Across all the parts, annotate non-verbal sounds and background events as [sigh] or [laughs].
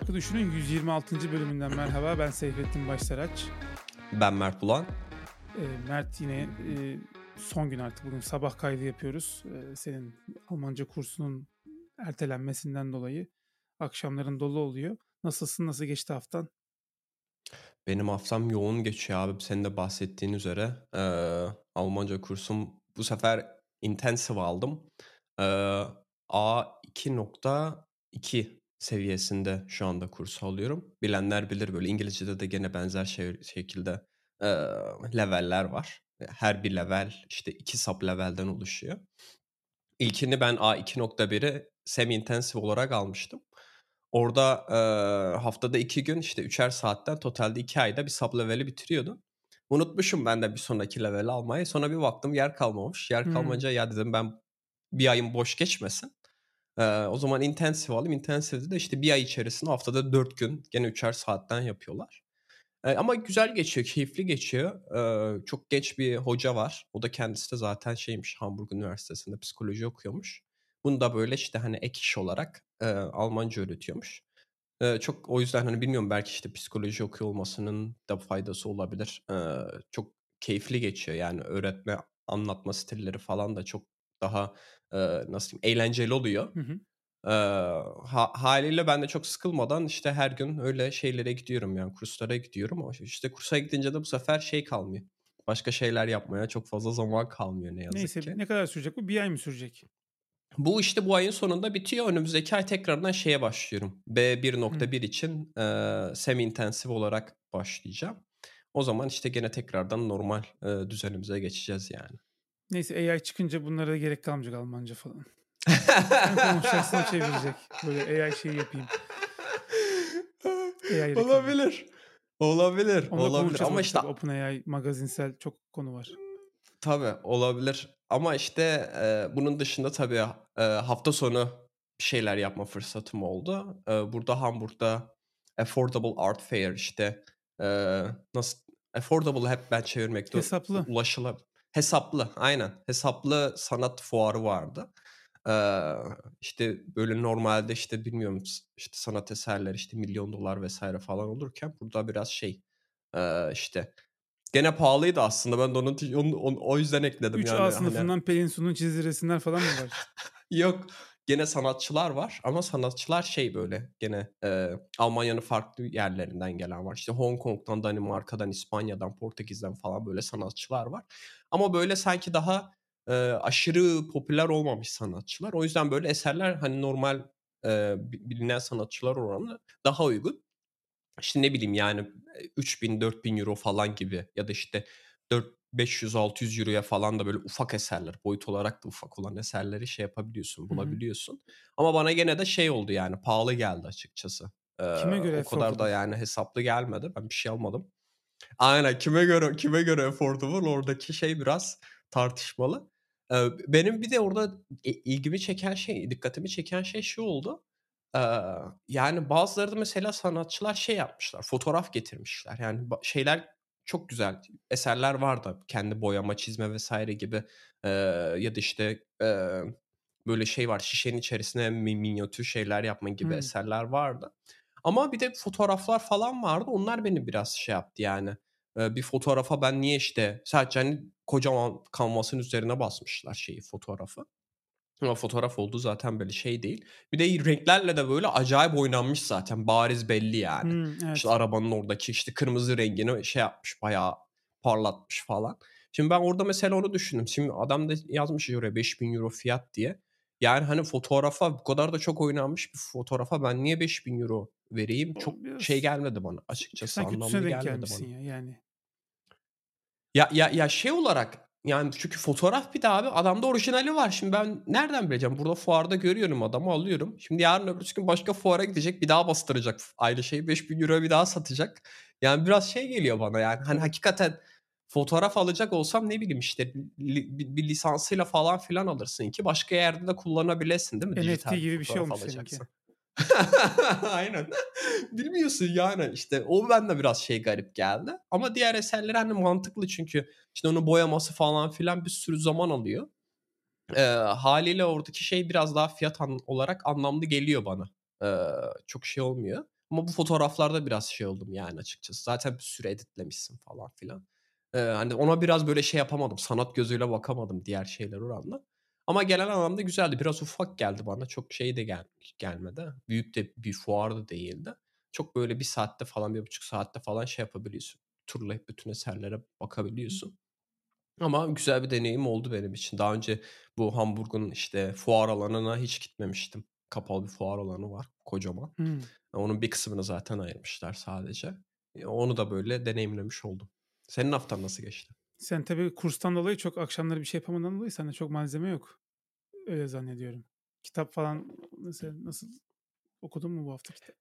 Farklı Düşünün 126. bölümünden merhaba. Ben Seyfettin Başsaraç. Ben Mert Bulan. E, Mert yine e, son gün artık bugün sabah kaydı yapıyoruz. E, senin Almanca kursunun ertelenmesinden dolayı akşamların dolu oluyor. Nasılsın? Nasıl geçti haftan? Benim haftam yoğun geçiyor abi. Senin de bahsettiğin üzere. E, Almanca kursum bu sefer intensive aldım. E, A2.2 seviyesinde şu anda kurs alıyorum. Bilenler bilir böyle İngilizce'de de gene benzer şey, şekilde e, leveller var. Her bir level işte iki sub levelden oluşuyor. İlkini ben A2.1'i semi intensive olarak almıştım. Orada e, haftada iki gün işte üçer saatten totalde iki ayda bir sub leveli bitiriyordum. Unutmuşum ben de bir sonraki leveli almayı. Sonra bir baktım yer kalmamış. Yer kalmayınca hmm. ya dedim ben bir ayım boş geçmesin. Ee, o zaman intensive alayım. Intensive'de de işte bir ay içerisinde haftada dört gün gene üçer saatten yapıyorlar. Ee, ama güzel geçiyor, keyifli geçiyor. Ee, çok geç bir hoca var. O da kendisi de zaten şeymiş Hamburg Üniversitesi'nde psikoloji okuyormuş. Bunu da böyle işte hani ek iş olarak e, Almanca öğretiyormuş. E, çok o yüzden hani bilmiyorum belki işte psikoloji okuyor olmasının da faydası olabilir. E, çok keyifli geçiyor yani öğretme anlatma stilleri falan da çok daha e, nasıl diyeyim eğlenceli oluyor. Hı hı. E, ha, haliyle ben de çok sıkılmadan işte her gün öyle şeylere gidiyorum yani kurslara gidiyorum. Ama işte kursa gidince de bu sefer şey kalmıyor. Başka şeyler yapmaya çok fazla zaman kalmıyor ne yazık Neyse, ki. Neyse ne kadar sürecek bu? Bir ay mı sürecek? Bu işte bu ayın sonunda bitiyor. Önümüzdeki ay tekrardan şeye başlıyorum. B1.1 hmm. için e, semi intensif olarak başlayacağım. O zaman işte gene tekrardan normal e, düzenimize geçeceğiz yani. Neyse AI çıkınca bunlara gerek kalmayacak Almanca falan. [laughs] konuşacaksın çevirecek. Böyle AI şey yapayım. AI olabilir. Olabilir. Onunla olabilir. Ama işte OpenAI magazinsel çok konu var. Tabii olabilir. Ama işte e, bunun dışında tabii e, hafta sonu bir şeyler yapma fırsatım oldu. E, burada Hamburg'da Affordable Art Fair işte e, nasıl affordable hep ben çevirmekte hesaplı ulaşılabilir Hesaplı aynen. Hesaplı sanat fuarı vardı. Ee, işte böyle normalde işte bilmiyorum işte sanat eserleri işte milyon dolar vesaire falan olurken burada biraz şey e, işte gene pahalıydı aslında ben de onun, onu, onu o yüzden ekledim 3 yani. 3A hani sınıfından hani... Pelin Su'nun çizdiği resimler falan mı var? [laughs] Yok gene sanatçılar var ama sanatçılar şey böyle gene e, Almanya'nın farklı yerlerinden gelen var. İşte Hong Kong'dan, Danimarka'dan, İspanya'dan, Portekiz'den falan böyle sanatçılar var. Ama böyle sanki daha e, aşırı popüler olmamış sanatçılar. O yüzden böyle eserler hani normal e, bilinen sanatçılar oranla daha uygun. İşte ne bileyim yani 3000-4000 euro falan gibi ya da işte 4 500-600 euroya falan da böyle ufak eserler, boyut olarak da ufak olan eserleri şey yapabiliyorsun, bulabiliyorsun. Hı-hı. Ama bana gene de şey oldu yani pahalı geldi açıkçası. Ee, kime göre o kadar da yani hesaplı gelmedi. Ben bir şey almadım. Aynen kime göre kime göre affordable oradaki şey biraz tartışmalı. Ee, benim bir de orada ilgimi çeken şey, dikkatimi çeken şey şu oldu. Ee, yani bazıları da mesela sanatçılar şey yapmışlar, fotoğraf getirmişler. Yani şeyler çok güzel eserler vardı. Kendi boyama, çizme vesaire gibi e, ya da işte e, böyle şey var şişenin içerisine minyatür şeyler yapma gibi hmm. eserler vardı. Ama bir de fotoğraflar falan vardı. Onlar beni biraz şey yaptı yani. E, bir fotoğrafa ben niye işte sadece hani kocaman kanvasın üzerine basmışlar şeyi fotoğrafı. Ama fotoğraf oldu zaten böyle şey değil. Bir de renklerle de böyle acayip oynanmış zaten. Bariz belli yani. Hmm, evet. İşte arabanın oradaki işte kırmızı rengini şey yapmış bayağı parlatmış falan. Şimdi ben orada mesela onu düşündüm. Şimdi adam da yazmış oraya 5000 euro fiyat diye. Yani hani fotoğrafa bu kadar da çok oynanmış bir fotoğrafa ben niye 5000 euro vereyim? Çok Biraz şey gelmedi bana açıkçası Sen anlamlı gelmedi bana. Ya, yani. Ya, ya, ya şey olarak yani çünkü fotoğraf bir de abi adamda orijinali var. Şimdi ben nereden bileceğim? Burada fuarda görüyorum adamı alıyorum. Şimdi yarın öbür gün başka fuara gidecek bir daha bastıracak. Aynı şeyi 5000 euro bir daha satacak. Yani biraz şey geliyor bana yani. Hani hakikaten fotoğraf alacak olsam ne bileyim işte bir, lisansıyla falan filan alırsın ki başka yerde de kullanabilesin değil mi? NFT Dijital gibi bir şey olmuş seninki. [laughs] Aynen. Bilmiyorsun yani işte o bende biraz şey garip geldi. Ama diğer eserler hani mantıklı çünkü işte onun boyaması falan filan bir sürü zaman alıyor. Ee, haliyle oradaki şey biraz daha fiyat an- olarak anlamlı geliyor bana. Ee, çok şey olmuyor. Ama bu fotoğraflarda biraz şey oldum yani açıkçası. Zaten bir sürü editlemişsin falan filan. Eee, hani ona biraz böyle şey yapamadım. Sanat gözüyle bakamadım diğer şeyler oranla. Ama genel anlamda güzeldi. Biraz ufak geldi bana. Çok şey de gel gelmedi. Büyük de bir fuar da değildi. Çok böyle bir saatte falan, bir buçuk saatte falan şey yapabiliyorsun. Turlayıp bütün eserlere bakabiliyorsun. Ama güzel bir deneyim oldu benim için. Daha önce bu Hamburg'un işte fuar alanına hiç gitmemiştim. Kapalı bir fuar alanı var kocaman. Hımm. Onun bir kısmını zaten ayırmışlar sadece. Eee, onu da böyle deneyimlemiş oldum. Senin haftan nasıl geçti? Sen tabii kurstan dolayı çok akşamları bir şey yapamadığından dolayı sende çok malzeme yok. Öyle zannediyorum. Kitap falan mesela nasıl okudun mu bu hafta kitap?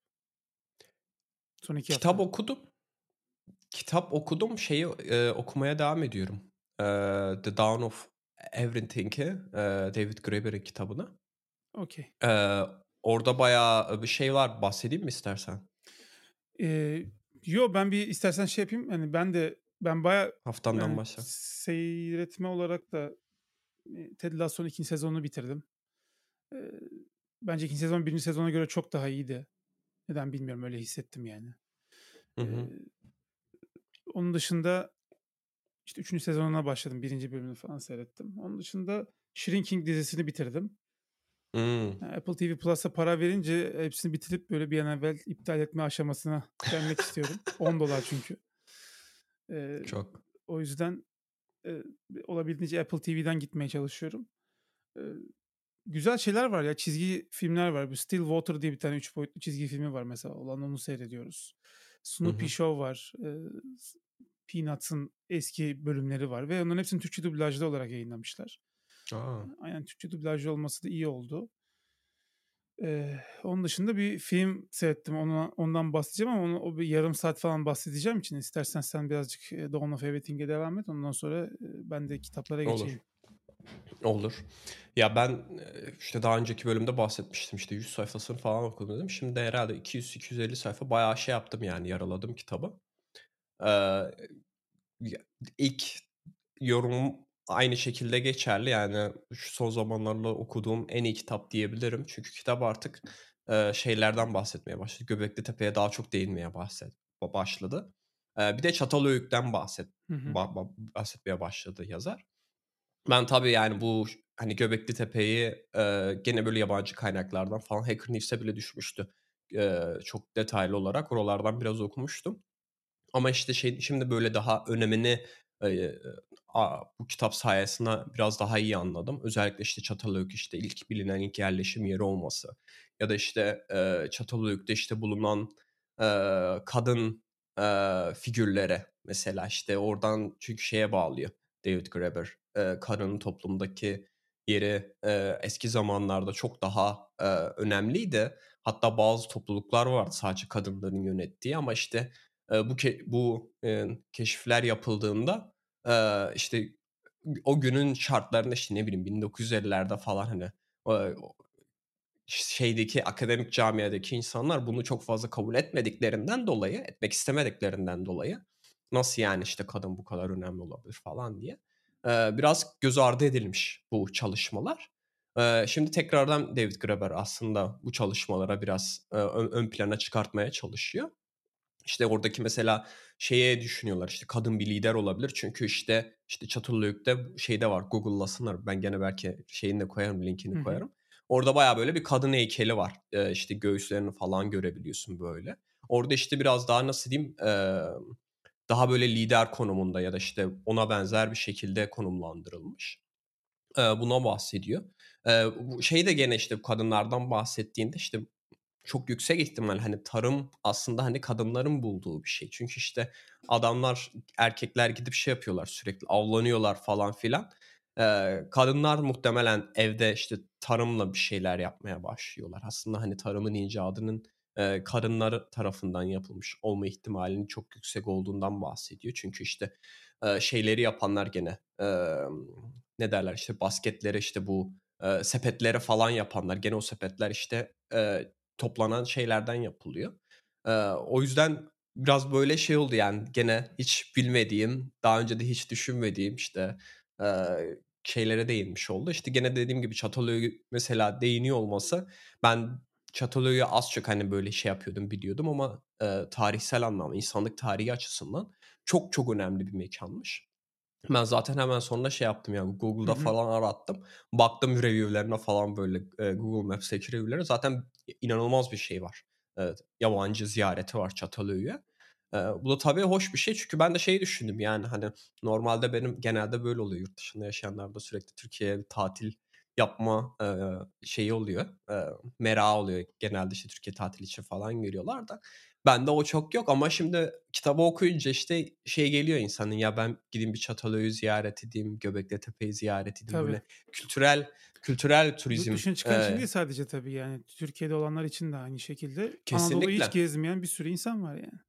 Son 2 Kitap hafta. okudum. Kitap okudum. Şeyi, eee, okumaya devam ediyorum. Eee, The Dawn of Everything'i, eee, David Graeber'in kitabını. Okay. Eee, orada bayağı bir şey var. Bahsedeyim mi istersen? Eee, yo, ben bir istersen şey yapayım. Hani ben de ben bayağı Haftandan yani başla. seyretme olarak da Ted Lasso'nun 2. sezonunu bitirdim. Eee, bence 2. sezon 1. sezona göre çok daha iyiydi. Neden bilmiyorum öyle hissettim yani. Hı hı. Eee, onun dışında işte 3. sezonuna başladım. 1. bölümünü falan seyrettim. Onun dışında Shrinking dizisini bitirdim. Hımm. Ya, Apple TV Plus'a para verince hepsini bitirip böyle bir an evvel iptal etme aşamasına gelmek istiyorum. [laughs] $10 çünkü. Eee, Çok. o yüzden, eee, olabildiğince Apple TV'den gitmeye çalışıyorum. Eee, güzel şeyler var ya, çizgi filmler var. Bu Stillwater diye bir tane 3 boyutlu çizgi filmi var mesela. Olan onu seyrediyoruz. Snoopy hı. Show var. S Peanuts'ın eski bölümleri var ve onların hepsini Türkçe dublajlı olarak yayınlamışlar. A! Aynen Türkçe dublajlı olması da iyi oldu. Eee, onun dışında bir film seyrettim. Ona ondan bahsedeceğim ama onu o bir yarım saat falan bahsedeceğim için istersen sen birazcık, Dawn of Everything'e devam et. Ondan sonra, ben de kitaplara Olur. geçeyim. Olur. Ya, ben, işte, daha önceki bölümde bahsetmiştim. İşte 100 sayfasını falan okudum dedim. Şimdi herhâlde 200-250 sayfa bayağı şey yaptım yani yaraladım kitabı. Ya ilk yorumum aynı şekilde geçerli. Yani şu son zamanlarda okuduğum en iyi kitap diyebilirim. Çünkü kitap artık, eee, şeylerden bahsetmeye başladı. Göbeklitepe'ye daha çok değinmeye bahset ba başladı. Eee, bir de Çatalhöyük'ten bahset Hı hı. ba ba bahsetmeye başladı yazar. Ben tabii yani bu hani Göbeklitepe'yi, eee, gene böyle yabancı kaynaklardan falan Hacker News'e bile düşmüştü. Eee, çok detaylı olarak oralardan biraz okumuştum. Ama işte şey şimdi böyle daha önemini, bu kitap sayesinde biraz daha iyi anladım. Özellikle işte Çatalhöyük işte ilk bilinen ilk yerleşim yeri olması ya da işte, eee, Çatalhöyük'te işte bulunan, eee, kadın, eee, figürlere mesela işte oradan çünkü şeye bağlıyor David Graeber, eee, kadının toplumdaki yeri, eee, eski zamanlarda çok daha, eee, önemliydi. Hatta bazı topluluklar vardı sadece kadınların yönettiği ama işte, eee, bu ke bu, eee, keşifler yapıldığında, eee, işte o günün şartlarında işte ne bileyim 1950'lerde falan hani, ş şeydeki akademik camiadaki insanlar bunu çok fazla kabul etmediklerinden dolayı, etmek istemediklerinden dolayı nasıl yani işte kadın bu kadar önemli olabilir falan diye, eee, biraz göz ardı edilmiş bu çalışmalar. Şimdi tekrardan David Graeber aslında bu çalışmalara biraz, ön ön plana çıkartmaya çalışıyor. İşte oradaki mesela şeye düşünüyorlar işte kadın bir lider olabilir çünkü işte işte Çatalhöyük'te şeyde var Google'lasınlar. Ben gene belki şeyini de koyarım, linkini hı. koyarım. Orada bayağı böyle bir kadın heykeli var. Eee, işte göğüslerini falan görebiliyorsun böyle. Orada işte biraz daha nasıl diyeyim, emm, daha böyle lider konumunda ya da işte ona benzer bir şekilde konumlandırılmış. Eee, buna bahsediyor. Bu şey de gene işte kadınlardan bahsettiğinde işte çok yüksek ihtimal hani tarım aslında hani kadınların bulduğu bir şey. Çünkü işte adamlar, erkekler gidip şey yapıyorlar sürekli avlanıyorlar falan filan. Eee, kadınlar muhtemelen evde işte tarımla bir şeyler yapmaya başlıyorlar. Aslında hani tarımın icadının, eee, kadınlar tarafından yapılmış olma ihtimalinin çok yüksek olduğundan bahsediyor. Çünkü işte, eee, şeyleri yapanlar gene, emm, ne derler işte basketlere işte bu, eee, sepetlere falan yapanlar gene o sepetler işte, eee, toplanan şeylerden yapılıyor. Eee, o yüzden biraz böyle şey oldu yani gene hiç bilmediğim, daha önce de hiç düşünmediğim işte, eee, şeylere değinmiş oldu. İşte gene dediğim gibi Çatalhöyük'e mesela değiniyor olması ben Çatalhöyük'ü az çok hani böyle şey yapıyordum, biliyordum ama e, tarihsel anlamda, insanlık tarihi açısından çok çok önemli bir mekanmış. Ben zaten hemen sonra şey yaptım yani Google'da Hı hı. falan arattım. Baktım review'lerine falan böyle e, Google Maps'teki review'lere. Zaten inanılmaz bir şey var. Evet, yabancı ziyareti var Çatalhöyük'e. E, bu da tabii hoş bir şey çünkü ben de şey düşündüm yani hani normalde benim genelde böyle oluyor yurt dışında yaşayanlar da sürekli Türkiye'ye tatil yapma e, şeyi oluyor. E, merak oluyor genelde işte Türkiye tatili için falan geliyorlar da. Bende o çok yok ama şimdi kitabı okuyunca işte şey geliyor insanın ya ben gideyim bir Çatalhöyük'ü ziyaret edeyim, Göbekli Tepe'yi ziyaret edeyim. Tabii. Böyle kültürel kültürel turizm. dışına çıkan için e, değil sadece tabii yani Türkiye'de olanlar için de aynı şekilde. Anadolu'yu kesinlikle. hiç gezmeyen bir sürü insan var yani.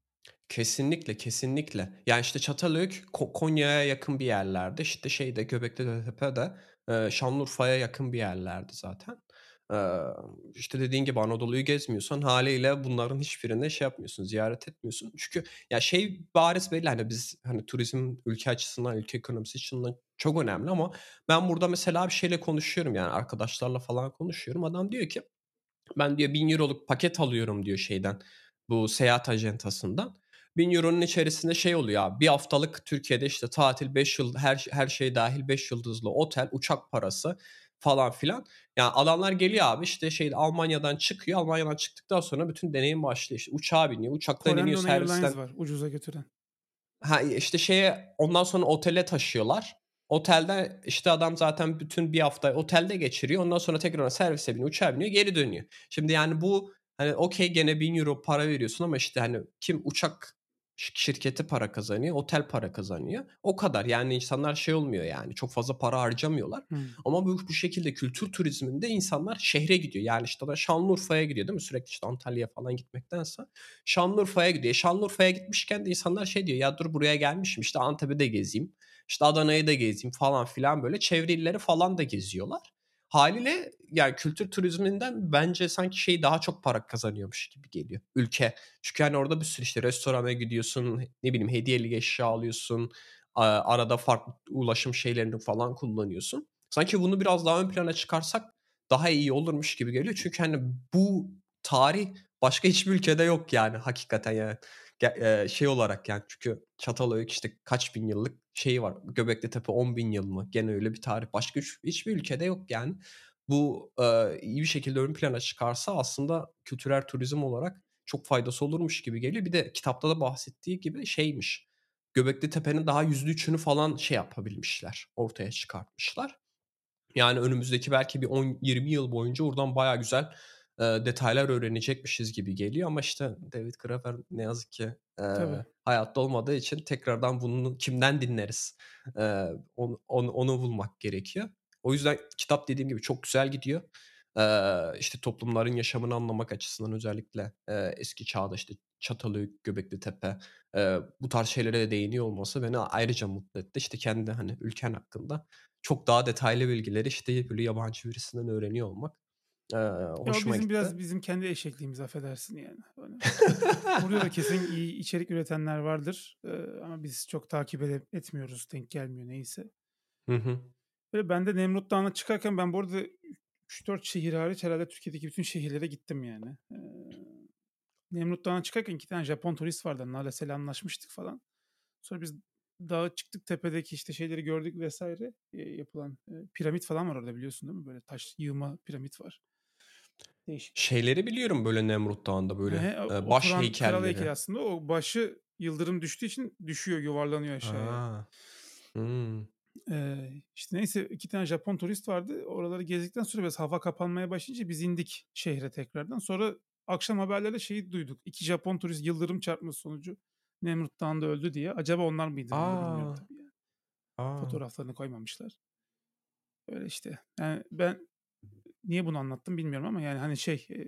Kesinlikle, kesinlikle. Yani işte Çatalhöyük Ko- Konya'ya yakın bir yerlerde. İşte şeyde Göbekli Tepe'de Şanlıurfa'ya yakın bir yerlerdi zaten. E, işte dediğin gibi Anadolu'yu gezmiyorsan haliyle bunların hiçbirine şey yapmıyorsun, ziyaret etmiyorsun. Çünkü ya şey bariz belli hani biz hani turizm ülke açısından, ülke ekonomisi açısından çok önemli ama ben burada mesela bir şeyle konuşuyorum yani arkadaşlarla falan konuşuyorum. Adam diyor ki ben diyor 1000 euroluk paket alıyorum diyor şeyden bu seyahat ajantasından. 1000 euronun içerisinde şey oluyor abi bir haftalık Türkiye'de işte tatil 5 yıl her, her şey dahil 5 yıldızlı otel uçak parası falan filan. Yani adamlar geliyor abi işte şey Almanya'dan çıkıyor. Almanya'dan çıktıktan sonra bütün deneyim başlıyor. İşte uçağa biniyor. Uçaktan iniyor Corendon Airlines servisten. var ucuza götüren. Ha işte şeye ondan sonra otele taşıyorlar. Otelde işte adam zaten bütün bir hafta otelde geçiriyor. Ondan sonra tekrar servise biniyor, uçağa biniyor, geri dönüyor. Şimdi yani bu hani okey gene 1000 euro para veriyorsun ama işte hani kim uçak şirketi para kazanıyor, otel para kazanıyor. O kadar yani insanlar şey olmuyor yani çok fazla para harcamıyorlar. Hmm. Ama bu, bu şekilde kültür turizminde insanlar şehre gidiyor. Yani işte da Şanlıurfa'ya gidiyor değil mi? Sürekli işte Antalya'ya falan gitmektense. Şanlıurfa'ya gidiyor. Şanlıurfa'ya gitmişken de insanlar şey diyor ya dur buraya gelmişim işte Antep'i de gezeyim. İşte Adana'yı da gezeyim falan filan böyle çevre illeri falan da geziyorlar. Haliyle yani kültür turizminden bence sanki şey daha çok para kazanıyormuş gibi geliyor ülke. Çünkü hani orada bir sürü işte restorana gidiyorsun, ne bileyim hediyelik eşya alıyorsun, arada farklı ulaşım şeylerini falan kullanıyorsun. Sanki bunu biraz daha ön plana çıkarsak daha iyi olurmuş gibi geliyor. Çünkü hani bu tarih başka hiçbir ülkede yok yani hakikaten yani. Şey olarak yani çünkü Çatalhöyük işte kaç bin yıllık şeyi var. Göbekli Tepe 10 bin yıl mı? Gene öyle bir tarih. Başka hiç- hiçbir ülkede yok yani. Bu iyi bir şekilde ön plana çıkarsa aslında kültürel turizm olarak çok faydası olurmuş gibi geliyor. Bir de kitapta da bahsettiği gibi şeymiş. Göbekli Tepe'nin daha yüzde üçünü falan şey yapabilmişler. Ortaya çıkartmışlar. Yani önümüzdeki belki bir 10-20 yıl boyunca oradan baya güzel e, detaylar öğrenecekmişiz gibi geliyor. Ama işte David Graeber ne yazık ki e, Tabii. hayatta olmadığı için tekrardan bunu kimden dinleriz? E, onu, onu, onu bulmak gerekiyor. O yüzden kitap dediğim gibi çok güzel gidiyor. E, işte toplumların yaşamını anlamak açısından özellikle e, eski çağda işte Çatalhöyük, Göbekli Tepe e, bu tarz şeylere de değiniyor olması beni ayrıca mutlu etti. İşte kendi hani ülken hakkında çok daha detaylı bilgileri işte böyle yabancı birisinden öğreniyor olmak e, o hoşuma bizim gitti. biraz bizim kendi eşekliğimiz affedersin yani. [laughs] Burada da kesin iyi içerik üretenler vardır. Ee, ama biz çok takip etmiyoruz. Denk gelmiyor neyse. Hı hı. Böyle ben de Nemrut Dağı'na çıkarken ben bu arada 3-4 şehir hariç herhalde Türkiye'deki bütün şehirlere gittim yani. Ee, Nemrut Dağı'na çıkarken iki tane Japon turist vardı. Onlarla selamlaşmıştık falan. Sonra biz dağa çıktık tepedeki işte şeyleri gördük vesaire. Ee, yapılan e, piramit falan var orada biliyorsun değil mi? Böyle taş yığma piramit var. Değişik. Şeyleri biliyorum böyle Nemrut Dağı'nda böyle He, e, baş oturan kral heykelleri. heykeli aslında. O başı yıldırım düştüğü için düşüyor, yuvarlanıyor aşağıya. Aa. Hmm. Ee, işte neyse iki tane Japon turist vardı. Oraları gezdikten sonra biraz hava kapanmaya başlayınca biz indik şehre tekrardan. Sonra akşam haberlerde şeyi duyduk. İki Japon turist yıldırım çarpması sonucu Nemrut Dağı'nda öldü diye. Acaba onlar mıydı? Da bilmiyorum Aa. tabii yani. Aa. Fotoğraflarını koymamışlar. Öyle işte. Yani ben niye bunu anlattım bilmiyorum ama yani hani şey e,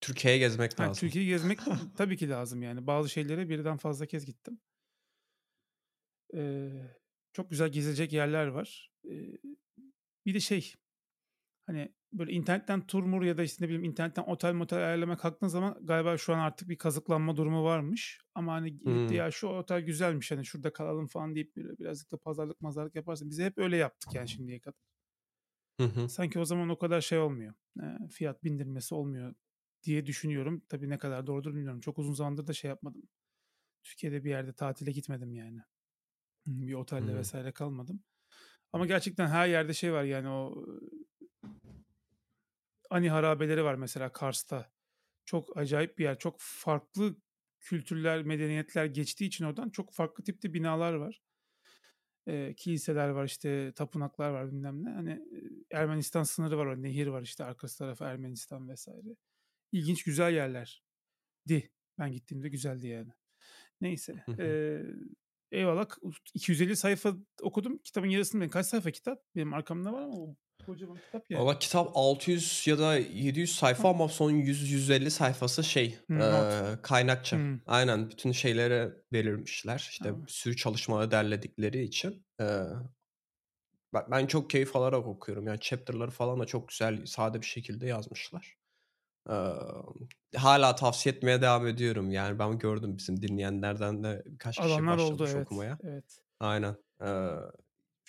Türkiye'ye gezmek Ha, lazım. Türkiye'yi gezmek [laughs] tabii ki lazım yani. Bazı şeylere birden fazla kez gittim. Ee, çok güzel gezilecek yerler var. Ee, bir de şey hani böyle internetten tur mur ya da işte ne bileyim internetten otel motel ayarlamak kalktığın zaman galiba şu an artık bir kazıklanma durumu varmış. Ama hani Hmm. ya şu otel güzelmiş hani şurada kalalım falan deyip böyle birazcık da pazarlık mazarlık yaparsın. Biz hep öyle yaptık yani şimdiye kadar. Hı hı. Sanki o zaman o kadar şey olmuyor. Ee, fiyat bindirmesi olmuyor diye düşünüyorum. Tabii ne kadar doğrudur bilmiyorum. Çok uzun zamandır da şey yapmadım. Türkiye'de bir yerde tatile gitmedim yani. Bir otelde Hımm. vesaire kalmadım. Ama gerçekten her yerde şey var yani o Ani harabeleri var mesela Kars'ta. Çok acayip bir yer. Çok farklı kültürler, medeniyetler geçtiği için oradan çok farklı tipte binalar var. Eee, kiliseler var işte tapınaklar var bilmem ne. Hani Ermenistan sınırı var o nehir var işte arkası tarafı Ermenistan vesaire. İlginç güzel yerlerdi. Ben gittiğimde güzeldi yani. Neyse. Eee, eyvallah. 250 sayfa okudum. Kitabın yarısını ben kaç sayfa kitap? Benim arkamda var ama kocaman kitap yani. Valla kitap 600 ya da 700 sayfa ama son 100-150 sayfası şey eee, not. kaynakça. Hımm. Aynen bütün şeyleri verilmişler. İşte bir sürü çalışmaları derledikleri için. Eee, ben, ben çok keyif alarak okuyorum. Yani chapter'ları falan da çok güzel, sade bir şekilde yazmışlar. Eee, hala tavsiye etmeye devam ediyorum. Yani ben gördüm bizim dinleyenlerden de birkaç kişi oldu başlamış evet. okumaya. Evet. Aynen. Eee,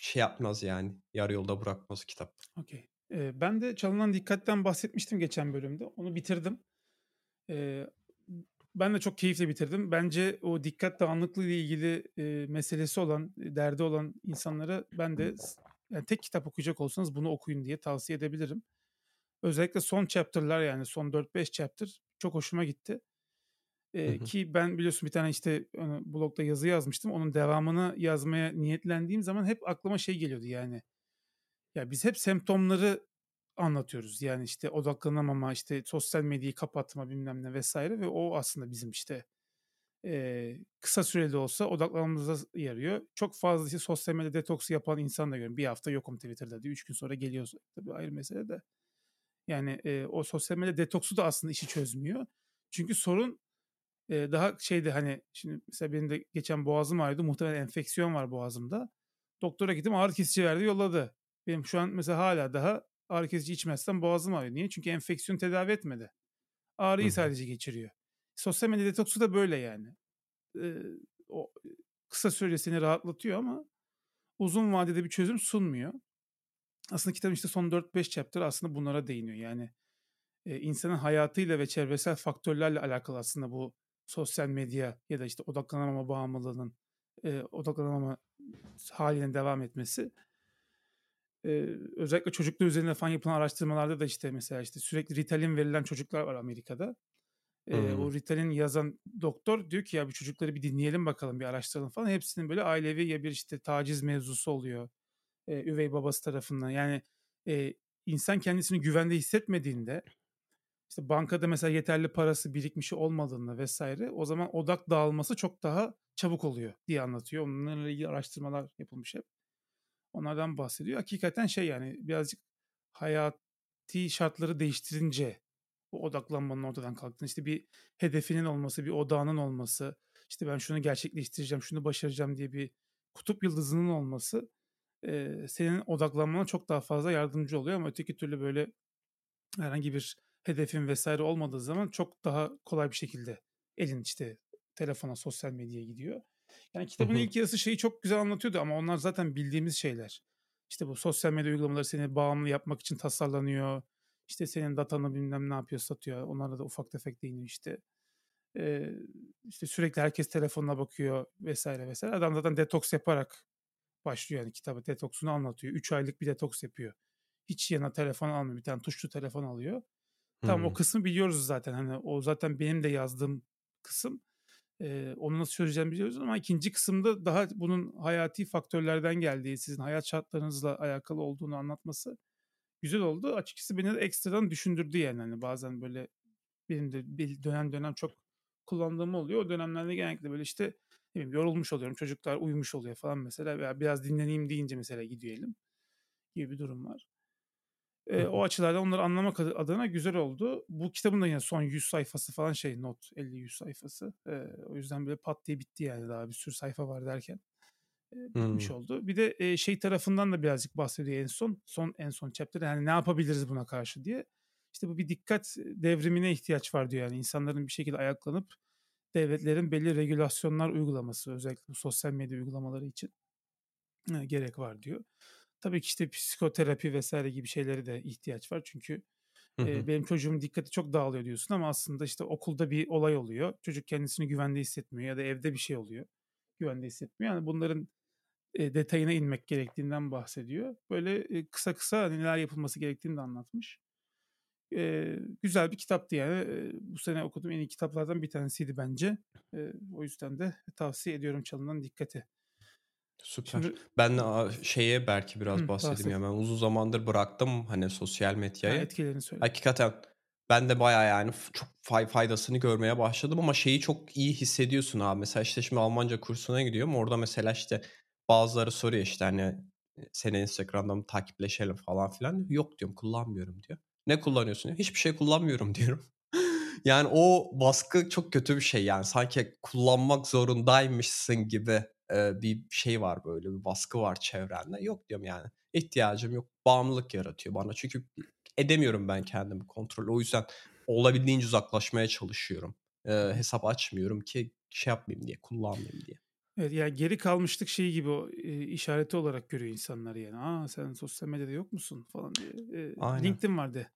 şey yapmaz yani. Yarı yolda bırakmaz kitap. Okay. Eee, ben de Çalınan Dikkat'ten bahsetmiştim geçen bölümde. Onu bitirdim. Eee, ben de çok keyifle bitirdim. Bence o dikkat dağınıklığı ile ilgili eee, meselesi olan, derdi olan insanlara ben de yani tek kitap okuyacak olsanız bunu okuyun diye tavsiye edebilirim. Özellikle son chapter'lar yani son 4-5 chapter çok hoşuma gitti. Hı hı. ki ben biliyorsun bir tane işte hani, blogda yazı yazmıştım. Onun devamını yazmaya niyetlendiğim zaman hep aklıma şey geliyordu yani. Ya biz hep semptomları anlatıyoruz. Yani işte odaklanamama, işte sosyal medyayı kapatma bilmem ne vesaire ve o aslında bizim işte eee, kısa süreli olsa odaklanmamıza yarıyor. Çok fazla işte sosyal medya detoksu yapan insan da görüyorum. Bir hafta yokum Twitter'da diyor. Üç gün sonra geliyor. Tabii ayrı mesele de. Yani eee, o sosyal medya detoksu da aslında işi çözmüyor. Çünkü sorun daha şeyde hani şimdi mesela benim de geçen boğazım ağrıyordu. Muhtemelen enfeksiyon var boğazımda. Doktora gittim ağrı kesici verdi yolladı. Benim şu an mesela hala daha ağrı kesici içmezsem boğazım ağrıyor. Niye? Çünkü enfeksiyon tedavi etmedi. Ağrıyı hı. sadece geçiriyor. Sosyal medya detoksu da böyle yani. Eee, o kısa süreli seni rahatlatıyor ama uzun vadede bir çözüm sunmuyor. Aslında kitabın işte son 4-5 chapter aslında bunlara değiniyor. Yani eee, insanın hayatıyla ve çevresel faktörlerle alakalı aslında bu sosyal medya ya da işte odaklanamama bağımlılığının eee, odaklanamama halinin devam etmesi. Eee, özellikle çocuklar üzerine falan yapılan araştırmalarda da işte mesela işte sürekli Ritalin verilen çocuklar var Amerika'da. Eee, Hımm. o Ritalin yazan doktor diyor ki ya bu çocukları bir dinleyelim bakalım bir araştıralım falan. Hepsinin böyle ailevi ya bir işte taciz mevzusu oluyor. Eee, üvey babası tarafından. Yani eee, insan kendisini güvende hissetmediğinde işte bankada mesela yeterli parası birikmişi olmadığında vesaire o zaman odak dağılması çok daha çabuk oluyor diye anlatıyor. Onlarla ilgili araştırmalar yapılmış hep. Onlardan bahsediyor. Hakikaten şey yani birazcık hayati şartları değiştirince o odaklanmanın ortadan kalktığını işte bir hedefinin olması, bir odağının olması, işte ben şunu gerçekleştireceğim, şunu başaracağım diye bir kutup yıldızının olması eee, senin odaklanmana çok daha fazla yardımcı oluyor ama öteki türlü böyle herhangi bir hedefin vesaire olmadığı zaman çok daha kolay bir şekilde elin işte telefona, sosyal medyaya gidiyor. Yani kitabın ilk yarısı şeyi çok güzel anlatıyordu ama onlar zaten bildiğimiz şeyler. İşte bu sosyal medya uygulamaları seni bağımlı yapmak için tasarlanıyor. İşte senin datanı bilmem ne yapıyor, satıyor. Onlara da ufak tefek değiniyor işte. Ee, işte sürekli herkes telefonuna bakıyor vesaire vesaire. Adam zaten detoks yaparak başlıyor yani kitabı detoksunu anlatıyor. 3 aylık bir detoks yapıyor. Hiç yanına telefon almıyor. Bir tane tuşlu telefon alıyor. Tamam o Hımm. kısmı biliyoruz zaten. Hani o zaten benim de yazdığım kısım. Eee, onu nasıl çözeceğimi biliyoruz ama ikinci kısımda daha bunun hayati faktörlerden geldiği, sizin hayat şartlarınızla alakalı olduğunu anlatması güzel oldu. Açıkçası beni de ekstradan düşündürdü yani. Hani bazen böyle benim de bir dönem dönem çok kullandığım oluyor. O dönemlerde genellikle böyle işte bileyim, yorulmuş oluyorum. Çocuklar uyumuş oluyor falan mesela. Veya biraz dinleneyim deyince mesela gidiyor elim gibi bir durum var. Hı. o açılardan onları anlamak adı adına güzel oldu. Bu kitabın da yine son 100 sayfası falan şey not 50-100 sayfası. Eee, o yüzden böyle pat diye bitti yani daha bir sürü sayfa var derken bitmiş Hımm. oldu. Bir de eee, şey tarafından da birazcık bahsediyor en son. Son en son chapter yani ne yapabiliriz buna karşı diye. İşte bu bir dikkat devrimine ihtiyaç var diyor yani insanların bir şekilde ayaklanıp devletlerin belli regülasyonlar uygulaması özellikle sosyal medya uygulamaları için eee, gerek var diyor. Tabii ki işte psikoterapi vesaire gibi şeylere de ihtiyaç var. Çünkü Hı hı. benim çocuğumun dikkati çok dağılıyor diyorsun ama aslında işte okulda bir olay oluyor. Çocuk kendisini güvende hissetmiyor ya da evde bir şey oluyor. Güvende hissetmiyor. Yani bunların eee, detayına inmek gerektiğinden bahsediyor. Böyle eee, kısa kısa hani neler yapılması gerektiğini de anlatmış. Eee, güzel bir kitaptı yani. Eee, bu sene okuduğum en iyi kitaplardan bir tanesiydi bence. Eee, o yüzden de tavsiye ediyorum çalınan dikkati. Süper. Şimdi Ben a, şeye belki biraz Hı, bahsedeyim bahset. ya. Ben uzun zamandır bıraktım hani sosyal Ha, medyayı. etkilerini söyle. Hakikaten ben de bayağı yani çok fay- faydasını görmeye başladım ama şeyi çok iyi hissediyorsun abi. Mesela işte şimdi Almanca kursuna gidiyorum. Orada mesela işte bazıları soruyor işte hani e, seni Instagram'dan mı takipleşelim falan filan. Yok diyorum kullanmıyorum diyor. Ne kullanıyorsun? diyor. Hiçbir şey kullanmıyorum [laughs] diyorum. Yani o baskı çok kötü bir şey yani sanki kullanmak zorundaymışsın gibi e, bir şey var böyle bir baskı var çevrende. Yok diyorum yani ihtiyacım yok bağımlılık yaratıyor bana çünkü edemiyorum ben kendimi kontrol o yüzden olabildiğince uzaklaşmaya çalışıyorum. E, hesap açmıyorum ki şey yapmayayım diye kullanmayayım diye. Evet yani geri kalmışlık şeyi gibi o e, işareti olarak görüyor insanlar yani. Aa sen sosyal medyada yok musun falan diye. E, Aynen. LinkedIn vardı.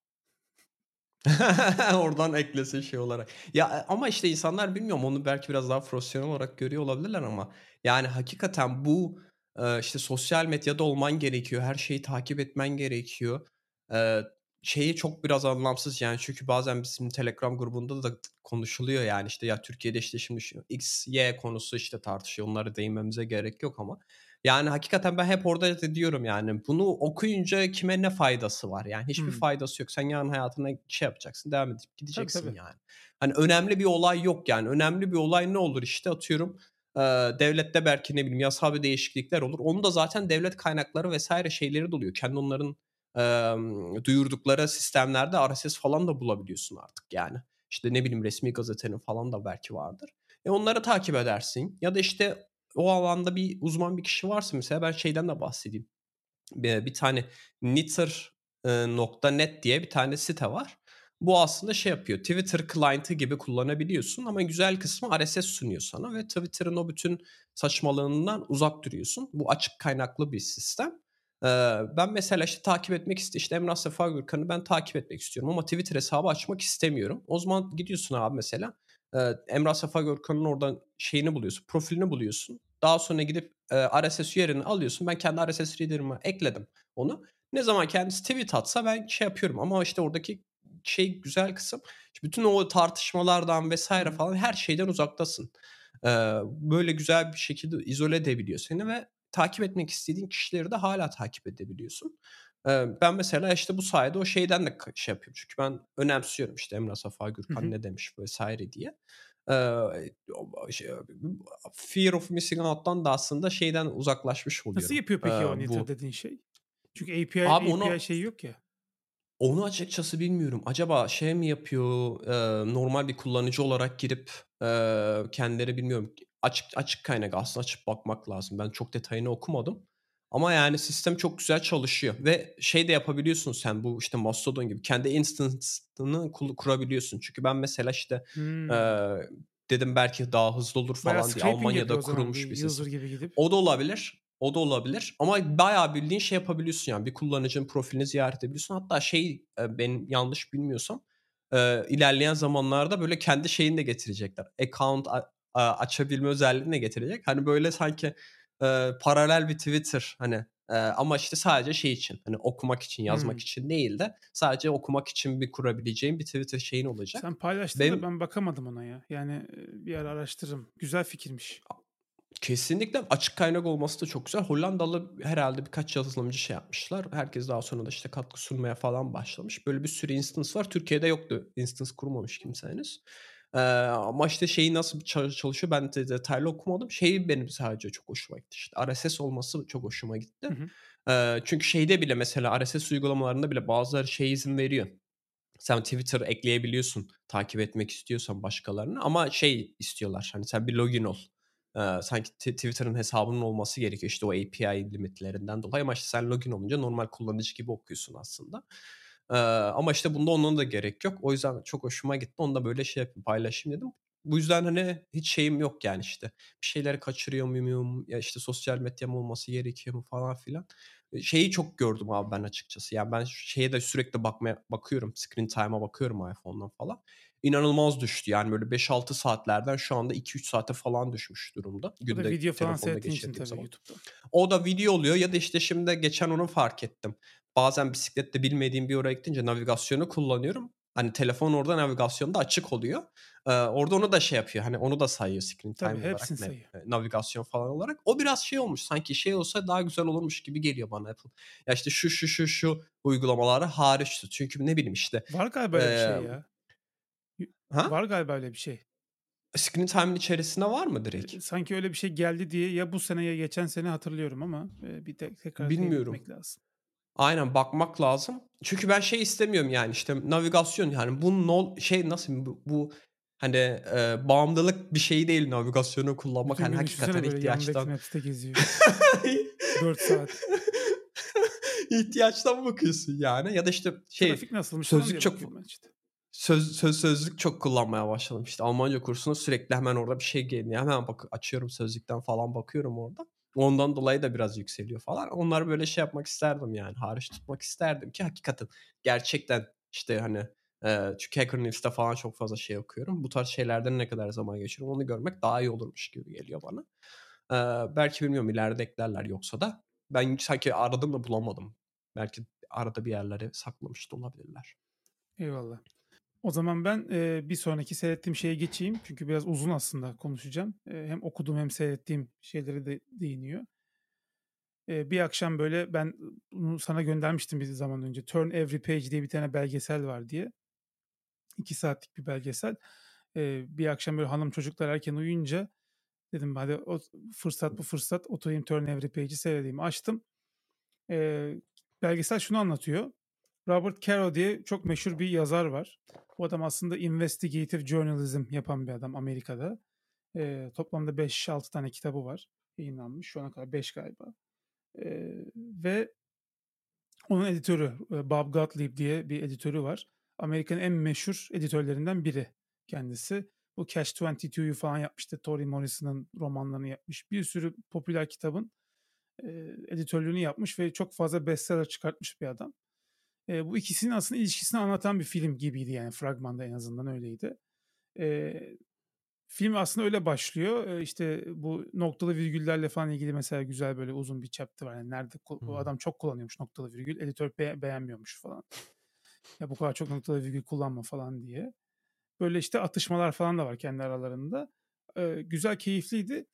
[laughs] Oradan eklesin şey olarak. Ya e, ama işte insanlar bilmiyorum onu belki biraz daha profesyonel olarak görüyor olabilirler ama yani hakikaten bu e, işte sosyal medyada olman gerekiyor. Her şeyi takip etmen gerekiyor. E, şeyi çok biraz anlamsız yani çünkü bazen bizim Telegram grubunda da konuşuluyor yani işte ya Türkiye'de işte şimdi X, Y konusu işte tartışıyor. Onlara değinmemize gerek yok ama yani hakikaten ben hep orada da diyorum yani bunu okuyunca kime ne faydası var? Yani hiçbir Hmm. faydası yok. Sen yarın hayatına şey yapacaksın, devam edip Tabii gideceksin tabii. yani. Hani önemli bir olay yok yani. Önemli bir olay ne olur işte atıyorum e, devlette belki ne bileyim yasal bir değişiklikler olur. Onu da zaten devlet kaynakları vesaire şeyleri de oluyor. Kendi onların e, duyurdukları sistemlerde RSS falan da bulabiliyorsun artık yani. İşte ne bileyim resmi gazetenin falan da belki vardır. E onları takip edersin. Ya da işte o alanda bir uzman bir kişi varsa mesela ben şeyden de bahsedeyim. Bir, bir tane Nitr.net diye bir tane site var. Bu aslında şey yapıyor. Twitter client'ı gibi kullanabiliyorsun ama güzel kısmı RSS sunuyor sana ve Twitter'ın o bütün saçmalığından uzak duruyorsun. Bu açık kaynaklı bir sistem. Ee, ben mesela işte takip etmek istiyorum. İşte Emrah Sefa Gürkan'ı ben takip etmek istiyorum ama Twitter hesabı açmak istemiyorum. O zaman gidiyorsun abi mesela e, Emrah Sefa Gürkan'ın oradan şeyini buluyorsun, profilini buluyorsun. Daha sonra gidip e, RSS yerini alıyorsun. Ben kendi RSS reader'ıma ekledim onu. Ne zaman kendisi tweet atsa ben şey yapıyorum ama işte oradaki şey güzel kısım bütün o tartışmalardan vesaire falan her şeyden uzaktasın. Ee, böyle güzel bir şekilde izole edebiliyor seni ve takip etmek istediğin kişileri de hala takip edebiliyorsun. Ben mesela işte bu sayede o şeyden de şey yapıyorum. Çünkü ben önemsiyorum işte Emrah Safa Gürkan ne demiş vesaire diye. Şey, fear of missing out'tan da aslında şeyden uzaklaşmış Nasıl oluyorum. yapıyor peki Ee, o bu dediğin şey? Çünkü API abi API onu şeyi yok ya. onu açıkçası bilmiyorum. Acaba şey mi yapıyor? e, normal bir kullanıcı olarak girip e, kendileri bilmiyorum. Açık açık kaynak aslında açıp bakmak lazım. Ben çok detayını okumadım. Ama yani sistem çok güzel çalışıyor ve şey de yapabiliyorsun sen bu işte Mastodon gibi kendi instance'ını kurabiliyorsun. Çünkü ben mesela işte e, Hmm. dedim belki daha hızlı olur Bayağı falan diye Almanya'da kurulmuş bir sistem. gibi gidip. O da olabilir. O da olabilir. Ama bayağı bildiğin şey yapabiliyorsun yani. Bir kullanıcının profilini ziyaret edebiliyorsun. Hatta şey e, benim yanlış bilmiyorsam e, ilerleyen zamanlarda böyle kendi şeyini de getirecekler. Account a- a- açabilme özelliğini de getirecek. Hani böyle sanki e, paralel bir Twitter hani e, ama işte sadece şey için hani okumak için yazmak Hmm. için değil de sadece okumak için bir kurabileceğin bir Twitter şeyin olacak. Sen paylaştın da Benim ben bakamadım ona ya. Yani bir ara araştırırım. Güzel fikirmiş. Kesinlikle açık kaynak olması da çok güzel. Hollandalı herhalde birkaç yazılımcı şey yapmışlar. Herkes daha sonra da işte katkı sunmaya falan başlamış. Böyle bir sürü instance var. Türkiye'de yoktu. Instance kurmamış kimse henüz. Ee, ama işte şeyi nasıl çal- çalışıyor ben de detaylı okumadım. Şeyi benim sadece çok hoşuma gitti. İşte RSS olması çok hoşuma gitti. Hı hı. Ee, çünkü şeyde bile mesela RSS uygulamalarında bile bazıları şey izin veriyor. Sen Twitter ekleyebiliyorsun takip etmek istiyorsan başkalarını ama şey istiyorlar hani sen bir login ol. Ee, sanki Twitter'ın hesabının olması gerekiyor işte o API limitlerinden dolayı ama işte sen login olunca normal kullanıcı gibi okuyorsun aslında. Ee, ama işte bunda onun da gerek yok. O yüzden çok hoşuma gitti. Onu da böyle şey yapayım, paylaşayım dedim. Bu yüzden hani hiç şeyim yok yani işte. Bir şeyleri kaçırıyor muyum? Ya işte sosyal medyam olması gerekiyor mu falan filan. şeyi çok gördüm abi ben açıkçası. Yani ben şeye de sürekli bakmaya bakıyorum. Screen time'a bakıyorum iPhone'dan falan. İnanılmaz düştü. Yani böyle 5-6 saatlerden şu anda 2-3 saate falan düşmüş durumda. Bu da video falan seyrettiğin için tabii zaman. YouTube'da. O da video oluyor ya da işte şimdi geçen onu fark ettim. Bazen bisiklette bilmediğim bir oraya gidince navigasyonu kullanıyorum. Hani telefon orada navigasyonda açık oluyor. Ee, orada onu da şey yapıyor. Hani onu da sayıyor screen time Tabii, olarak. Sayıyor. Navigasyon falan olarak. O biraz şey olmuş. Sanki şey olsa daha güzel olurmuş gibi geliyor bana Apple. Ya işte şu şu şu şu uygulamaları hariç. Çünkü ne bileyim işte. Var galiba öyle bir şey ya. Ha? Var galiba öyle bir şey. Screen Time'in içerisinde var mı direkt? Sanki öyle bir şey geldi diye ya bu sene ya geçen sene hatırlıyorum ama bir tek tekrar Bilmiyorum. lazım. Aynen bakmak lazım. Çünkü ben şey istemiyorum yani işte navigasyon yani bu no, şey nasıl bu, bu hani e, bağımlılık bir şey değil navigasyonu kullanmak. Bütün hani hakikaten ihtiyaçtan. Maps'te geziyor. [laughs] 4 saat. ihtiyaçtan bakıyorsun yani ya da işte şey Trafik nasılmış sözlük çok işte. söz, söz sözlük çok kullanmaya başladım işte Almanca kursuna sürekli hemen orada bir şey geliyor hemen bak açıyorum sözlükten falan bakıyorum orada. Ondan dolayı da biraz yükseliyor falan. Onları böyle şey yapmak isterdim yani. Hariç tutmak isterdim ki hakikaten gerçekten işte hani e, çünkü Hacker News'te falan çok fazla şey okuyorum. Bu tarz şeylerden ne kadar zaman geçiriyorum onu görmek daha iyi olurmuş gibi geliyor bana. E, belki bilmiyorum ileride eklerler yoksa da ben sanki aradım da bulamadım. Belki arada bir yerlere saklamış da olabilirler. Eyvallah. O zaman ben e, bir sonraki seyrettiğim şeye geçeyim. Çünkü biraz uzun aslında konuşacağım. E, hem okuduğum hem seyrettiğim şeyleri de değiniyor. E, bir akşam böyle ben bunu sana göndermiştim bir zaman önce. Turn Every Page diye bir tane belgesel var diye. İki saatlik bir belgesel. E, bir akşam böyle hanım çocuklar erken uyuyunca dedim hadi o fırsat bu fırsat oturayım Turn Every Page'i seyredeyim. Açtım. E, belgesel şunu anlatıyor. Robert Caro diye çok meşhur bir yazar var. Bu adam aslında investigative journalism yapan bir adam Amerika'da. E, toplamda 5-6 tane kitabı var. Yayınlanmış. Şu ana kadar 5 galiba. E, ve onun editörü Bob Gottlieb diye bir editörü var. Amerika'nın en meşhur editörlerinden biri kendisi. Bu Cash 22'yu falan yapmıştı. Tori Morrison'ın romanlarını yapmış. Bir sürü popüler kitabın e, editörlüğünü yapmış ve çok fazla bestseller çıkartmış bir adam. E, bu ikisinin aslında ilişkisini anlatan bir film gibiydi yani fragmanda en azından öyleydi. E, film aslında öyle başlıyor. E, işte bu noktalı virgüllerle falan ilgili mesela güzel böyle uzun bir chapter var. Yani nerede hmm. bu adam çok kullanıyormuş noktalı virgül. Editör be- beğenmiyormuş falan. ya bu kadar çok noktalı virgül kullanma falan diye. Böyle işte atışmalar falan da var kendi aralarında. E, güzel, keyifliydi.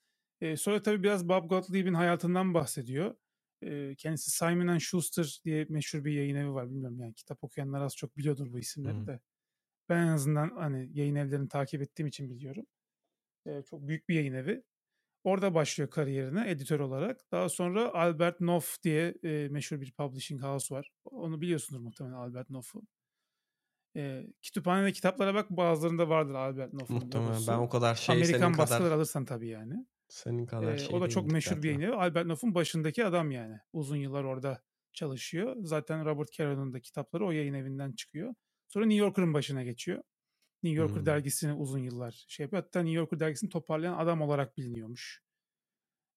E, sonra tabii biraz Bob Gottlieb'in hayatından bahsediyor kendisi Simon Schuster diye meşhur bir yayın evi var. Bilmiyorum yani kitap okuyanlar az çok biliyordur bu isimleri Hı-hı. de. Ben en azından hani yayın evlerini takip ettiğim için biliyorum. E, çok büyük bir yayın evi. Orada başlıyor kariyerine editör olarak. Daha sonra Albert Noff diye e, meşhur bir publishing house var. Onu biliyorsunuz muhtemelen Albert Noff'u. E, kütüphanede kitaplara bak bazılarında vardır Albert Noff'un. Muhtemelen logosu. ben o kadar şey Amerikan baskılar kadar... alırsan tabii yani. Senin kadar ee, şey O da çok meşhur bir yayın Albert Noff'un başındaki adam yani. Uzun yıllar orada çalışıyor. Zaten Robert Carroll'ın da kitapları o yayın evinden çıkıyor. Sonra New Yorker'ın başına geçiyor. New Yorker hmm. dergisini uzun yıllar şey yapıyor. Hatta New Yorker dergisini toparlayan adam olarak biliniyormuş.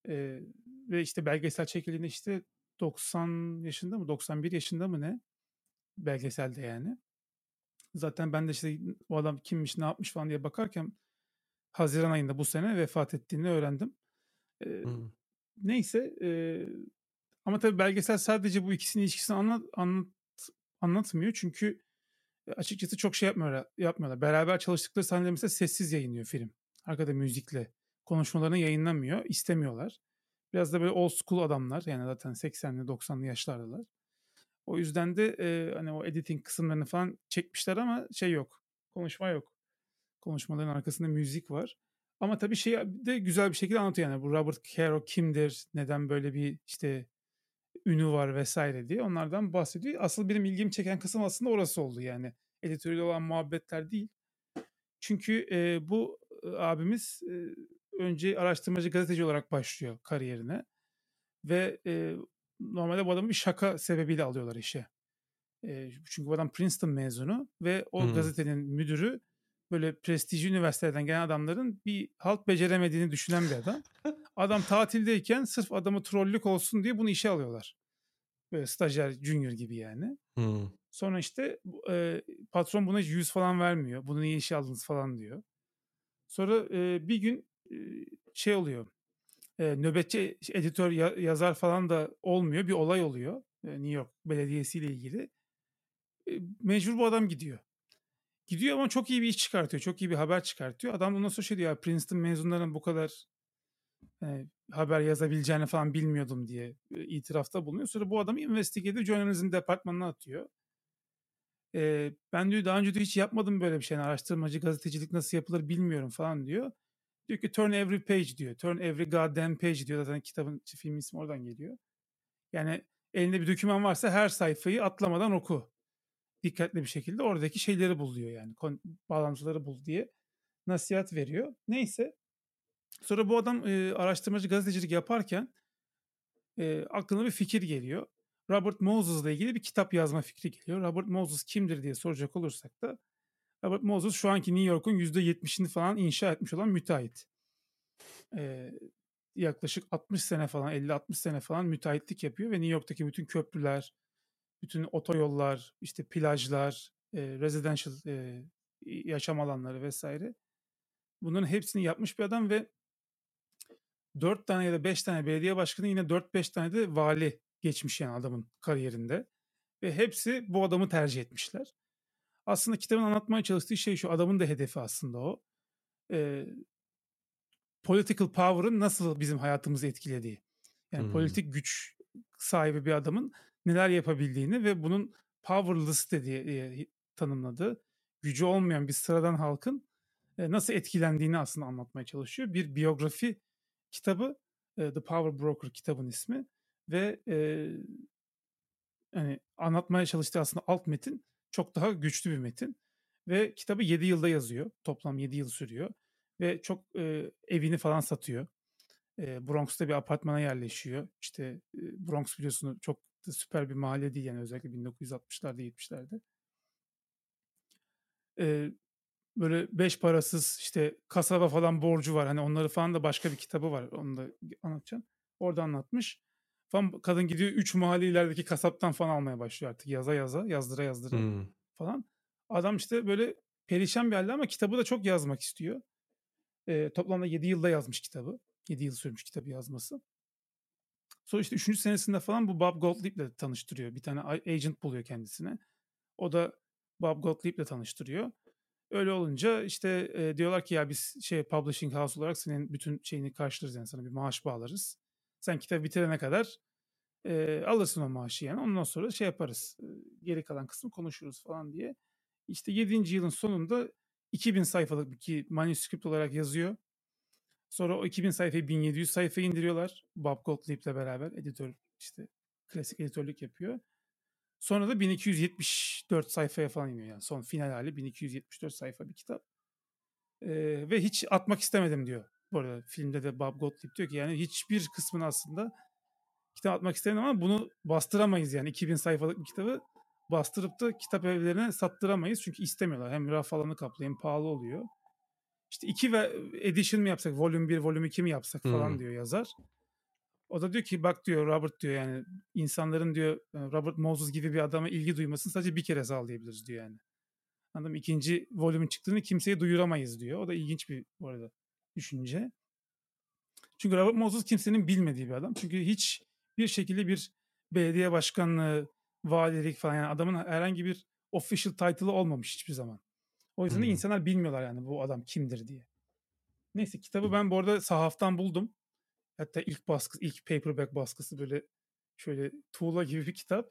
Ee, ve işte belgesel çekildiğinde işte 90 yaşında mı 91 yaşında mı ne? Belgeselde yani. Zaten ben de işte o adam kimmiş ne yapmış falan diye bakarken Haziran ayında bu sene vefat ettiğini öğrendim. Ee, hmm. Neyse e, ama tabii belgesel sadece bu ikisinin ilişkisini anlat, anlat, anlatmıyor. Çünkü açıkçası çok şey yapmıyorlar, yapmıyorlar. Beraber çalıştıkları sahneler mesela sessiz yayınlıyor film. Arkada müzikle. Konuşmalarını yayınlamıyor. istemiyorlar. Biraz da böyle old school adamlar. Yani zaten 80'li 90'lı yaşlardalar. O yüzden de e, hani o editing kısımlarını falan çekmişler ama şey yok. Konuşma yok konuşmaların arkasında müzik var. Ama tabii şey de güzel bir şekilde anlatıyor yani bu Robert Caro kimdir, neden böyle bir işte ünü var vesaire diye onlardan bahsediyor. Asıl benim ilgimi çeken kısım aslında orası oldu yani. Editörüyle olan muhabbetler değil. Çünkü e, bu abimiz e, önce araştırmacı gazeteci olarak başlıyor kariyerine. Ve e, normalde bu adamı bir şaka sebebiyle alıyorlar işe. E, çünkü bu adam Princeton mezunu ve o hmm. gazetenin müdürü böyle prestijli üniversitelerden gelen adamların bir halt beceremediğini düşünen bir adam. Adam tatildeyken sırf adamı trollük olsun diye bunu işe alıyorlar. Böyle stajyer, junior gibi yani. Hımm. Sonra işte e, patron buna 100 falan vermiyor. Bunu niye işe aldınız falan diyor. Sonra e, bir gün e, şey oluyor. E, nöbetçi editör ya, yazar falan da olmuyor. Bir olay oluyor. E, New York Belediyesi ile ilgili. E, mecbur bu adam gidiyor. Gidiyor ama çok iyi bir iş çıkartıyor. Çok iyi bir haber çıkartıyor. Adam ondan sonra şey diyor Princeton mezunlarının bu kadar e, haber yazabileceğini falan bilmiyordum diye e, itirafta bulunuyor. Sonra bu adamı investigative journalism departmanına atıyor. E, ben diyor daha önce de hiç yapmadım böyle bir şey. Yani araştırmacı gazetecilik nasıl yapılır bilmiyorum falan diyor. Diyor ki turn every page diyor. Turn every goddamn page diyor. Zaten kitabın film ismi oradan geliyor. Yani elinde bir doküman varsa her sayfayı atlamadan oku. Dikkatli bir şekilde oradaki şeyleri bul diyor yani. Bağlantıları bul diye nasihat veriyor. Neyse. Sonra bu adam e, araştırmacı gazetecilik yaparken e, aklına bir fikir geliyor. Robert Moses ile ilgili bir kitap yazma fikri geliyor. Robert Moses kimdir diye soracak olursak da Robert Moses şu anki New York'un %70'ini falan inşa etmiş olan müteahhit. Ee, yaklaşık 60 sene falan 50-60 sene falan müteahhitlik yapıyor ve New York'taki bütün köprüler, bütün otoyollar, işte plajlar, e, residential e, yaşam alanları vesaire bunların hepsini yapmış bir adam ve 4 tane ya da 5 tane belediye başkanı yine 4-5 tane de vali geçmiş yani adamın kariyerinde. Ve hepsi bu adamı tercih etmişler. Aslında kitabın anlatmaya çalıştığı şey şu adamın da hedefi aslında o. Ee, political power'ın nasıl bizim hayatımızı etkilediği. Yani hmm. politik güç sahibi bir adamın neler yapabildiğini ve bunun powerless dediği tanımladığı gücü olmayan bir sıradan halkın nasıl etkilendiğini aslında anlatmaya çalışıyor. Bir biyografi kitabı The Power Broker kitabın ismi ve e, hani anlatmaya çalıştığı aslında alt metin çok daha güçlü bir metin ve kitabı 7 yılda yazıyor. Toplam 7 yıl sürüyor ve çok e, evini falan satıyor. E, Bronx'ta bir apartmana yerleşiyor. İşte e, Bronx biliyorsunuz çok da süper bir mahalle değil yani özellikle 1960'larda 70'lerde. E, böyle beş parasız işte kasaba falan borcu var. Hani onları falan da başka bir kitabı var. Onu da anlatacağım. Orada anlatmış. Falan kadın gidiyor 3 mahalle ilerideki kasaptan falan almaya başlıyor artık. Yaza yaza, yazdıra yazdıra hmm. falan. Adam işte böyle perişan bir halde ama kitabı da çok yazmak istiyor. E, toplamda 7 yılda yazmış kitabı. 7 yıl sürmüş kitabı yazması. Sonra işte 3. senesinde falan bu Bob Gottlieb'le tanıştırıyor. Bir tane agent buluyor kendisine. O da Bob Gottlieb'le tanıştırıyor. Öyle olunca işte e, diyorlar ki ya biz şey publishing house olarak senin bütün şeyini karşılarız yani sana bir maaş bağlarız. Sen kitabı bitirene kadar e, alırsın o maaşı yani. Ondan sonra şey yaparız. E, geri kalan kısmı konuşuruz falan diye. İşte 7. yılın sonunda 2000 sayfalık bir manuscript olarak yazıyor. Sonra o 2000 sayfayı 1700 sayfa indiriyorlar. Bob Gottlieb'le beraber editör işte klasik editörlük yapıyor. Sonra da 1274 sayfaya falan iniyor yani. Son final hali 1274 sayfa bir kitap. Ee, ve hiç atmak istemedim diyor. Bu arada filmde de Bob Gottlieb diyor ki yani hiçbir kısmını aslında kitap atmak istemedim ama bunu bastıramayız yani 2000 sayfalık bir kitabı bastırıp da kitap evlerine sattıramayız çünkü istemiyorlar. Hem raf alanı hem pahalı oluyor. İşte iki ve edition mi yapsak, volume 1, volume 2 mi yapsak falan hmm. diyor yazar. O da diyor ki bak diyor Robert diyor yani insanların diyor Robert Moses gibi bir adama ilgi duymasını sadece bir kere sağlayabiliriz diyor yani. Anladım ikinci volümün çıktığını kimseye duyuramayız diyor. O da ilginç bir bu arada düşünce. Çünkü Robert Moses kimsenin bilmediği bir adam. Çünkü hiç bir şekilde bir belediye başkanlığı, valilik falan yani adamın herhangi bir official title'ı olmamış hiçbir zaman. O yüzden hmm. de insanlar bilmiyorlar yani bu adam kimdir diye. Neyse kitabı ben bu arada sahaftan buldum. Hatta ilk baskı, ilk paperback baskısı böyle şöyle tuğla gibi bir kitap.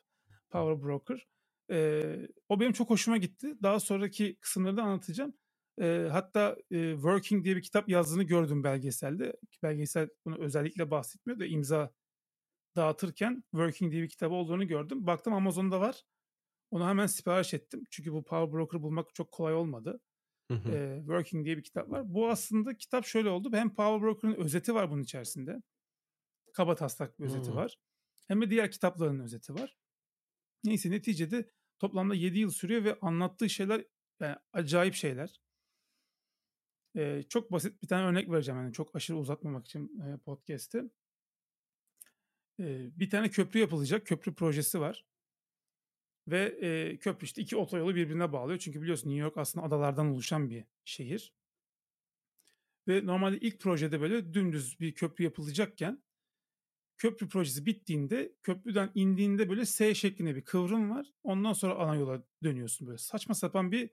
Power Broker. Ee, o benim çok hoşuma gitti. Daha sonraki kısımları da anlatacağım. Ee, hatta e, Working diye bir kitap yazdığını gördüm belgeselde. Belgesel bunu özellikle bahsetmiyor da imza dağıtırken Working diye bir kitabı olduğunu gördüm. Baktım Amazon'da var. Onu hemen sipariş ettim. Çünkü bu Power Broker bulmak çok kolay olmadı. Hı Working diye bir kitap var. Bu aslında kitap şöyle oldu. Hem Power Broker'ın özeti var bunun içerisinde. Kaba taslak bir özeti hı. var. Hem de diğer kitapların özeti var. Neyse neticede toplamda 7 yıl sürüyor ve anlattığı şeyler yani acayip şeyler. Ee, çok basit bir tane örnek vereceğim. Yani çok aşırı uzatmamak için e, podcast'i. Eee, bir tane köprü yapılacak. Köprü projesi var. Ve, eee, köprü, işte, 2 otoyolu birbirine bağlıyor. Çünkü biliyorsun New York aslında adalardan oluşan bir şehir. Ve normalde ilk projede, böyle, dümdüz bir köprü yapılacakken köprü projesi bittiğinde köprüden indiğinde, böyle, S şeklinde bir kıvrım var. Ondan sonra ana yola dönüyorsun, böyle. Saçma sapan bir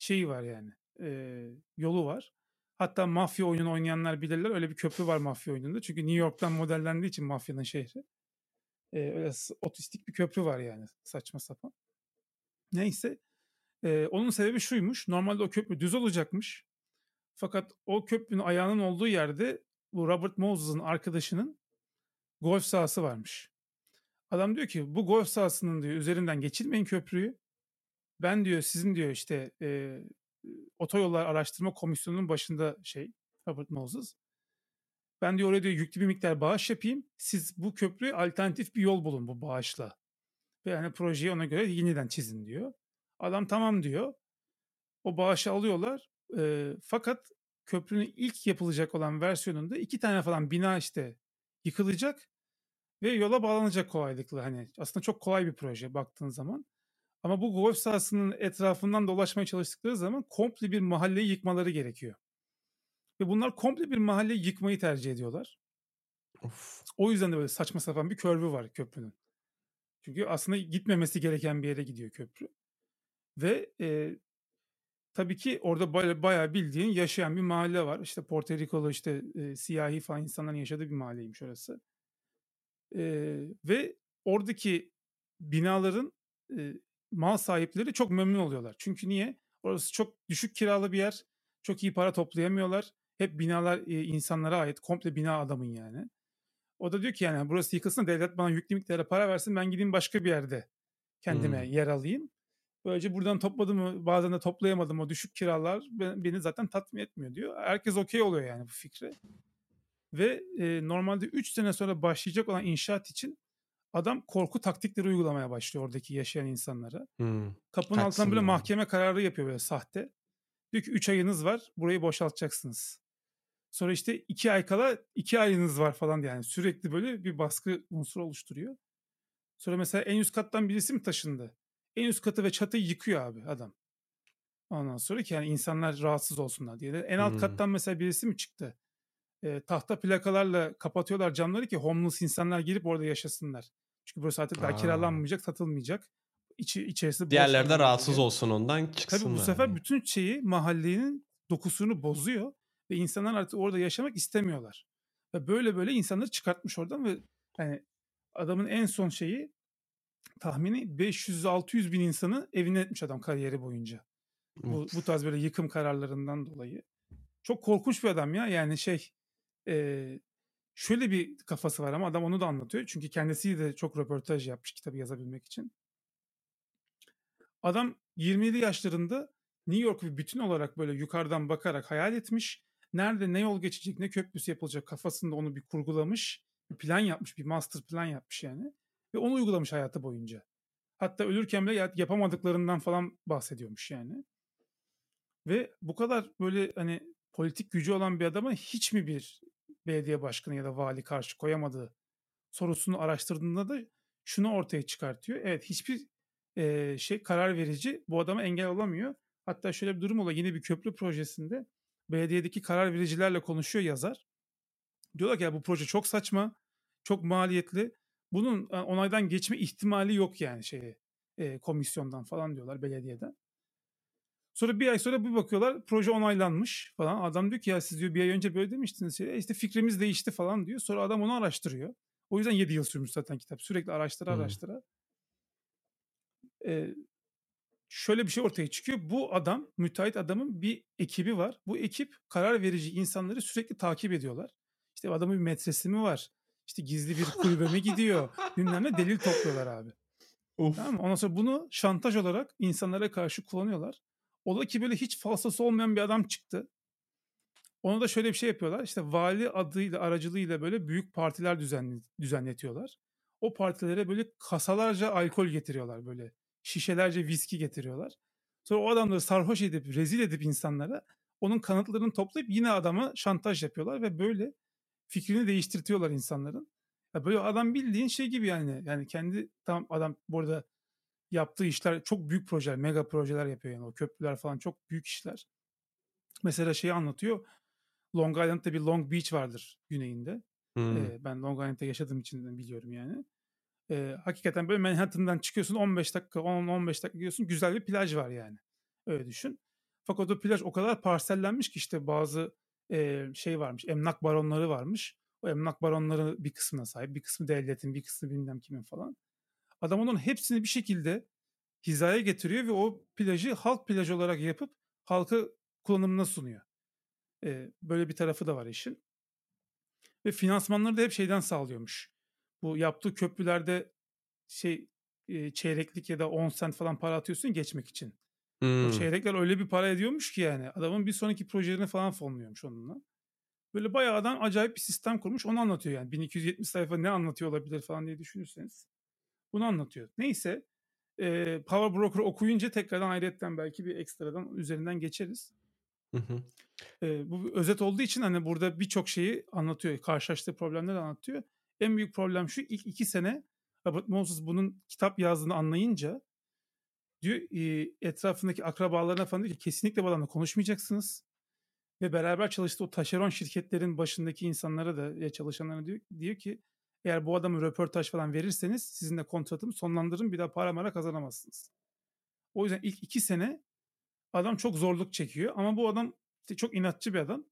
şeyi var yani, eee, yolu var. Hatta mafya oyununu oynayanlar bilirler. Öyle bir köprü var mafya oyununda. Çünkü New York'tan modellendiği için mafyanın şehri. Eee, öyle otistik bir köprü var yani saçma sapan. Neyse, eee, onun sebebi şuymuş: Normalde o köprü düz olacakmış. Fakat o köprünün ayağının olduğu yerde bu Robert Moses'ın arkadaşının golf sahası varmış. Adam diyor ki, "Bu golf sahasının" diyor, "üzerinden geçirmeyin köprüyü. Ben" diyor, "sizin" diyor, işte, eee, Otoyollar Araştırma Komisyonu'nun başında şey Robert Moses. "Ben" diyor, "oraya" diyor, "yüklü bir miktar bağış yapayım. Siz bu köprüye alternatif bir yol bulun bu bağışla ve, hani, projeyi ona göre yeniden çizin." diyor. Adam, "Tamam." diyor. O bağışı alıyorlar, eee, fakat köprünün ilk yapılacak olan versiyonunda 2 tane falan bina, işte, yıkılacak ve yola bağlanacak kolaylıkla. Hani, aslında çok kolay bir proje baktığın zaman. Ama bu golf sahasının etrafından dolaşmaya çalıştıkları zaman komple bir mahalleyi yıkmaları gerekiyor. Ve bunlar komple bir mahalleyi yıkmayı tercih ediyorlar. Of! O yüzden de böyle saçma sapan bir curve'ü var köprünün. Çünkü aslında gitmemesi gereken bir yere gidiyor köprü. Ve, eee, tabii ki orada baya bayağı bildiğin yaşayan bir mahalle var. İşte, Porto Rikolu, işte, eee, siyahi falan insanların yaşadığı bir mahalleymiş orası. Eee, ve oradaki binaların, eee, mal sahipleri çok memnun oluyorlar. Çünkü niye? Orası çok düşük kiralı bir yer. Çok iyi para toplayamıyorlar. Hep binalar, eee, insanlara ait. Komple bina adamın yani. O da diyor ki, yani, "Burası yıkılsın, devlet bana yüklü miktarda para versin, ben gideyim başka bir yerde kendime Hımm. yer alayım. Böylece buradan topladım mı bazen de toplayamadım o düşük kiralar be beni zaten tatmin etmiyor." diyor. Herkes okay oluyor yani bu fikre. Ve, eee, normalde 3 sene sonra başlayacak olan inşaat için adam korku taktikleri uygulamaya başlıyor oradaki yaşayan insanlara. Hımm. Kapının altından böyle Kaçsınlar. mahkeme kararı yapıyor böyle sahte. Diyor ki, "3 ayınız var, burayı boşaltacaksınız." Sonra, işte, 2 ay kala 2 ayınız var falan diye yani sürekli böyle bir baskı unsuru oluşturuyor. Sonra mesela en üst kattan birisi mi taşındı? En üst katı ve çatıyı yıkıyor abi adam. Ondan sonra ki yani insanlar rahatsız olsunlar diye de. En alt Hımm. kattan mesela birisi mi çıktı? Eee, tahta plakalarla kapatıyorlar camları ki homeless insanlar girip orada yaşasınlar. Çünkü burası artık daha A! kiralanmayacak, satılmayacak. İçi içerisi Diğerleri de rahatsız diye. olsun ondan, Tabii bu çıksınlar sefer bütün şeyi, mahallenin dokusunu bozuyor ve insanlar artık orada yaşamak istemiyorlar. Ve böyle böyle insanları çıkartmış oradan ve, hani, adamın en son şeyi tahmini 500-600 bin insanı evinden etmiş adam kariyeri boyunca. Bu bu tarz böyle yıkım kararlarından dolayı. Çok korkunç bir adam ya. Yani şey, eee, şöyle bir kafası var ama adam onu da anlatıyor. Çünkü kendisi de çok röportaj yapmış kitabı yazabilmek için. Adam 27 yaşlarında New York'u bütün olarak böyle yukarıdan bakarak hayal etmiş. Nerede ne yol geçecek, ne köprüsü yapılacak kafasında onu bir kurgulamış. Bir plan yapmış, bir master plan yapmış yani. Ve onu uygulamış hayatı boyunca. Hatta ölürken bile ya yapamadıklarından falan bahsediyormuş yani. Ve bu kadar böyle, hani, politik gücü olan bir adama hiç mi bir belediye başkanı ya da vali karşı koyamadı sorusunu araştırdığında da şunu ortaya çıkartıyor. Evet, hiçbir, eee, şey karar verici bu adama engel olamıyor. Hatta şöyle bir durum oluyor. Yine bir köprü projesinde belediyedeki karar vericilerle konuşuyor yazar. Diyorlar ki, "Ya bu proje çok saçma, çok maliyetli. Bunun, aaa, onaydan geçme ihtimali yok yani şeye, eee, komisyondan." falan diyorlar belediyeden. Sonra 1 ay sonra bir bakıyorlar proje onaylanmış falan. Adam diyor ki, "Ya siz" diyor, "1 ay önce böyle demiştiniz." "E, işte fikrimiz değişti." falan diyor. Sonra adam onu araştırıyor. O yüzden 7 yıl sürmüş zaten kitap. Sürekli araştıra Hımm. araştıra. Eee, şöyle bir şey ortaya çıkıyor. Bu adam, müteahhit adamın bir ekibi var. Bu ekip karar verici insanları sürekli takip ediyorlar. İşte adamın bir metresi mi var? İşte gizli bir kulübe mi gidiyor? Bilmem ne delil topluyorlar abi. Of! Tamam mı? Ondan sonra bunu şantaj olarak insanlara karşı kullanıyorlar. Ola ki böyle hiç falsosu olmayan bir adam çıktı. Ona da şöyle bir şey yapıyorlar. İşte vali adıyla, aracılığıyla böyle büyük partiler düzenli düzenletiyorlar. O partilere böyle kasalarca alkol getiriyorlar böyle. Şişelerce viski getiriyorlar. Sonra o adamları sarhoş edip, rezil edip insanlara onun kanıtlarını toplayıp yine adama şantaj yapıyorlar ve böyle fikrini değiştirtiyorlar insanların. Ya böyle adam bildiğin şey gibi yani. Yani kendi tam adam burada yaptığı işler çok büyük projeler, mega projeler yapıyor yani. O köprüler falan çok büyük işler. Mesela şeyi anlatıyor. Long Island'da bir Long Beach vardır güneyinde. Hmm. Ee, ben Long Island'da yaşadığım için biliyorum yani. Ee, hakikaten böyle Manhattan'dan çıkıyorsun 15 dakika 10-15 dakika gidiyorsun güzel bir plaj var yani. Öyle düşün. Fakat o plaj o kadar parsellenmiş ki işte bazı e, şey varmış emlak baronları varmış. O emlak baronları bir kısmına sahip bir kısmı devletin bir kısmı bilmem kimin falan. Adam onun hepsini bir şekilde hizaya getiriyor ve o plajı halk plajı olarak yapıp halka kullanımına sunuyor. Ee, böyle bir tarafı da var işin. Ve finansmanları da hep şeyden sağlıyormuş. Bu yaptığı köprülerde şey e, çeyreklik ya da 10 sent falan para atıyorsun geçmek için. Hmm. O çeyrekler öyle bir para ediyormuş ki yani. Adamın bir sonraki projelerini falan fonluyormuş onunla. Böyle bayağı adam acayip bir sistem kurmuş. Onu anlatıyor yani. 1270 sayfa ne anlatıyor olabilir falan diye düşünürseniz. Bunu anlatıyor. Neyse. E, Power Broker okuyunca tekrardan ayrıyetten belki bir ekstradan üzerinden geçeriz. Hı hı. E, bu özet olduğu için hani burada birçok şeyi anlatıyor. Karşılaştığı problemleri anlatıyor. En büyük problem şu ilk iki sene Robert Moses bunun kitap yazdığını anlayınca diyor e, etrafındaki akrabalarına falan diyor ki kesinlikle bu adamla konuşmayacaksınız. Ve beraber çalıştığı o taşeron şirketlerin başındaki insanlara da çalışanlara diyor, diyor ki eğer bu adamı röportaj falan verirseniz sizinle kontratımı sonlandırırım bir daha para mara kazanamazsınız. O yüzden ilk iki sene adam çok zorluk çekiyor ama bu adam işte çok inatçı bir adam.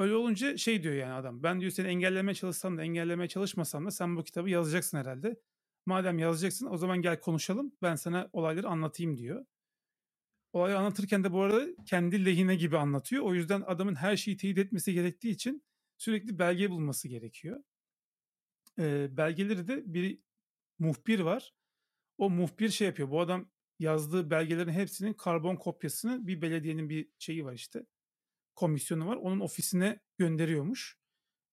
Öyle olunca şey diyor yani adam ben diyor seni engellemeye çalışsam da engellemeye çalışmasam da sen bu kitabı yazacaksın herhalde. Madem yazacaksın o zaman gel konuşalım ben sana olayları anlatayım diyor. Olayı anlatırken de bu arada kendi lehine gibi anlatıyor. O yüzden adamın her şeyi teyit etmesi gerektiği için sürekli belge bulması gerekiyor. Ee, belgeleri de bir muhbir var. O muhbir şey yapıyor. Bu adam yazdığı belgelerin hepsinin karbon kopyasını bir belediyenin bir şeyi var işte. Komisyonu var. Onun ofisine gönderiyormuş.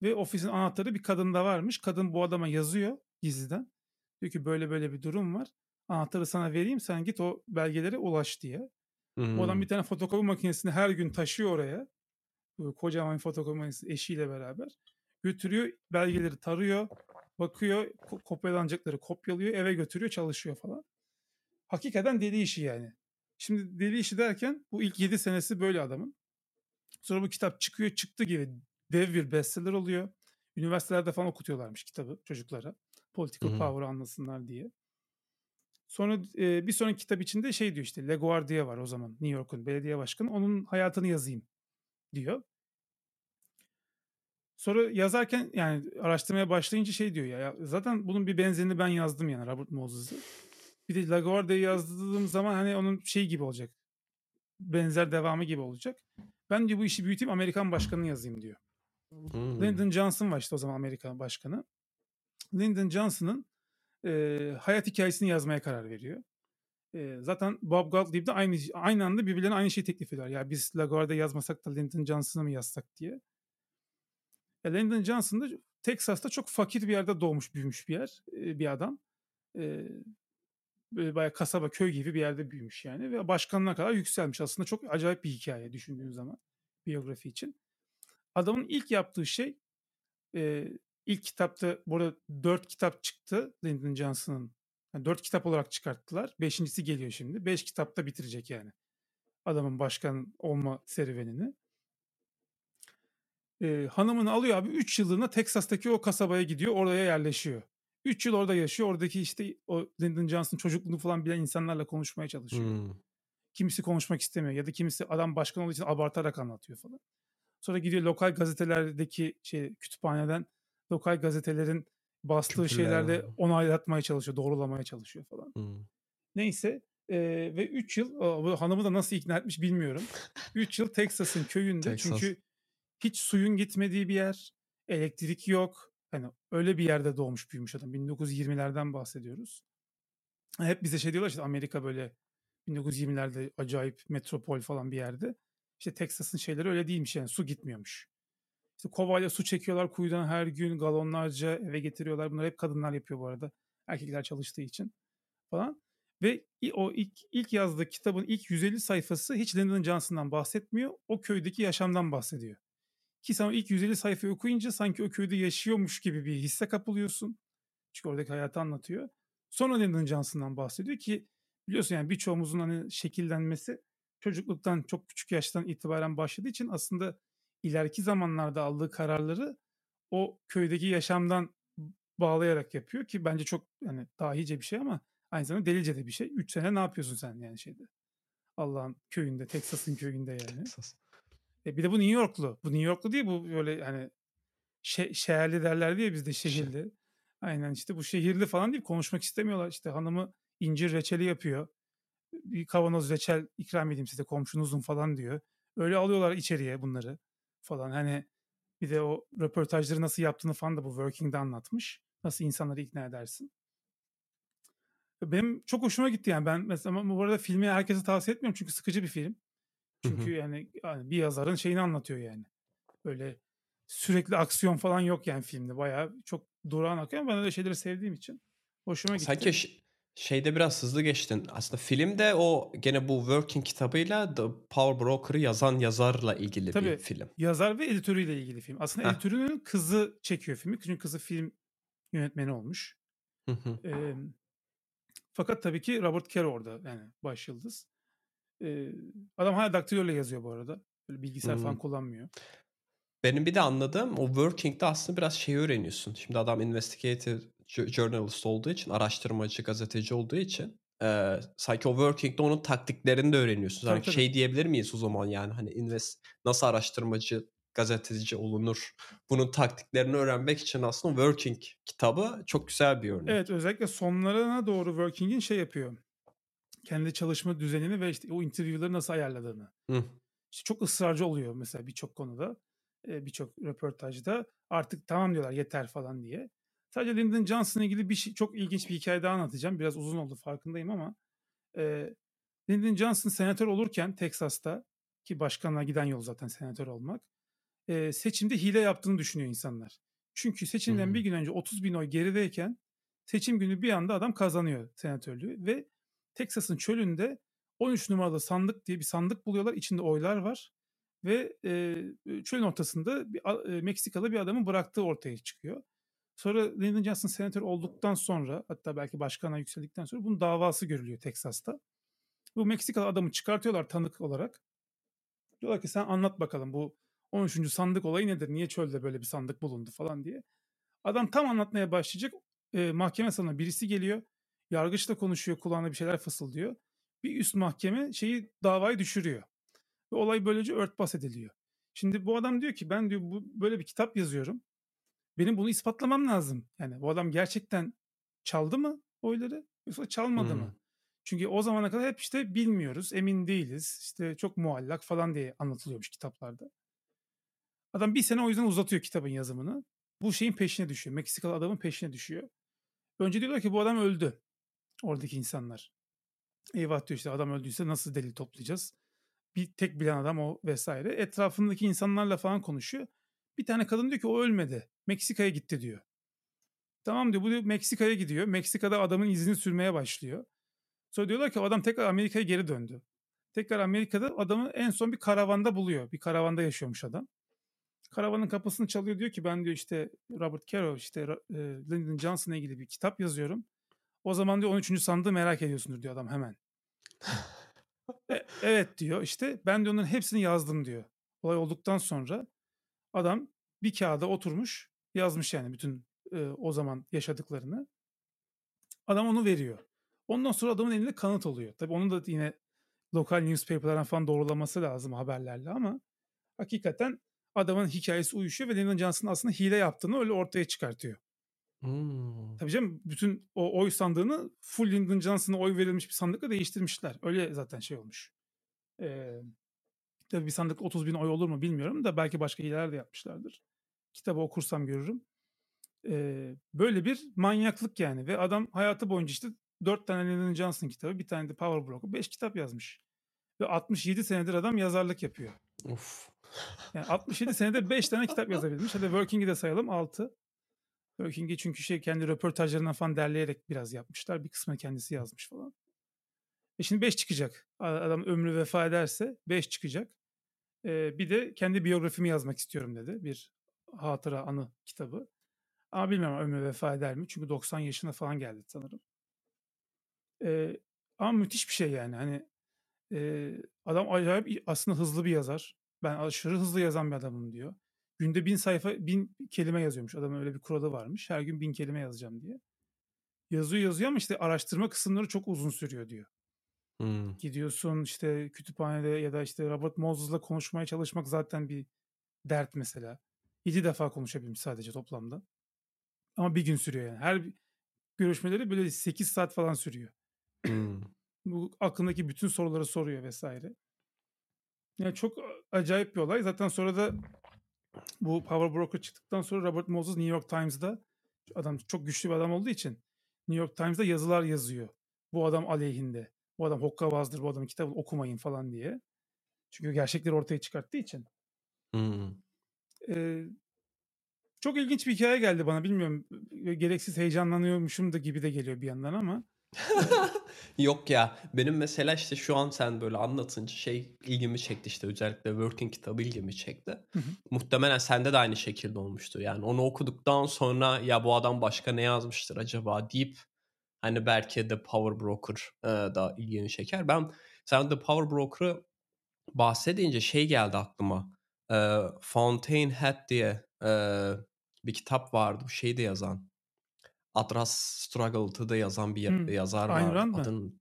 Ve ofisin anahtarı bir kadında varmış. Kadın bu adama yazıyor gizliden. Diyor ki böyle böyle bir durum var. Anahtarı sana vereyim sen git o belgelere ulaş diye. Hmm. O adam bir tane fotokopi makinesini her gün taşıyor oraya. Böyle kocaman bir fotokopi makinesi eşiyle beraber. Götürüyor belgeleri tarıyor. Bakıyor ko- kopyalanacakları kopyalıyor eve götürüyor çalışıyor falan. Hakikaten deli işi yani. Şimdi deli işi derken bu ilk 7 senesi böyle adamın. Sonra bu kitap çıkıyor çıktı gibi dev bir bestseller oluyor. Üniversitelerde falan okutuyorlarmış kitabı çocuklara. Political Hı hı. power anlasınlar diye. Sonra e, bir sonraki kitap içinde şey diyor işte LaGuardia var o zaman New York'un belediye başkanı. Onun hayatını yazayım diyor. Sonra yazarken yani araştırmaya başlayınca şey diyor ya, ya zaten bunun bir benzerini ben yazdım yani Robert Moses'ı. Bir de LaGuardia'yı yazdığım zaman hani onun şey gibi olacak. Benzer devamı gibi olacak. Ben diyor bu işi büyüteyim Amerikan başkanını yazayım diyor. Hmm. Lyndon Johnson var işte o zaman Amerikan başkanı. Lyndon Johnson'ın e, hayat hikayesini yazmaya karar veriyor. E, zaten Bob Gottlieb de aynı aynı anda birbirlerine aynı şeyi teklif ediyor. Ya biz LaGuardia yazmasak da Lyndon Johnson'ı mı yazsak diye. E, Lyndon Johnson da Texas'ta çok fakir bir yerde doğmuş büyümüş bir yer e, bir adam. E, böyle bayağı kasaba köy gibi bir yerde büyümüş yani ve başkanına kadar yükselmiş. Aslında çok acayip bir hikaye düşündüğün zaman biyografi için. Adamın ilk yaptığı şey e, ilk kitapta burada dört kitap çıktı Lyndon Johnson'ın. Yani dört kitap olarak çıkarttılar. Beşincisi geliyor şimdi. Beş kitapta bitirecek yani. Adamın başkan olma serüvenini. E, hanımını alıyor abi. Üç yıllığına Teksas'taki o kasabaya gidiyor. Oraya yerleşiyor. Üç yıl orada yaşıyor. Oradaki işte o Lyndon Johnson çocukluğunu falan bilen insanlarla konuşmaya çalışıyor. Hmm. Kimisi konuşmak istemiyor ya da kimisi adam başkan olduğu için abartarak anlatıyor falan. Sonra gidiyor lokal gazetelerdeki şey kütüphaneden lokal gazetelerin bastığı Küfürler şeylerle onaylatmaya çalışıyor, doğrulamaya çalışıyor falan. Hmm. Neyse e, ve 3 yıl o, bu hanımı da nasıl ikna etmiş bilmiyorum. 3 yıl Texas'ın köyünde [laughs] Texas. çünkü hiç suyun gitmediği bir yer, elektrik yok. Hani öyle bir yerde doğmuş büyümüş adam. 1920'lerden bahsediyoruz. Hep bize şey diyorlar işte Amerika böyle 1920'lerde acayip metropol falan bir yerde. İşte Texas'ın şeyleri öyle değilmiş yani su gitmiyormuş. İşte kovayla su çekiyorlar kuyudan her gün galonlarca eve getiriyorlar. Bunları hep kadınlar yapıyor bu arada. Erkekler çalıştığı için falan. Ve o ilk, ilk yazdığı kitabın ilk 150 sayfası hiç Lyndon Johnson'dan bahsetmiyor. O köydeki yaşamdan bahsediyor. Ki sen o ilk 150 sayfayı okuyunca sanki o köyde yaşıyormuş gibi bir hisse kapılıyorsun. Çünkü oradaki hayatı anlatıyor. Sonra Lyndon Johnson'dan bahsediyor ki biliyorsun yani birçoğumuzun hani şekillenmesi çocukluktan çok küçük yaştan itibaren başladığı için aslında ileriki zamanlarda aldığı kararları o köydeki yaşamdan bağlayarak yapıyor ki bence çok yani dahice bir şey ama aynı zamanda delice de bir şey. 3 sene ne yapıyorsun sen yani şeyde? Allah'ın köyünde, Texas'ın köyünde yani. Texas. E bir de bu New Yorklu. Bu New Yorklu değil bu böyle hani şe- şehirli derler diye bizde şehirli. Aynen işte bu şehirli falan değil konuşmak istemiyorlar. İşte hanımı incir reçeli yapıyor. Bir kavanoz reçel ikram edeyim size komşunuzun falan diyor. Öyle alıyorlar içeriye bunları falan. Hani bir de o röportajları nasıl yaptığını falan da bu Working'de anlatmış. Nasıl insanları ikna edersin. Benim çok hoşuma gitti yani. Ben mesela bu arada filmi herkese tavsiye etmiyorum çünkü sıkıcı bir film. Çünkü yani, yani bir yazarın şeyini anlatıyor yani. Böyle sürekli aksiyon falan yok yani filmde. Bayağı çok durağan akıyor ben öyle şeyleri sevdiğim için hoşuma gitti. Sanki şeyde biraz hızlı geçtin. Aslında filmde o gene bu Working kitabıyla The Power Broker'ı yazan yazarla ilgili Tabii, bir film. Yazar ve editörüyle ilgili film. Aslında Heh. editörünün kızı çekiyor filmi. Çünkü kızı film yönetmeni olmuş. ee, fakat tabii ki Robert Caro orada yani baş yıldız. Ee, adam hala daktiloyla yazıyor bu arada. Böyle bilgisayar hmm. falan kullanmıyor. Benim bir de anladığım o working'de aslında biraz şey öğreniyorsun. Şimdi adam investigative journalist olduğu için, araştırmacı, gazeteci olduğu için e, sanki o working'de onun taktiklerini de öğreniyorsun. Sanki şey diyebilir miyiz o zaman yani hani invest nasıl araştırmacı, gazeteci olunur? Bunun taktiklerini öğrenmek için aslında Working kitabı çok güzel bir örnek. Evet özellikle sonlarına doğru Working'in şey yapıyor. Kendi çalışma düzenini ve işte o interview'ları nasıl ayarladığını. Hı. İşte çok ısrarcı oluyor mesela birçok konuda birçok röportajda artık tamam diyorlar yeter falan diye. Sadece Lyndon Johnson'la ilgili bir şey, çok ilginç bir hikaye daha anlatacağım. Biraz uzun oldu farkındayım ama e, Lyndon Johnson senatör olurken Teksas'ta ki başkanlığa giden yol zaten senatör olmak e, seçimde hile yaptığını düşünüyor insanlar. Çünkü seçimden hmm. bir gün önce 30 bin oy gerideyken seçim günü bir anda adam kazanıyor senatörlüğü ve Teksas'ın çölünde 13 numaralı sandık diye bir sandık buluyorlar. İçinde oylar var ve e, çölün ortasında bir, e, Meksikalı bir adamın bıraktığı ortaya çıkıyor. Sonra Lyndon Johnson senatör olduktan sonra hatta belki başkana yükseldikten sonra bunun davası görülüyor Teksas'ta. Bu Meksikalı adamı çıkartıyorlar tanık olarak. Diyorlar ki sen anlat bakalım bu 13. sandık olayı nedir? Niye çölde böyle bir sandık bulundu falan diye. Adam tam anlatmaya başlayacak. E, mahkeme salonuna birisi geliyor. Yargıçla konuşuyor. Kulağına bir şeyler fısıldıyor. Bir üst mahkeme şeyi davayı düşürüyor. Ve olay böylece örtbas ediliyor. Şimdi bu adam diyor ki ben diyor bu böyle bir kitap yazıyorum. Benim bunu ispatlamam lazım. Yani bu adam gerçekten çaldı mı oyları yoksa çalmadı hmm. mı? Çünkü o zamana kadar hep işte bilmiyoruz, emin değiliz. İşte çok muallak falan diye anlatılıyormuş kitaplarda. Adam bir sene o yüzden uzatıyor kitabın yazımını. Bu şeyin peşine düşüyor. Meksikalı adamın peşine düşüyor. Önce diyorlar ki bu adam öldü. Oradaki insanlar. Eyvah diyor işte adam öldüyse nasıl delil toplayacağız? bir tek bilen adam o vesaire. Etrafındaki insanlarla falan konuşuyor. Bir tane kadın diyor ki o ölmedi. Meksika'ya gitti diyor. Tamam diyor bu diyor Meksika'ya gidiyor. Meksika'da adamın izini sürmeye başlıyor. Sonra diyorlar ki adam tekrar Amerika'ya geri döndü. Tekrar Amerika'da adamı en son bir karavanda buluyor. Bir karavanda yaşıyormuş adam. Karavanın kapısını çalıyor diyor ki ben diyor işte Robert Caro işte e, Lyndon Johnson'la ilgili bir kitap yazıyorum. O zaman diyor 13. sandığı merak ediyorsundur diyor adam hemen. E, evet diyor işte ben de onların hepsini yazdım diyor. Olay olduktan sonra adam bir kağıda oturmuş yazmış yani bütün e, o zaman yaşadıklarını. Adam onu veriyor. Ondan sonra adamın elinde kanıt oluyor. Tabii onun da yine lokal newspaper'lardan falan doğrulaması lazım haberlerle ama hakikaten adamın hikayesi uyuşuyor ve Lyndon Johnson aslında hile yaptığını öyle ortaya çıkartıyor. Hmm. Tabii canım bütün o oy sandığını full Lyndon Johnson'a oy verilmiş bir sandıkla değiştirmişler. Öyle zaten şey olmuş. Ee, tabii bir sandık 30 bin oy olur mu bilmiyorum da belki başka hileler de yapmışlardır. Kitabı okursam görürüm. Ee, böyle bir manyaklık yani ve adam hayatı boyunca işte 4 tane Lyndon Johnson kitabı bir tane de Power Broker 5 kitap yazmış. Ve 67 senedir adam yazarlık yapıyor. Of. Yani 67 senede 5 tane kitap [laughs] yazabilmiş. Hadi Working'i de sayalım 6. Working'i çünkü şey kendi röportajlarından falan derleyerek biraz yapmışlar. Bir kısmını kendisi yazmış falan. E şimdi 5 çıkacak. Adam ömrü vefa ederse 5 çıkacak. Eee, bir de kendi biyografimi yazmak istiyorum dedi. Bir hatıra, anı kitabı. Ama bilmiyorum ömrü vefa eder mi? Çünkü 90 yaşına falan geldi sanırım. Eee, ama müthiş bir şey yani. Hani eee, adam acayip aslında hızlı bir yazar. Ben aşırı hızlı yazan bir adamım diyor. Günde bin sayfa, bin kelime yazıyormuş. Adamın öyle bir kuralı varmış. Her gün bin kelime yazacağım diye. Yazıyor yazıyor ama işte araştırma kısımları çok uzun sürüyor diyor. Hımm. Gidiyorsun işte kütüphanede ya da işte Robert Moses'la konuşmaya çalışmak zaten bir dert mesela. 7 defa konuşabilmiş sadece toplamda. Ama bir gün sürüyor yani. Her görüşmeleri böyle 8 saat falan sürüyor. Hımm. Bu aklındaki bütün soruları soruyor vesaire. Yani çok acayip bir olay. Zaten sonra da bu Power Broker çıktıktan sonra Robert Moses New York Times'da adam çok güçlü bir adam olduğu için New York Times'da yazılar yazıyor. Bu adam aleyhinde. Bu adam hokkabazdır. Bu adamın kitabını okumayın falan diye. Çünkü gerçekleri ortaya çıkarttığı için. Hımm. Eee, çok ilginç bir hikaye geldi bana. Bilmiyorum gereksiz heyecanlanıyormuşum da gibi de geliyor bir yandan ama. [laughs] Yok ya. Benim mesela işte şu an sen böyle anlatınca şey ilgimi çekti işte özellikle Working kitabı ilgimi çekti. Hı hı. Muhtemelen sende de aynı şekilde olmuştur. Yani onu okuduktan sonra ya bu adam başka ne yazmıştır acaba deyip hani belki de Power Broker e, da ilgini çeker. Ben sen de Power Broker'ı bahsedince şey geldi aklıma. E, Fountainhead diye e, bir kitap vardı. Bu şeyi de yazan. Atlas Struggled'ı da yazan bir Hımm. yazar Ayn var. Rand? Adını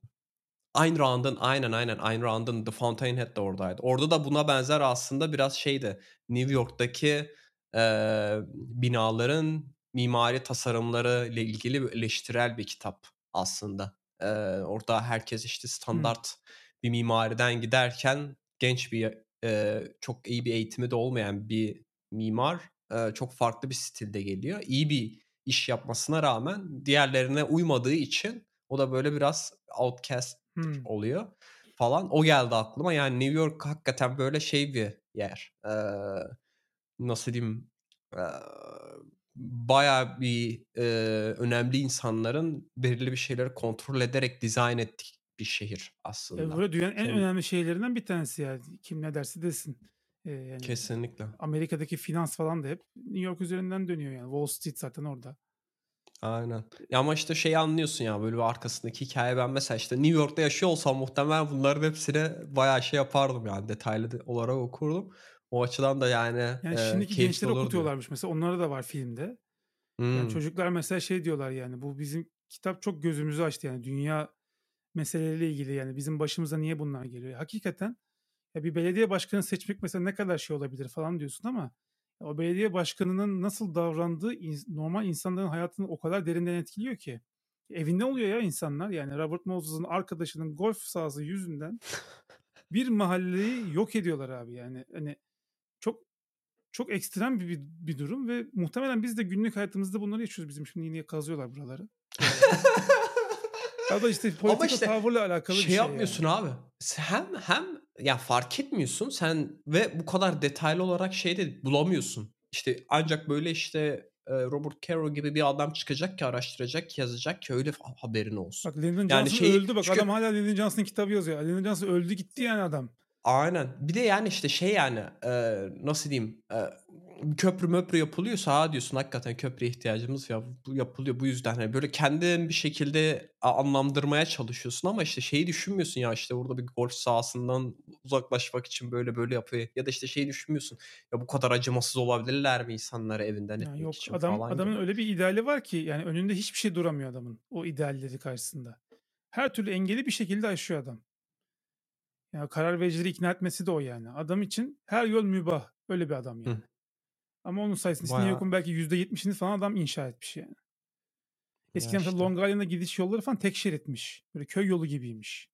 Ayn Rand'ın aynen aynen Ayn Rand'ın The Fountainhead de oradaydı. Orada da buna benzer aslında biraz şeydi. New York'taki eee, binaların mimari tasarımları ile ilgili eleştirel bir kitap aslında. Eee, orada herkes işte standart bir mimariden giderken genç bir eee, çok iyi bir eğitimi de olmayan bir mimar eee, çok farklı bir stilde geliyor. İyi bir iş yapmasına rağmen diğerlerine uymadığı için o da böyle biraz outcast Hımm. oluyor falan. O geldi aklıma. Yani New York hakikaten böyle şey bir yer. Eee, nasıl diyeyim? Eee, bayağı bir eee, önemli insanların belirli bir şeyleri kontrol ederek dizayn ettiği bir şehir E, aslında. böyle dünyanın en önemli şehirlerinden bir tanesi yani. Kim ne derse desin. Eee, yani kesinlikle. Amerika'daki finans falan da hep New York üzerinden dönüyor yani. Wall Street zaten orada. Aynen. Ya ama işte şeyi anlıyorsun ya böyle bir arkasındaki hikaye ben mesela işte New York'ta yaşıyor olsam muhtemelen bunların hepsini bayağı şey yapardım yani detaylı de- olarak okurdum. O açıdan da yani Yani e, şimdiki olurdu. okutuyorlarmış mesela. Onlara da var filmde. Yani Hmm. çocuklar mesela şey diyorlar yani bu bizim kitap çok gözümüzü açtı yani dünya meseleleriyle ilgili yani bizim başımıza niye bunlar geliyor? Hakikaten ya bir belediye başkanı seçmek mesela ne kadar şey olabilir falan diyorsun ama o belediye başkanının nasıl davrandığı normal insanların hayatını o kadar derinden etkiliyor ki. Evinde oluyor ya insanlar yani Robert Moses'ın arkadaşının golf sahası yüzünden bir mahalleyi yok ediyorlar abi yani. Hani çok çok ekstrem bir, bir, bir durum ve muhtemelen biz de günlük hayatımızda bunları yaşıyoruz. Bizim şimdi yine kazıyorlar buraları. [laughs] Ya da işte Ama politika işte tavırla alakalı bir şey şey yapmıyorsun yani. abi. Hem hem ya fark etmiyorsun sen ve bu kadar detaylı olarak şey de bulamıyorsun. İşte ancak böyle işte e, Robert Caro gibi bir adam çıkacak ki araştıracak, yazacak ki öyle ha- haberin olsun. Bak Lyndon Yani Johnson şeyi öldü bak çünkü adam hala Lyndon Johnson kitabı yazıyor. Lyndon Johnson öldü gitti yani adam. Aynen. Bir de yani işte şey yani e, nasıl diyeyim e, köprü möprü yapılıyorsa ha diyorsun hakikaten köprüye ihtiyacımız ya bu yapılıyor bu yüzden hani böyle kendin bir şekilde a- anlamlandırmaya çalışıyorsun ama işte şeyi düşünmüyorsun ya işte burada bir golf sahasından uzaklaşmak için böyle böyle yapıyor ya da işte şeyi düşünmüyorsun ya bu kadar acımasız olabilirler mi insanları evinden etmek yok için adam falan adamın gibi. öyle bir ideali var ki yani önünde hiçbir şey duramıyor adamın o idealleri karşısında. Her türlü engeli bir şekilde aşıyor adam. Yani karar vericileri ikna etmesi de o yani. Adam için her yol mübah. Öyle bir adam Hı, yani. Ama onun sayesinde bayağı York'un belki %70'ini falan adam inşa etmiş yani. ya Eskiden mesela işte. Long Island'a gidiş yolları falan tek şeritmiş. Böyle köy yolu gibiymiş.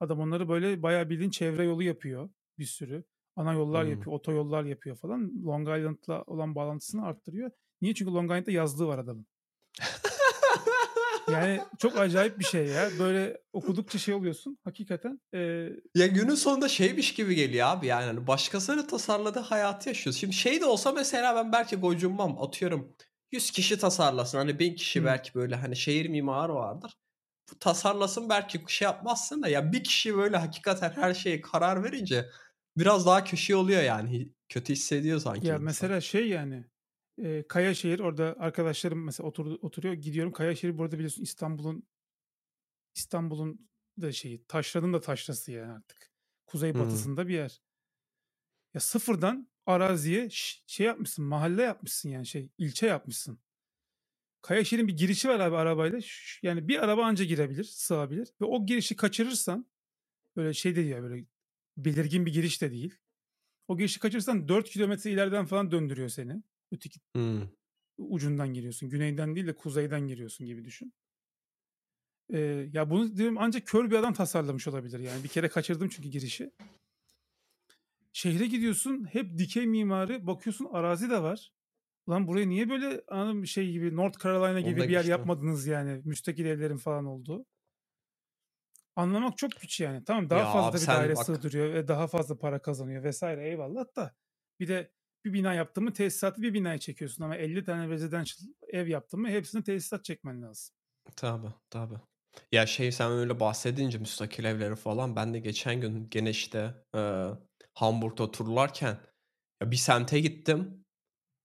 Adam onları böyle bayağı bildiğin çevre yolu yapıyor bir sürü. Ana yollar Hmm. yapıyor, otoyollar yapıyor falan. Long Island'la olan bağlantısını arttırıyor. Niye? Çünkü Long Island'da yazlığı var adamın. [laughs] Yani çok acayip bir şey ya. Böyle okudukça şey oluyorsun. Hakikaten eee, Ya günün sonunda şeymiş gibi geliyor abi yani hani başkasının tasarladığı hayatı yaşıyoruz. Şimdi şey de olsa mesela ben belki gocunmam atıyorum 100 kişi tasarlasın hani 1000 kişi hı. belki böyle hani şehir mimarı vardır. Bu tasarlasın belki şey yapmazsın da ya bir kişi böyle hakikaten her şeye karar verince biraz daha köşe oluyor yani. Kötü hissediyor sanki Ya insan. mesela şey yani e, Kayaşehir orada arkadaşlarım mesela otur, oturuyor gidiyorum Kayaşehir burada biliyorsun İstanbul'un İstanbul'un da şeyi taşranın da taşrası yani artık. Kuzey batısında bir yer. Ya sıfırdan araziye şey yapmışsın mahalle yapmışsın yani şey ilçe yapmışsın. Kayaşehir'in bir girişi var abi arabayla. Yani bir araba anca girebilir, sığabilir. Ve o girişi kaçırırsan böyle şey değil ya böyle belirgin bir giriş de değil. O girişi kaçırırsan 4 kilometre ileriden falan döndürüyor seni. Öteki Hı. ucundan giriyorsun. Güneyden değil de kuzeyden giriyorsun gibi düşün. Ee, ya bunu diyorum ancak kör bir adam tasarlamış olabilir yani. Bir kere kaçırdım çünkü girişi. Şehre gidiyorsun hep dikey mimari bakıyorsun arazi de var. Lan burayı niye böyle mı, şey gibi North Carolina gibi Onda bir yer güçlü. yapmadınız yani. Müstakil evlerin falan olduğu. Anlamak çok güç yani. Tamam daha Ya fazla bir daire bak- sığdırıyor ve daha fazla para kazanıyor vesaire eyvallah da. Bir de bir bina yaptın mı tesisatı bir binaya çekiyorsun ama 50 tane residential ev yaptın mı hepsine tesisat çekmen lazım. Tabii tabii. Ya şey sen öyle bahsedince müstakil evleri falan ben de geçen gün gene işte e, Hamburg'da turlarken ya bir semte gittim.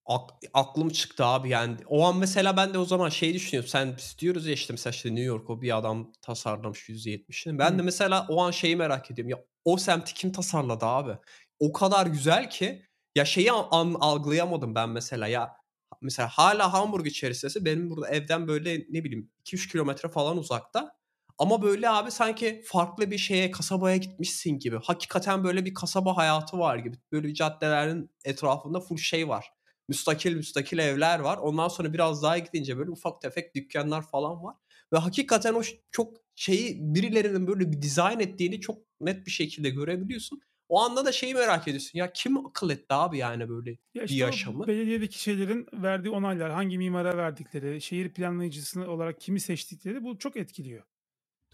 Ak- aklım çıktı abi yani. O an mesela ben de o zaman şey düşünüyorum. Sen biz diyoruz ya işte mesela işte New York o bir adam tasarlamış %70'ini. Ben Hı. de mesela o an şeyi merak ediyorum. Ya o semti kim tasarladı abi? O kadar güzel ki ya şeyi an, algılayamadım ben mesela ya mesela hala Hamburg içerisinde benim burada evden böyle ne bileyim 2-3 kilometre falan uzakta. Ama böyle abi sanki farklı bir şeye kasabaya gitmişsin gibi. Hakikaten böyle bir kasaba hayatı var gibi. Böyle caddelerin etrafında full şey var müstakil müstakil evler var. Ondan sonra biraz daha gidince böyle ufak tefek dükkanlar falan var. Ve hakikaten o çok şeyi birilerinin böyle bir dizayn ettiğini çok net bir şekilde görebiliyorsun. O anda da şeyi merak ediyorsun. Ya kim akıl etti abi yani böyle Ya bir işte o yaşamı? belediyedeki şeylerin verdiği onaylar, hangi mimara verdikleri, şehir planlayıcısı olarak kimi seçtikleri bu çok etkiliyor.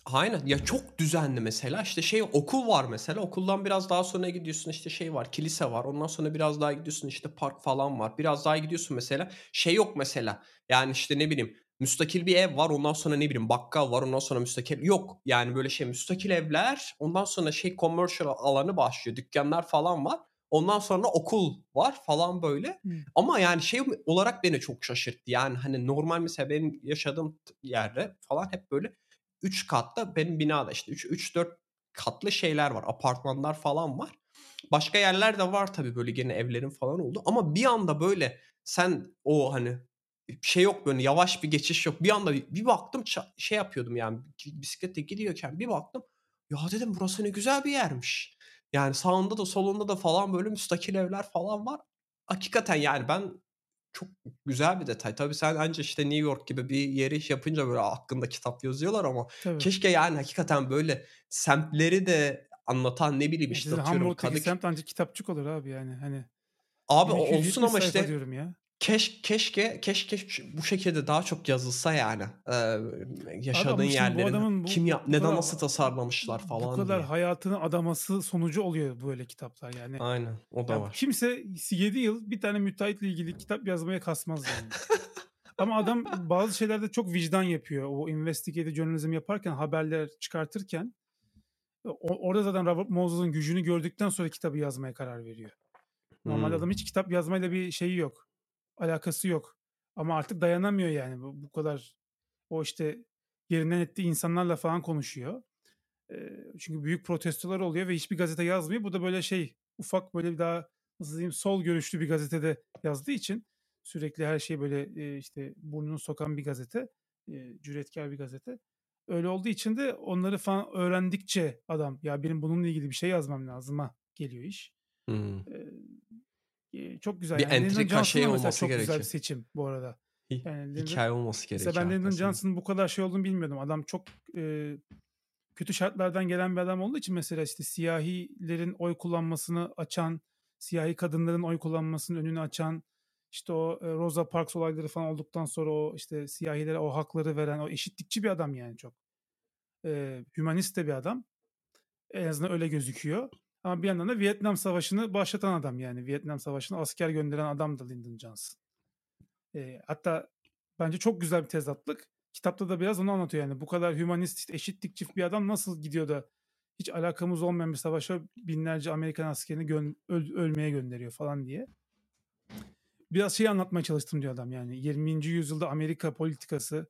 Aynen ya çok düzenli mesela işte şey okul var mesela okuldan biraz daha sonra gidiyorsun işte şey var kilise var ondan sonra biraz daha gidiyorsun işte park falan var biraz daha gidiyorsun mesela şey yok mesela yani işte ne bileyim müstakil bir ev var ondan sonra ne bileyim bakkal var ondan sonra müstakil yok yani böyle şey müstakil evler ondan sonra şey commercial alanı başlıyor dükkanlar falan var ondan sonra okul var falan böyle Hı. ama yani şey olarak beni çok şaşırttı yani hani normal mesela benim yaşadığım yerde falan hep böyle 3 katta benim binada işte 3-4 katlı şeyler var. Apartmanlar falan var. Başka yerler de var tabii böyle gene evlerin falan oldu. Ama bir anda böyle sen o hani şey yok böyle yavaş bir geçiş yok. Bir anda bir baktım şey yapıyordum yani bisiklette gidiyorken bir baktım ya dedim burası ne güzel bir yermiş. Yani sağında da solunda da falan böyle müstakil evler falan var. Hakikaten yani ben çok güzel bir detay. Tabii sen anca işte New York gibi bir yeri yapınca böyle hakkında kitap yazıyorlar ama Tabii. keşke yani hakikaten böyle semtleri de anlatan ne bileyim işte atıyorum Kadıköy. semt ancak kitapçık olur abi yani hani. Abi o 1270 olsun ama işte ya. Keş, keşke keşke bu şekilde daha çok yazılsa yani. Ee, yaşadığın bu yerlerin adamın bu- kim bu- yap bu neden kadar- nasıl tasarlamışlar Bu falan kadar diye. hayatını adaması sonucu oluyor böyle kitaplar yani. Aynen o da Ya var. kimse 7 yıl bir tane müteahhitle ilgili kitap yazmaya kasmaz yani. [laughs] Ama adam bazı şeylerde çok vicdan yapıyor. O investigative journalism yaparken, haberler çıkartırken o- orada zaten Robert Moses'ın gücünü gördükten sonra kitabı yazmaya karar veriyor. Normalde Hmm. adam hiç kitap yazmayla bir şeyi yok. Alakası yok. Ama artık dayanamıyor yani. Bu, bu kadar o işte yerinden ettiği insanlarla falan konuşuyor. Ee, çünkü büyük protestolar oluyor ve hiçbir gazete yazmıyor. Bu da böyle şey ufak böyle bir daha nasıl diyeyim sol görüşlü bir gazetede yazdığı için sürekli her şey böyle e, işte burnunu sokan bir gazete, e, cüretkar bir gazete. Öyle olduğu için de onları falan öğrendikçe adam ya benim bununla ilgili bir şey yazmam lazıma geliyor iş. Hmm. E, çok güzel. Bir Yani Lyndon entrika Johnson şey da mesela olması çok güzel gerekiyor. bir seçim bu arada. Yani Lyndon- Hikaye olması gerekiyor. Mesela ben Lyndon. Johnson'ın bu kadar şey olduğunu bilmiyordum. Adam çok e, kötü şartlardan gelen bir adam olduğu için mesela işte siyahilerin oy kullanmasını açan, siyahi kadınların oy kullanmasının önünü açan, işte o e, Rosa Parks olayları falan olduktan sonra o işte siyahilere o hakları veren, o eşitlikçi bir adam yani çok. E, hümanist de bir adam. En azından öyle gözüküyor. Ama bir yandan da Vietnam Savaşı'nı başlatan adam yani. Vietnam Savaşı'na asker gönderen adam da Lyndon Johnson. E, hatta bence çok güzel bir tezatlık. Kitapta da biraz onu anlatıyor yani. Bu kadar hümanist, eşitlikçi bir adam nasıl gidiyor da hiç alakamız olmayan bir savaşa binlerce Amerikan askerini gö- öl- ölmeye gönderiyor falan diye. Biraz şey anlatmaya çalıştım diyor adam yani 20. yüzyılda Amerika politikası,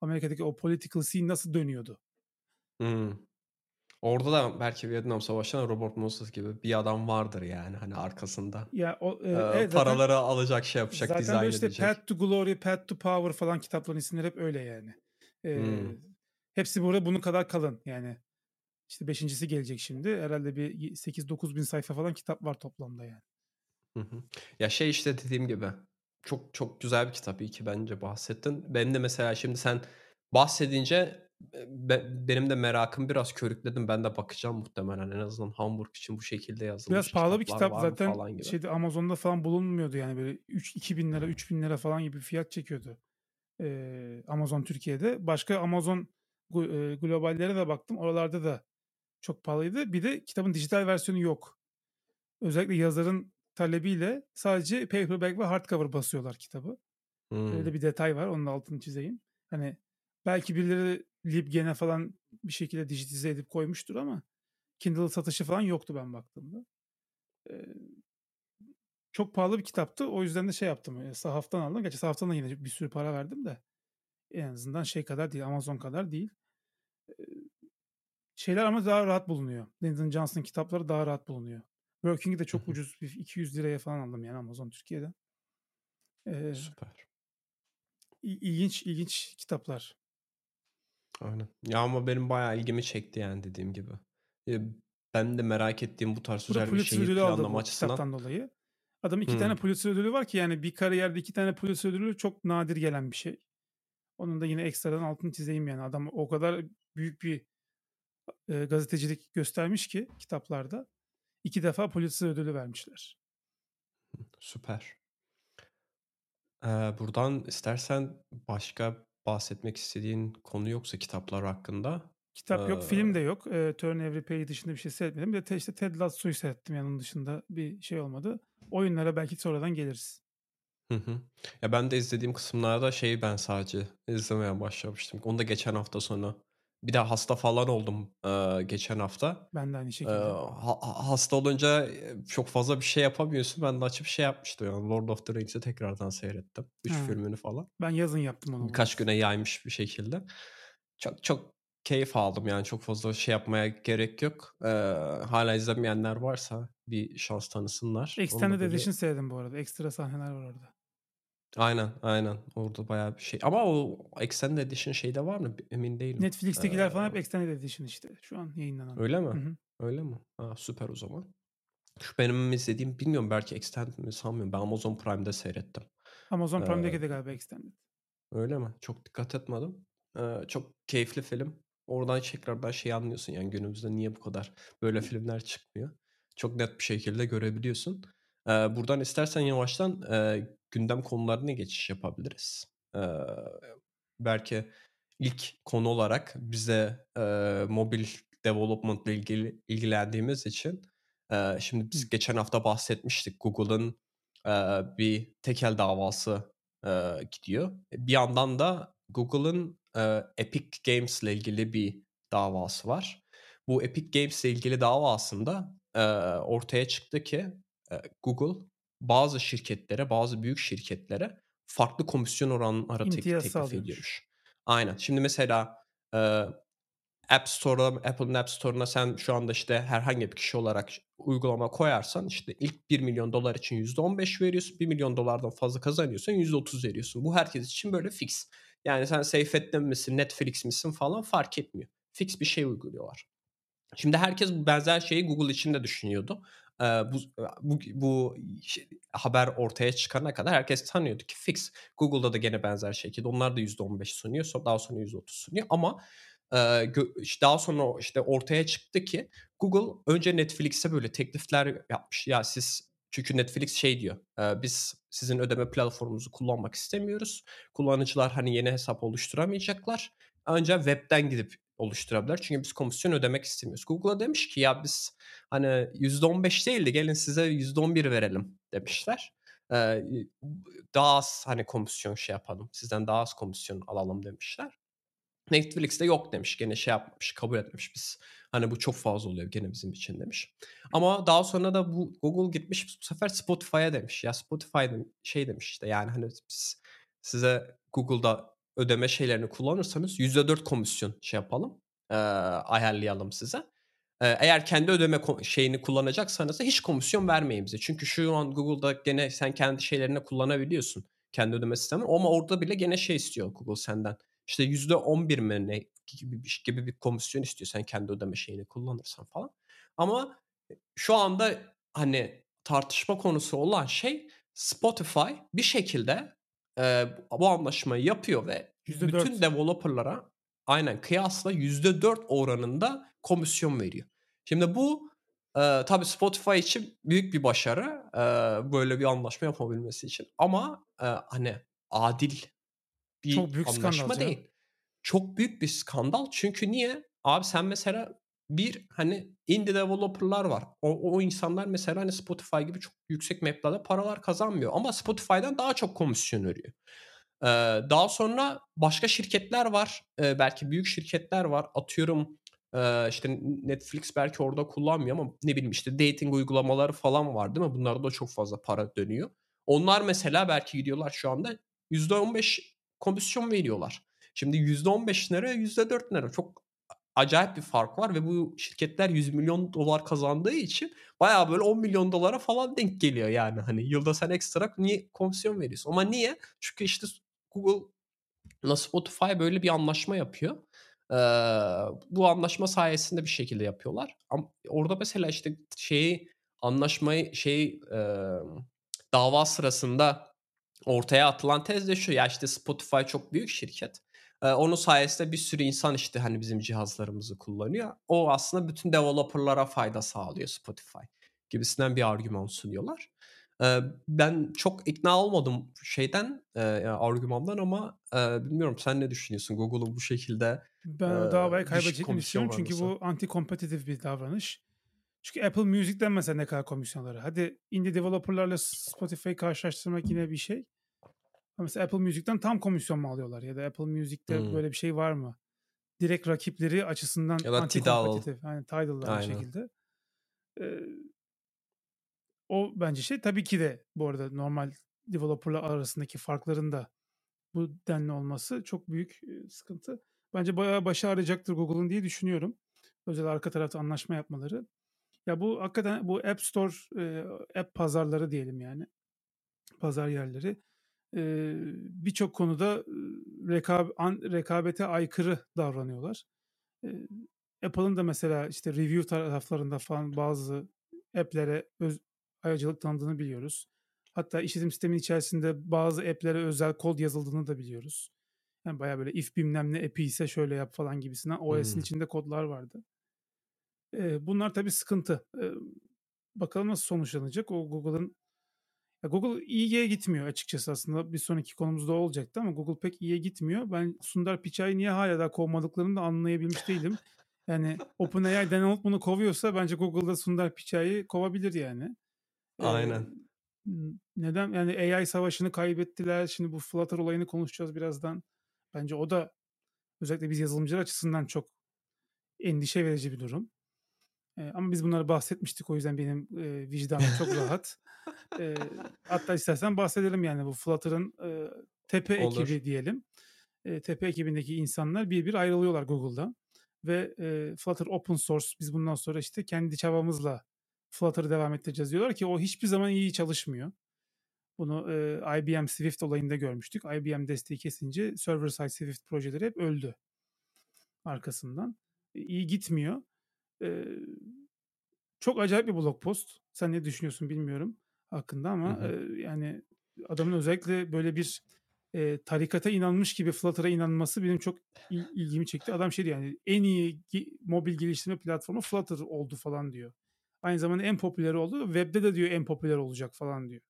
Amerika'daki o political scene nasıl dönüyordu? Hmm. Orada da belki Vietnam Savaşı'nda Robert Moses gibi bir adam vardır yani hani arkasında. Ya o e, Ee, evet, zaten paraları alacak şey yapacak, zaten dizayn işte edecek. Path to Glory, Path to Power falan kitapların isimleri hep öyle yani. Ee, Hmm. Hepsi burada bunun kadar kalın yani. İşte beşincisi gelecek şimdi. Herhalde bir 8-9 bin sayfa falan kitap var toplamda yani. Hı hı. Ya şey işte dediğim gibi çok çok güzel bir kitap iyi ki bence bahsettin. Benim de mesela şimdi sen bahsedince be- benim de merakım biraz körükledim. Ben de bakacağım muhtemelen en azından Hamburg için bu şekilde yazılmış Biraz pahalı bir kitap zaten falan gibi. şeyde Amazon'da falan bulunmuyordu yani böyle 3 2000 lira 3000 lira falan gibi fiyat çekiyordu. Ee, Amazon Türkiye'de. Başka Amazon globallere de baktım. Oralarda da çok pahalıydı. Bir de kitabın dijital versiyonu yok. Özellikle yazarın talebiyle sadece paperback ve hardcover basıyorlar kitabı. Öyle Hmm. de bir detay var. Onun altını çizeyim. Hani belki birileri Libgen'e falan bir şekilde dijitize edip koymuştur ama Kindle satışı falan yoktu ben baktığımda. Ee, çok pahalı bir kitaptı. O yüzden de şey yaptım. Sahaftan aldım. Gerçi sahaftan da yine bir sürü para verdim de. En azından şey kadar değil. Amazon kadar değil. Ee, şeyler ama daha rahat bulunuyor. Lyndon Johnson kitapları daha rahat bulunuyor. Working'i de çok ucuz. bir 200 liraya falan aldım yani Amazon Türkiye'de. Ee, Süper. il- ilginç ilginç kitaplar. Aynen. Ya ama benim bayağı ilgimi çekti yani dediğim gibi. E, Ben de merak ettiğim bu tarz Bu da özel bir Pulitzer şehir ödülü aldı planlama bu açısından. kitaptan dolayı. Adam iki Hmm. tane Pulitzer ödülü var ki yani bir kariyerde iki tane Pulitzer ödülü çok nadir gelen bir şey. Onun da yine ekstradan altını çizeyim yani. Adam o kadar büyük bir e, gazetecilik göstermiş ki kitaplarda. iki defa Pulitzer ödülü vermişler. Süper. Ee, buradan istersen başka bahsetmek istediğin konu yoksa kitaplar hakkında. Kitap yok, Ee, film de yok. E, Turn Every Page dışında bir şey seyretmedim. Bir de te- işte Ted Lasso'yu seyrettim yani onun dışında bir şey olmadı. Oyunlara belki sonradan geliriz. Hı hı. Ya ben de izlediğim kısımlarda şeyi ben sadece izlemeye başlamıştım. Onu da geçen hafta sonu. Bir de hasta falan oldum e, geçen hafta. Ben de aynı E, şekilde. ha- ha- hasta olunca e, çok fazla bir şey yapamıyorsun. Ben de açıp şey yapmıştım. Yani Lord of the Rings'i tekrardan seyrettim. Üç Ha. filmini falan. Ben yazın yaptım onu. Birkaç güne yaymış bir şekilde. Çok çok keyif aldım yani çok fazla şey yapmaya gerek yok. Ee, hala izlemeyenler varsa bir şans tanısınlar. Extended böyle- Edition seyredim bu arada. Ekstra sahneler var orada. Aynen aynen orada bayağı bir şey. Ama o Extended Edition şeyde var mı emin değilim. Netflix'tekiler falan hep Ee, Extended Edition işte. Şu an yayınlanan. Öyle mi? Hı hı. Öyle mi? Ha, süper o zaman. Şu benim izlediğim bilmiyorum belki Extended mi sanmıyorum. Ben Amazon Prime'de seyrettim. Amazon Ee, Prime'deki de galiba Extended. Öyle mi? Çok dikkat etmedim. Ee, çok keyifli film. Oradan tekrardan şey anlıyorsun yani günümüzde niye bu kadar böyle filmler çıkmıyor. Çok net bir şekilde görebiliyorsun. Ee, buradan istersen yavaştan e, gündem konularına geçiş yapabiliriz. Ee, belki ilk konu olarak bize e, mobil development ile ilgili ilgilendiğimiz için e, şimdi biz geçen hafta bahsetmiştik Google'ın e, bir tekel davası e, gidiyor. Bir yandan da Google'ın e, Epic Games ile ilgili bir davası var. Bu Epic Games ile ilgili davasında e, ortaya çıktı ki e, Google bazı şirketlere, bazı büyük şirketlere farklı komisyon oranları tek- teklif sağlıyormuş. ediyormuş. Aynen. Şimdi mesela e, App Store'a, Apple'ın App Store'una sen şu anda işte herhangi bir kişi olarak uygulama koyarsan işte ilk 1 milyon dolar için %15 veriyorsun. 1 milyon dolardan fazla kazanıyorsan %30 veriyorsun. Bu herkes için böyle fix. Yani sen Seyfettin misin, Netflix misin falan fark etmiyor. Fix bir şey uyguluyorlar. Şimdi herkes bu benzer şeyi Google için de düşünüyordu. Ee, bu, bu, bu haber ortaya çıkana kadar herkes tanıyordu ki fix. Google'da da gene benzer şekilde onlar da %15 sunuyor. Daha sonra %30 sunuyor ama e, daha sonra işte ortaya çıktı ki Google önce Netflix'e böyle teklifler yapmış. Ya siz çünkü Netflix şey diyor. e, biz sizin ödeme platformunuzu kullanmak istemiyoruz. Kullanıcılar hani yeni hesap oluşturamayacaklar. Ancak webten gidip oluşturabilir. Çünkü biz komisyon ödemek istemiyoruz. Google'a demiş ki ya biz hani %15 değil de gelin size %11 verelim demişler. Ee, daha az hani komisyon şey yapalım. Sizden daha az komisyon alalım demişler. Netflix de yok demiş. Gene şey yapmış, kabul etmiş biz. Hani bu çok fazla oluyor gene bizim için demiş. Ama daha sonra da bu Google gitmiş bu sefer Spotify'a demiş. Ya Spotify şey demiş işte yani hani biz size Google'da ödeme şeylerini kullanırsanız %4 komisyon şey yapalım. E, ayarlayalım size. E, eğer kendi ödeme şeyini kullanacaksanız da hiç komisyon vermeyin bize. Çünkü şu an Google'da gene sen kendi şeylerini kullanabiliyorsun. Kendi ödeme sistemi. Ama orada bile gene şey istiyor Google senden. İşte %11 mi ne gibi gibi bir komisyon istiyor sen kendi ödeme şeyini kullanırsan falan. Ama şu anda hani tartışma konusu olan şey Spotify bir şekilde e, bu anlaşmayı yapıyor ve %4. bütün developerlara aynen kıyasla %4 oranında komisyon veriyor. Şimdi bu e, tabii Spotify için büyük bir başarı e, böyle bir anlaşma yapabilmesi için ama e, hani adil bir Çok büyük anlaşma değil. Ya. Çok büyük bir skandal çünkü niye? Abi sen mesela bir hani indie developerlar var. O, o insanlar mesela hani Spotify gibi çok yüksek meblağda paralar kazanmıyor ama Spotify'dan daha çok komisyon veriyor. Ee, daha sonra başka şirketler var. Ee, belki büyük şirketler var. Atıyorum e, işte Netflix belki orada kullanmıyor ama ne bileyim işte dating uygulamaları falan var değil mi? Bunlarda da çok fazla para dönüyor. Onlar mesela belki gidiyorlar şu anda %15 komisyon veriyorlar. Şimdi %15 lira %4 lira çok acayip bir fark var ve bu şirketler 100 milyon dolar kazandığı için bayağı böyle 10 milyon dolara falan denk geliyor yani. Hani yılda sen ekstra niye komisyon veriyorsun? Ama niye? Çünkü işte Google Spotify böyle bir anlaşma yapıyor. Ee, bu anlaşma sayesinde bir şekilde yapıyorlar. Ama orada mesela işte şeyi anlaşmayı şey e, dava sırasında ortaya atılan tez de şu ya işte Spotify çok büyük şirket. Onun sayesinde bir sürü insan işte hani bizim cihazlarımızı kullanıyor. O aslında bütün developerlara fayda sağlıyor Spotify gibisinden bir argüman sunuyorlar. Ben çok ikna olmadım şeyden e, yani argümandan ama e, bilmiyorum sen ne düşünüyorsun Google'un bu şekilde Ben o davayı kaybedeceklerini düşünüyorum çünkü bu anti kompetitif bir davranış. Çünkü Apple Music'ten mesela ne kadar komisyonları. Hadi indie developerlarla Spotify karşılaştırmak yine bir şey. Mesela Apple Music'ten tam komisyon mu alıyorlar? Ya da Apple Music'te hmm. böyle bir şey var mı? Direkt rakipleri açısından ya da Tidal. Yani Tidal'la aynı şekilde. Ee, o bence şey tabii ki de bu arada normal developerlar arasındaki farkların da bu denli olması çok büyük sıkıntı. Bence bayağı başı arayacaktır Google'un diye düşünüyorum. Özel arka tarafta anlaşma yapmaları. Ya bu hakikaten bu App Store, e, app pazarları diyelim yani. Pazar yerleri e, birçok konuda rekab an, rekabete aykırı davranıyorlar. E, Apple'ın da mesela işte review taraflarında falan bazı app'lere öz, ayrıcalık tanıdığını biliyoruz. Hatta işletim sistemin içerisinde bazı app'lere özel kod yazıldığını da biliyoruz. Yani bayağı böyle if bilmem ne app'i ise şöyle yap falan gibisinden OS'in hmm. içinde kodlar vardı. Ee, bunlar tabii sıkıntı. Ee, bakalım nasıl sonuçlanacak. O Google'ın Google iyiye gitmiyor açıkçası aslında. Bir sonraki konumuzda olacaktı ama Google pek iyiye gitmiyor. Ben Sundar Pichai'yi niye hala daha kovmadıklarını da anlayabilmiş değilim. Yani [laughs] OpenAI Dan bunu kovuyorsa bence Google'da Sundar Pichai'yi kovabilir yani. Aynen. Ee, neden? Yani AI savaşını kaybettiler. Şimdi bu Flutter olayını konuşacağız birazdan. Bence o da özellikle biz yazılımcılar açısından çok endişe verici bir durum. Ee, ama biz bunları bahsetmiştik o yüzden benim e, vicdanım çok [laughs] rahat. e, hatta istersen bahsedelim yani bu Flutter'ın e, tepe Olur. ekibi diyelim. E, tepe ekibindeki insanlar bir bir ayrılıyorlar Google'dan. Ve e, Flutter open source biz bundan sonra işte kendi çabamızla Flutter'ı devam ettireceğiz diyorlar ki o hiçbir zaman iyi çalışmıyor. Bunu e, IBM Swift olayında görmüştük. IBM desteği kesince server side Swift projeleri hep öldü arkasından. E, iyi gitmiyor. E, çok acayip bir blog post. Sen ne düşünüyorsun bilmiyorum hakkında ama hı hı. E, yani adamın özellikle böyle bir e, tarikata inanmış gibi Flutter'a inanması benim çok il, ilgimi çekti. Adam şey diyor yani en iyi mobil geliştirme platformu Flutter oldu falan diyor. Aynı zamanda en popüler oldu. Web'de de diyor en popüler olacak falan diyor.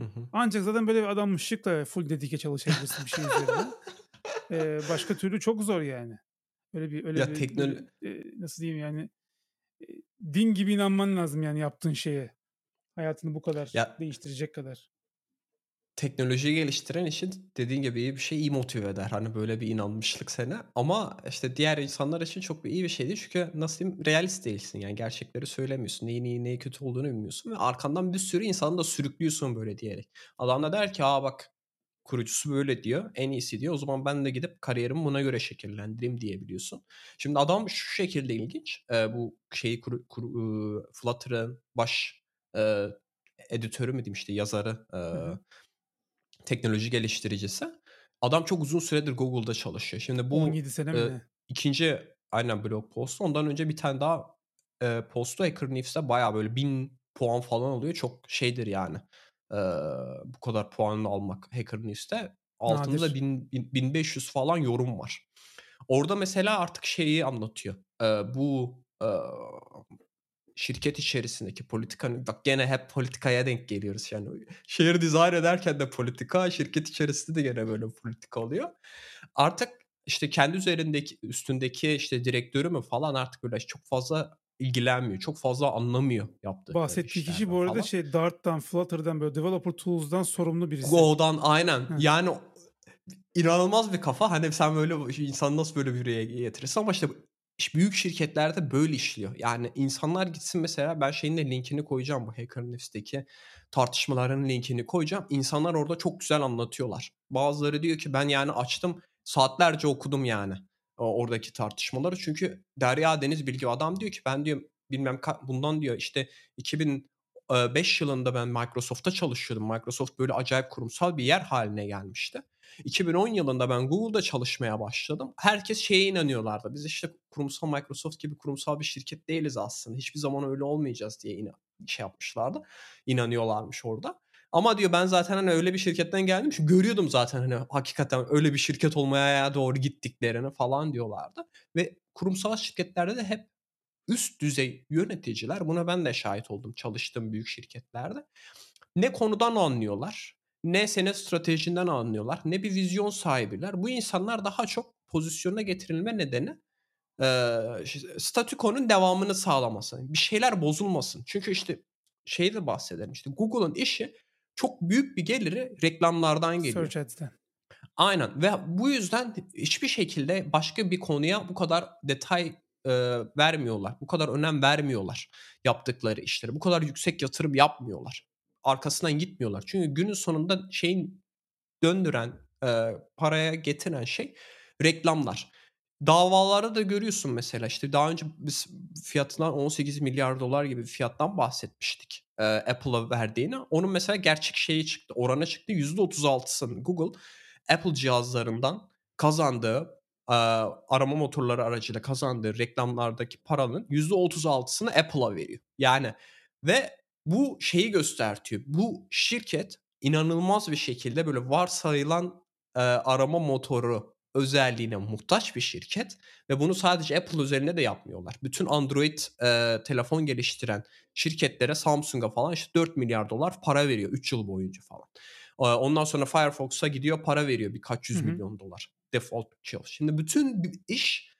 Hı hı. Ancak zaten böyle bir adammışlıkla full dedike çalışabilirsin bir şey üzerine. [laughs] ee, başka türlü çok zor yani. Öyle bir öyle ya bir teknoloji e, nasıl diyeyim yani din gibi inanman lazım yani yaptığın şeye. Hayatını bu kadar ya, değiştirecek kadar. teknolojiyi geliştiren için dediğin gibi iyi bir şey iyi motive eder. Hani böyle bir inanmışlık seni. Ama işte diğer insanlar için çok bir iyi bir şey değil. Çünkü nasıl diyeyim realist değilsin. Yani gerçekleri söylemiyorsun. Neyin iyi neyi kötü olduğunu bilmiyorsun. Ve arkandan bir sürü insanı da sürüklüyorsun böyle diyerek. Adam da der ki aa bak kurucusu böyle diyor. En iyisi diyor. O zaman ben de gidip kariyerimi buna göre şekillendireyim diyebiliyorsun. Şimdi adam şu şekilde ilginç. E, bu şeyi kuru, kuru, e, Flutter'ın baş e, editörü mü diyeyim işte yazarı e, teknoloji geliştiricisi. Adam çok uzun süredir Google'da çalışıyor. Şimdi bu 17 sene mi e, ne? ikinci aynen blog postu. Ondan önce bir tane daha e, postu Hacker News'te baya böyle bin puan falan alıyor. Çok şeydir yani. E, bu kadar puanını almak Hacker News'te. Altında bin, bin- 1500 falan yorum var. Orada mesela artık şeyi anlatıyor. E, bu e, şirket içerisindeki politikanın bak gene hep politikaya denk geliyoruz yani. Şehir dizayn ederken de politika, şirket içerisinde de gene böyle politika oluyor. Artık işte kendi üzerindeki üstündeki işte direktörü mü falan artık böyle çok fazla ilgilenmiyor. Çok fazla anlamıyor yaptığı Bahsettiği kişi bu arada falan. şey Dart'tan, Flutter'dan böyle developer tools'dan sorumlu birisi. Go'dan aynen. Hı. Yani inanılmaz bir kafa. Hani sen böyle insan nasıl böyle bir yere getirirsin ama işte iş- büyük şirketlerde böyle işliyor. Yani insanlar gitsin mesela ben şeyin de linkini koyacağım bu Hacker News'teki tartışmaların linkini koyacağım. İnsanlar orada çok güzel anlatıyorlar. Bazıları diyor ki ben yani açtım saatlerce okudum yani oradaki tartışmaları. Çünkü Derya Deniz Bilgi adam diyor ki ben diyor bilmem bundan diyor işte 2005 yılında ben Microsoft'ta çalışıyordum. Microsoft böyle acayip kurumsal bir yer haline gelmişti. 2010 yılında ben Google'da çalışmaya başladım. Herkes şeye inanıyorlardı. Biz işte kurumsal Microsoft gibi kurumsal bir şirket değiliz aslında. Hiçbir zaman öyle olmayacağız diye şey yapmışlardı. İnanıyorlarmış orada. Ama diyor ben zaten hani öyle bir şirketten geldim. Çünkü görüyordum zaten hani hakikaten öyle bir şirket olmaya doğru gittiklerini falan diyorlardı. Ve kurumsal şirketlerde de hep üst düzey yöneticiler buna ben de şahit oldum çalıştığım büyük şirketlerde. Ne konudan anlıyorlar, ne senin stratejinden anlıyorlar, ne bir vizyon sahibiler. Bu insanlar daha çok pozisyona getirilme nedeni ş- statükonun devamını sağlaması. Bir şeyler bozulmasın. Çünkü işte şeyi de bahsedelim işte Google'ın işi çok büyük bir geliri reklamlardan geliyor. Search Ads'ten. Aynen ve bu yüzden hiçbir şekilde başka bir konuya bu kadar detay e, vermiyorlar. Bu kadar önem vermiyorlar yaptıkları işleri. Bu kadar yüksek yatırım yapmıyorlar. Arkasından gitmiyorlar. Çünkü günün sonunda şeyin döndüren, e, paraya getiren şey reklamlar. Davaları da görüyorsun mesela işte daha önce biz fiyatından 18 milyar dolar gibi bir fiyattan bahsetmiştik e, Apple'a verdiğini. Onun mesela gerçek şeyi çıktı, oranı çıktı. %36'sını Google Apple cihazlarından kazandığı e, arama motorları aracıyla kazandığı reklamlardaki paranın %36'sını Apple'a veriyor. Yani ve bu şeyi göstertiyor. Bu şirket inanılmaz bir şekilde böyle varsayılan e, arama motoru özelliğine muhtaç bir şirket ve bunu sadece Apple üzerine de yapmıyorlar. Bütün Android e, telefon geliştiren şirketlere Samsung'a falan işte 4 milyar dolar para veriyor 3 yıl boyunca falan. E, Ondan sonra Firefox'a gidiyor para veriyor birkaç yüz Hı hı. milyon dolar default chill. Şimdi bütün iş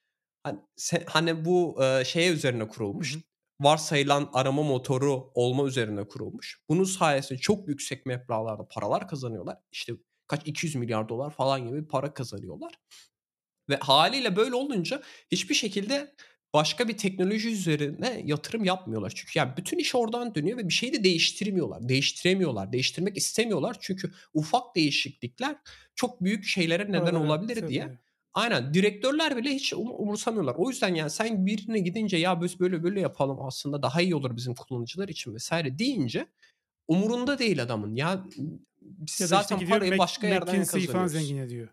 hani, se- hani bu e, şeye üzerine kurulmuş. Hı hı. Varsayılan arama motoru olma üzerine kurulmuş. Bunun sayesinde çok yüksek meblağlarda paralar kazanıyorlar. İşte kaç 200 milyar dolar falan gibi para kazanıyorlar. Ve haliyle böyle olunca hiçbir şekilde başka bir teknoloji üzerine yatırım yapmıyorlar. Çünkü yani bütün iş oradan dönüyor ve bir şeyi de değiştirmiyorlar. Değiştiremiyorlar. Değiştirmek istemiyorlar. Çünkü ufak değişiklikler çok büyük şeylere neden Paralara olabilir sebep diye. Aynen direktörler bile hiç um- umursamıyorlar. O yüzden yani sen birine gidince ya biz böyle böyle yapalım aslında daha iyi olur bizim kullanıcılar için vesaire deyince umurunda değil adamın. Ya biz Ya işte zaten gidiyor parayı Mac- başka yerden McKinsey'yi falan zengin ediyor.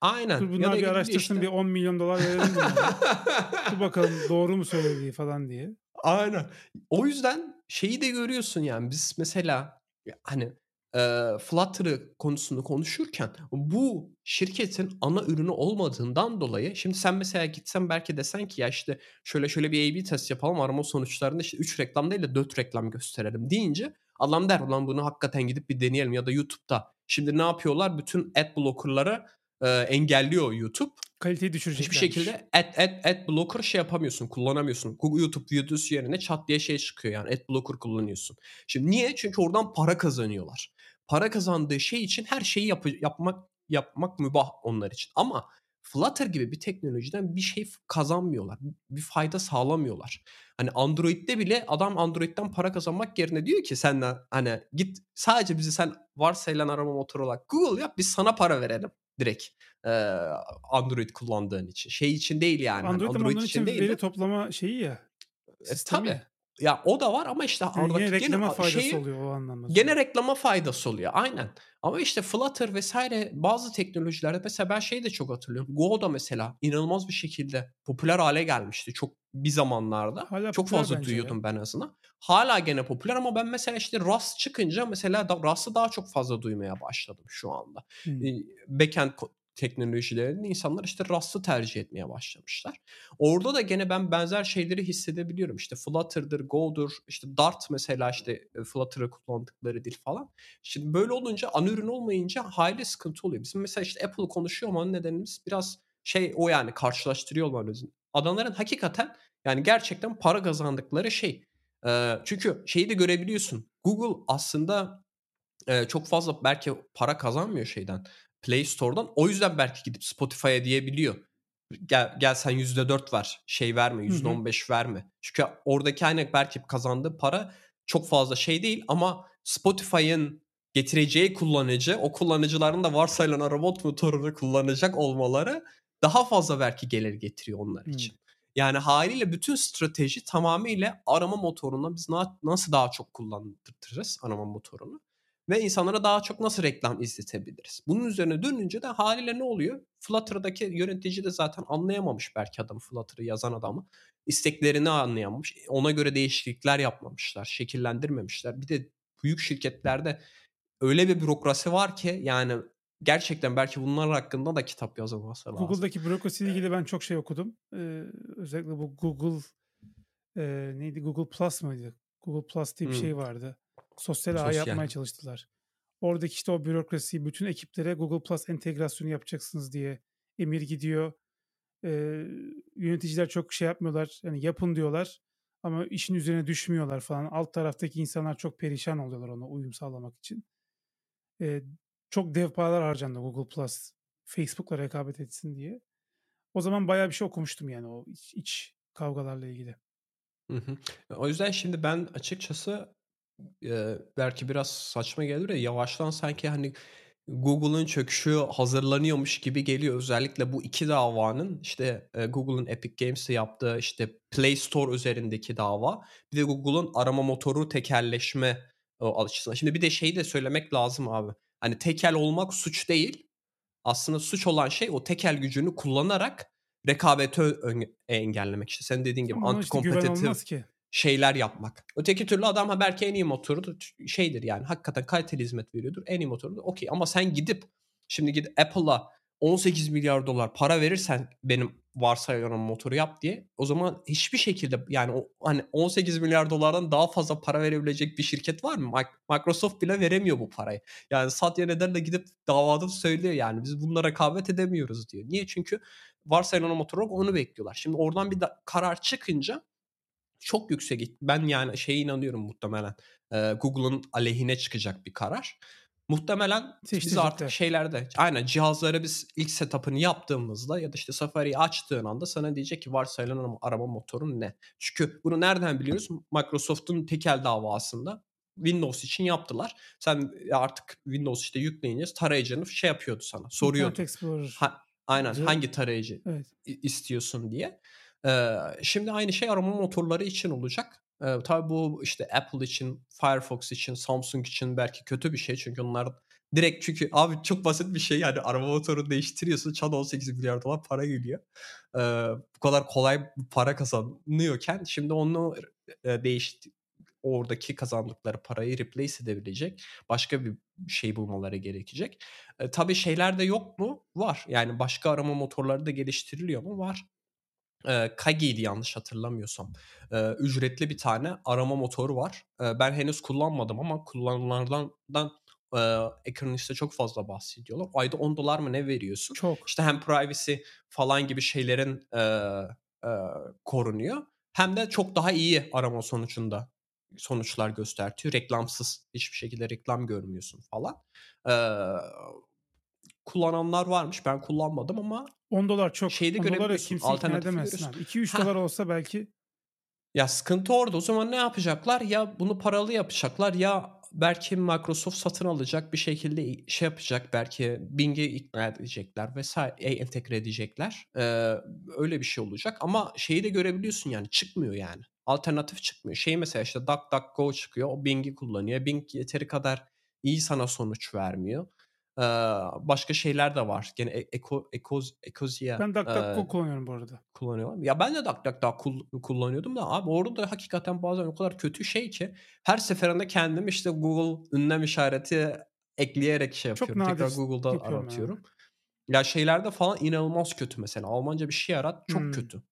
Aynen. Dur Ya da bunlar bir araştırsın işte. bir 10 milyon dolar verelim. [laughs] Dur bakalım doğru mu söylediği falan diye. Aynen. O yüzden şeyi de görüyorsun yani biz mesela hani e, Flutter'ı konusunu konuşurken bu şirketin ana ürünü olmadığından dolayı şimdi sen mesela gitsen belki desen ki ya işte şöyle şöyle bir A-B test yapalım arama sonuçlarında işte 3 reklam değil de 4 reklam gösterelim deyince adam der ulan bunu hakikaten gidip bir deneyelim ya da YouTube'da. Şimdi ne yapıyorlar? Bütün ad blocker'ları e, engelliyor YouTube. Kaliteyi düşüreceklermiş. Hiçbir şekilde ad, ad, ad blocker şey yapamıyorsun, kullanamıyorsun. YouTube videosu yerine çat diye şey çıkıyor yani ad blocker kullanıyorsun. Şimdi niye? Çünkü oradan para kazanıyorlar. para kazandığı şey için her şeyi yap- yapmak yapmak mübah onlar için. Ama Flutter gibi bir teknolojiden bir şey kazanmıyorlar. Bir fayda sağlamıyorlar. Hani Android'de bile adam Android'den para kazanmak yerine diyor ki senden hani git sadece bizi sen varsayılan arama motoru olarak Google yap biz sana para verelim direkt e, Android kullandığın için. Şey için değil yani. Android, hani Android için, için değil veri de. toplama şeyi ya. E, tabii. Ya o da var ama işte yani yine reklama gene faydası şeyi, oluyor o anlamda. Gene reklama faydası oluyor aynen. Ama işte Flutter vesaire bazı teknolojilerde mesela ben şeyi de çok hatırlıyorum. Go da mesela inanılmaz bir şekilde popüler hale gelmişti çok bir zamanlarda. Hala çok fazla duyuyordum ya. ben en azından. Hala gene popüler ama ben mesela işte Rust çıkınca mesela da, Rust'ı daha çok fazla duymaya başladım şu anda. Hmm. Backend teknolojilerini insanlar işte Rust'ı tercih etmeye başlamışlar. Orada da gene ben benzer şeyleri hissedebiliyorum. İşte Flutter'dır, Go'dur, işte Dart mesela işte e, Flutter'ı kullandıkları dil falan. Şimdi böyle olunca ana ürün olmayınca hayli sıkıntı oluyor. Bizim mesela işte Apple konuşuyor ama nedenimiz biraz şey o yani karşılaştırıyor olmanız. Adamların hakikaten yani gerçekten para kazandıkları şey. Çünkü şeyi de görebiliyorsun. Google aslında çok fazla belki para kazanmıyor şeyden. Play Store'dan. O yüzden belki gidip Spotify'a diyebiliyor. Gel, gel sen %4 ver. Şey verme. Hı hı. %15 verme. Çünkü oradaki hani belki kazandığı para çok fazla şey değil ama Spotify'ın getireceği kullanıcı, o kullanıcıların da varsayılan araba motorunu kullanacak olmaları daha fazla belki gelir getiriyor onlar için. Yani haliyle bütün strateji tamamıyla arama motoruna biz na- nasıl daha çok kullandırırız arama motorunu ve insanlara daha çok nasıl reklam izletebiliriz. Bunun üzerine dönünce de haliyle ne oluyor? Flutter'daki yönetici de zaten anlayamamış belki adam Flutter'ı yazan adamı. isteklerini anlayamamış. Ona göre değişiklikler yapmamışlar, şekillendirmemişler. Bir de büyük şirketlerde öyle bir bürokrasi var ki yani gerçekten belki bunlar hakkında da kitap yazılması lazım. Google'daki bürokrasiyle ilgili ben çok şey okudum. Ee, özellikle bu Google e, neydi Google Plus mıydı? Google Plus diye bir Hmm. şey vardı. Sosyal ağ Sosyal. yapmaya çalıştılar. Oradaki işte o bürokrasiyi bütün ekiplere Google Plus entegrasyonu yapacaksınız diye emir gidiyor. Ee, yöneticiler çok şey yapmıyorlar. Yani yapın diyorlar ama işin üzerine düşmüyorlar falan. Alt taraftaki insanlar çok perişan oluyorlar ona uyum sağlamak için. Ee, çok dev paralar harcandı Google Plus Facebook'la rekabet etsin diye. O zaman bayağı bir şey okumuştum yani o iç, iç kavgalarla ilgili. Hı hı. O yüzden şimdi ben açıkçası e, belki biraz saçma gelir ya yavaştan sanki hani Google'ın çöküşü hazırlanıyormuş gibi geliyor. Özellikle bu iki davanın işte e, Google'ın Epic Games'te yaptığı işte Play Store üzerindeki dava bir de Google'ın arama motoru tekelleşme o açısından. Şimdi bir de şeyi de söylemek lazım abi. Hani tekel olmak suç değil. Aslında suç olan şey o tekel gücünü kullanarak rekabeti engellemek. İşte senin dediğin gibi ona işte şeyler yapmak. Öteki türlü adam ha belki en iyi motoru şeydir yani hakikaten kaliteli hizmet veriyordur. En iyi motoru da okey ama sen gidip şimdi gidip Apple'a 18 milyar dolar para verirsen benim varsayılan motoru yap diye o zaman hiçbir şekilde yani o, hani 18 milyar dolardan daha fazla para verebilecek bir şirket var mı? Mic- Microsoft bile veremiyor bu parayı. Yani Satya Nadella de gidip davada söylüyor yani biz bunlara rekabet edemiyoruz diyor. Niye? Çünkü varsayılan motor onu bekliyorlar. Şimdi oradan bir karar çıkınca çok yüksek. Ben yani şeye inanıyorum muhtemelen. Ee, Google'ın aleyhine çıkacak bir karar. Muhtemelen biz Seçtirecekler. artık şeylerde aynen cihazlara biz ilk setup'ını yaptığımızda ya da işte Safari'yi açtığın anda sana diyecek ki varsayılan arama, motorun ne? Çünkü bunu nereden biliyoruz? Microsoft'un tekel davasında Windows için yaptılar. Sen artık Windows işte yükleyince tarayıcını şey yapıyordu sana. Soruyordu. Ha, aynen hangi tarayıcı Evet. istiyorsun diye. Şimdi aynı şey arama motorları için olacak. Ee, tabii bu işte Apple için, Firefox için, Samsung için belki kötü bir şey. Çünkü onlar direkt çünkü [laughs] abi çok basit bir şey yani arama motorunu değiştiriyorsun. Çat 18 milyar dolar para geliyor. Ee, bu kadar kolay para kazanıyorken şimdi onu e, değişti oradaki kazandıkları parayı replace edebilecek başka bir şey bulmaları gerekecek. E, tabii şeyler de yok mu? Var. Yani başka arama motorları da geliştiriliyor mu? Var. E, Kagi'ydi yanlış hatırlamıyorsam. E, ücretli bir tane arama motoru var. E, ben henüz kullanmadım ama kullananlardan e, Economist'te çok fazla bahsediyorlar. Ayda 10 dolar mı ne veriyorsun? Çok. İşte hem privacy falan gibi şeylerin e, e, korunuyor. Hem de çok daha iyi arama sonucunda sonuçlar göstertiyor. Reklamsız hiçbir şekilde reklam görmüyorsun falan. Eee, kullananlar varmış. Ben kullanmadım ama $10 çok. şeyi de $10'a görebiliyorsun. kimseyi ikna edemezsin abi. $2-3 Hah. olsa belki Ya sıkıntı orada. O zaman ne yapacaklar? Ya bunu paralı yapacaklar ya belki Microsoft satın alacak bir şekilde şey yapacak. Belki Bing'i ikna edecekler vesaire entegre edecekler. Ee, öyle bir şey olacak ama şeyi de görebiliyorsun yani çıkmıyor yani. Alternatif çıkmıyor. Şey mesela işte DuckDuckGo çıkıyor. O Bing'i kullanıyor. Bing yeteri kadar iyi sana sonuç vermiyor. Ee, başka şeyler de var. Gene e- Eko, Ekoz, Ecosia ben e, DuckDuckGo kullanıyorum bu arada. kullanıyorlar. Ya ben de DuckDuckGo kul- kullanıyordum da abi orada da hakikaten bazen o kadar kötü şey ki her seferinde kendim işte Google ünlem işareti ekleyerek şey Çok yapıyorum. Tekrar Google'da yapıyorum yani. aratıyorum. Ya şeylerde falan inanılmaz kötü mesela. Almanca bir şey arat çok Hmm. kötü.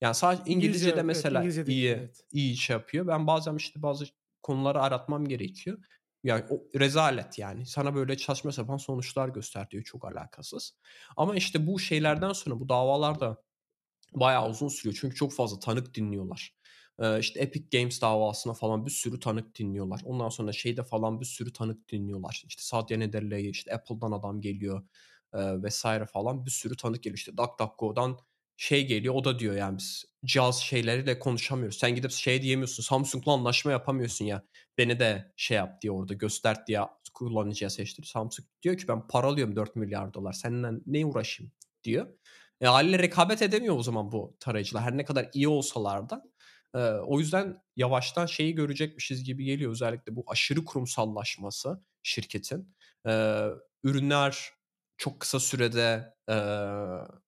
Yani sadece İngilizce İngilizce'de evet, mesela İngilizce değil, iyi evet. iyi şey yapıyor. Ben bazen işte bazı konuları aratmam gerekiyor. Yani o rezalet yani. Sana böyle saçma sapan sonuçlar gösteriyor çok alakasız. Ama işte bu şeylerden sonra bu davalar da bayağı uzun sürüyor. Çünkü çok fazla tanık dinliyorlar. Ee, işte Epic Games davasına falan bir sürü tanık dinliyorlar. Ondan sonra şeyde falan bir sürü tanık dinliyorlar. İşte Satya Nadela'yı işte Apple'dan adam geliyor e, vesaire falan bir sürü tanık geliyor. İşte DuckDuckGo'dan şey geliyor o da diyor yani biz cihaz şeyleriyle konuşamıyoruz. Sen gidip şey diyemiyorsun Samsung'la anlaşma yapamıyorsun ya. Beni de şey yap diye orada göster diye kullanıcıya seçtir. Samsung diyor ki ben para alıyorum 4 milyar dolar. Seninle ne uğraşayım diyor. E, haliyle rekabet edemiyor o zaman bu tarayıcılar. Her ne kadar iyi olsalar da. E, o yüzden yavaştan şeyi görecekmişiz gibi geliyor. Özellikle bu aşırı kurumsallaşması şirketin. E, ürünler çok kısa sürede e,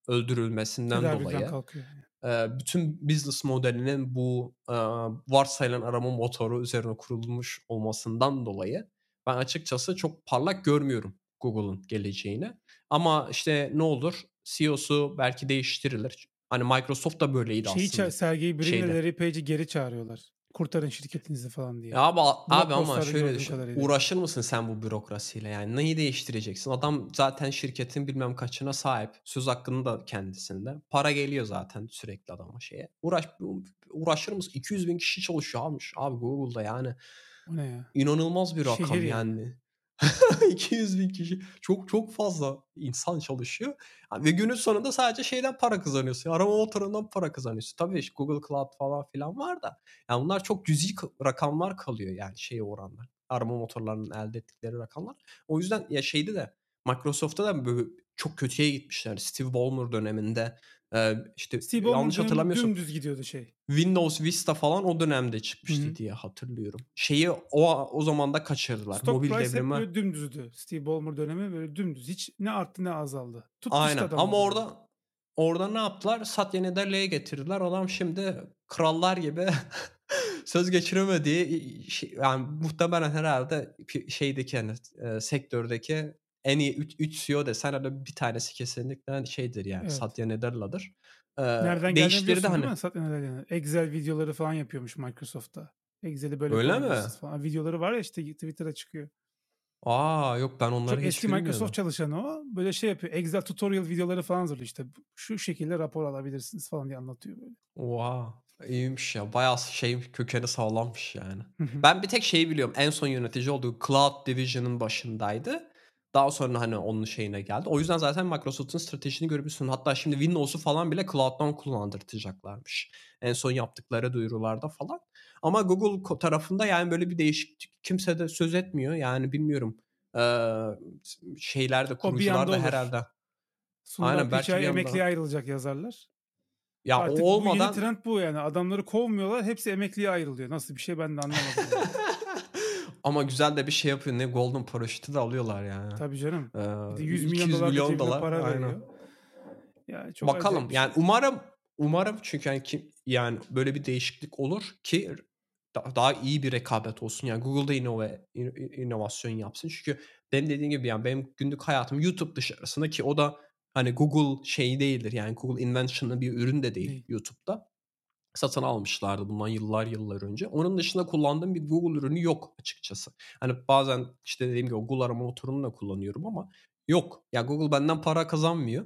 öldürülmesinden Tedavülden dolayı kalkıyor. e, bütün business modelinin bu e, varsayılan arama motoru üzerine kurulmuş olmasından dolayı ben açıkçası çok parlak görmüyorum Google'ın geleceğini. Ama işte ne olur CEO'su belki değiştirilir. Hani Microsoft da böyleydi Şeyi aslında. Sergey Brin'le şeyde. Larry Page'i geri çağırıyorlar. Kurtarın şirketinizi falan diye. Ya abi, abi ama şöyle düşün. kadarıyla. Uğraşır mısın sen bu bürokrasiyle? Yani neyi değiştireceksin? Adam zaten şirketin bilmem kaçına sahip. Söz hakkını da kendisinde. Para geliyor zaten sürekli adama şeye. Uğraş, uğraşır mısın? 200 bin kişi çalışıyor abi, abi Google'da yani. O ne ya? İnanılmaz bir rakam Şehir yani. yani. [laughs] 200 bin kişi. Çok çok fazla insan çalışıyor. Ve günün sonunda sadece şeyden para kazanıyorsun. Arama motorundan para kazanıyorsun. Tabii işte Google Cloud falan filan var da. Yani bunlar çok cüzi ka- rakamlar kalıyor yani şeye oranla. Arama motorlarının elde ettikleri rakamlar. O yüzden ya şeyde de Microsoft'ta da böyle çok kötüye gitmişler. Steve Ballmer döneminde e, işte Ballmer yanlış hatırlamıyorsam dümdüz gidiyordu şey. Windows Vista falan o dönemde çıkmıştı Hı hı. diye hatırlıyorum. Şeyi o o zaman da kaçırdılar. Stock Mobil price hep devrimi. böyle dümdüzdü. Steve Ballmer dönemi böyle dümdüz. Hiç ne arttı ne azaldı. İşte Aynen. Ama orada. orada orada ne yaptılar? Satya Nadella'ya getirdiler. Adam şimdi krallar gibi [laughs] söz geçiremediği şey, yani muhtemelen herhalde şeydeki hani e, sektördeki en iyi 3 CEO desen herhalde bir tanesi kesinlikle şeydir yani Evet. Satya Nadella'dır. Ee, Nereden değiştirdi hani. değil mi? Satya Nadela'nın? Excel videoları falan yapıyormuş Microsoft'ta. Excel'i böyle Öyle mi? falan. Videoları var ya işte Twitter'a çıkıyor. Aa yok ben onları Çok hiç eski. Microsoft çalışanı o. Böyle şey yapıyor. Excel tutorial videoları falan hazırlıyor işte. Şu şekilde rapor alabilirsiniz falan diye anlatıyor böyle. Oha. İyiymiş ya. Bayağı şey kökeni sağlammış yani. Ben bir tek şeyi biliyorum. En son yönetici olduğu Cloud Division'ın başındaydı. Daha sonra hani onun şeyine geldi. O yüzden zaten Microsoft'un stratejisini görmüşsün. Hatta şimdi Windows'u falan bile Cloud'dan kullandırtacaklarmış. En son yaptıkları duyurularda falan. Ama Google tarafında yani böyle bir değişiklik kimse de söz etmiyor. Yani bilmiyorum. Ee, şeyler de O bir kurucular da herhalde. Sundar Aynen, belki bir emekliye ayrılacak yazarlar. Ya Artık o bu olmadan yeni trend bu yani. Adamları kovmuyorlar. Hepsi emekliye ayrılıyor. Nasıl bir şey ben de anlamadım. [laughs] Ama güzel de bir şey yapıyor. Ne Golden Parachute'u da alıyorlar yani. Tabii canım. Ee, Bir de 100 milyon 200 dolar, milyon dolar, para aynen. veriyor. Yani çok Bakalım acayip yani şey. umarım umarım çünkü yani kim yani böyle bir değişiklik olur ki da- daha iyi bir rekabet olsun. Yani Google'da inove, in- inovasyon yapsın. Çünkü benim dediğim gibi yani benim günlük hayatım YouTube dışarısında ki o da hani Google şeyi değildir. Yani Google Invention'lı bir ürün de Değil. YouTube'da. Satın almışlardı bundan yıllar yıllar önce. Onun dışında kullandığım bir Google ürünü yok açıkçası. Hani bazen işte dediğim gibi Google arama motorunu da kullanıyorum ama yok. Ya Google benden para kazanmıyor.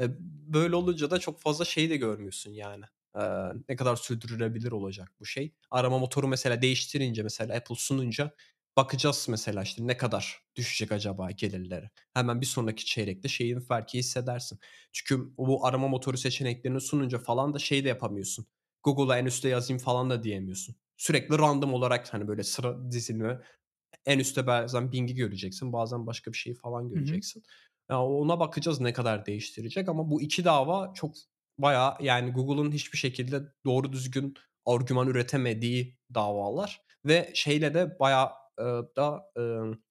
E, böyle olunca da çok fazla şey de görmüyorsun yani. Ee, ne kadar sürdürülebilir olacak bu şey. Arama motoru mesela değiştirince mesela Apple sununca bakacağız mesela işte ne kadar düşecek acaba gelirleri. Hemen bir sonraki çeyrekte şeyin farkı hissedersin. Çünkü bu arama motoru seçeneklerini sununca falan da şey de yapamıyorsun. Google'a en üstte yazayım falan da diyemiyorsun. Sürekli random olarak hani böyle sıra dizilme en üstte bazen Bing'i göreceksin. Bazen başka bir şeyi falan göreceksin. Hı hı. Yani ona bakacağız ne kadar değiştirecek ama bu iki dava çok bayağı yani Google'un hiçbir şekilde doğru düzgün argüman üretemediği davalar ve şeyle de bayağı e, da e,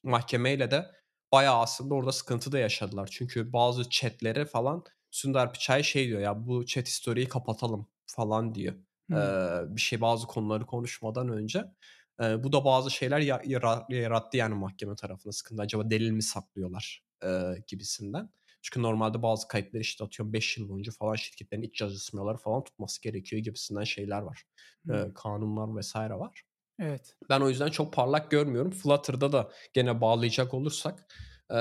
mahkemeyle de bayağı aslında orada sıkıntı da yaşadılar. Çünkü bazı chatlere falan Sundar Pichai şey diyor ya bu chat historiyi kapatalım falan diyor. Hmm. Ee, bir şey bazı konuları konuşmadan önce. Ee, bu da bazı şeyler yarattı yani mahkeme tarafına sıkıntı. Acaba delil mi saklıyorlar e, gibisinden. Çünkü normalde bazı kayıtları işte atıyorum 5 yıl boyunca falan şirketlerin iç yazışmaları falan tutması gerekiyor gibisinden şeyler var. Hmm. Ee, kanunlar vesaire var. Evet. Ben o yüzden çok parlak görmüyorum. Flutter'da da gene bağlayacak olursak e,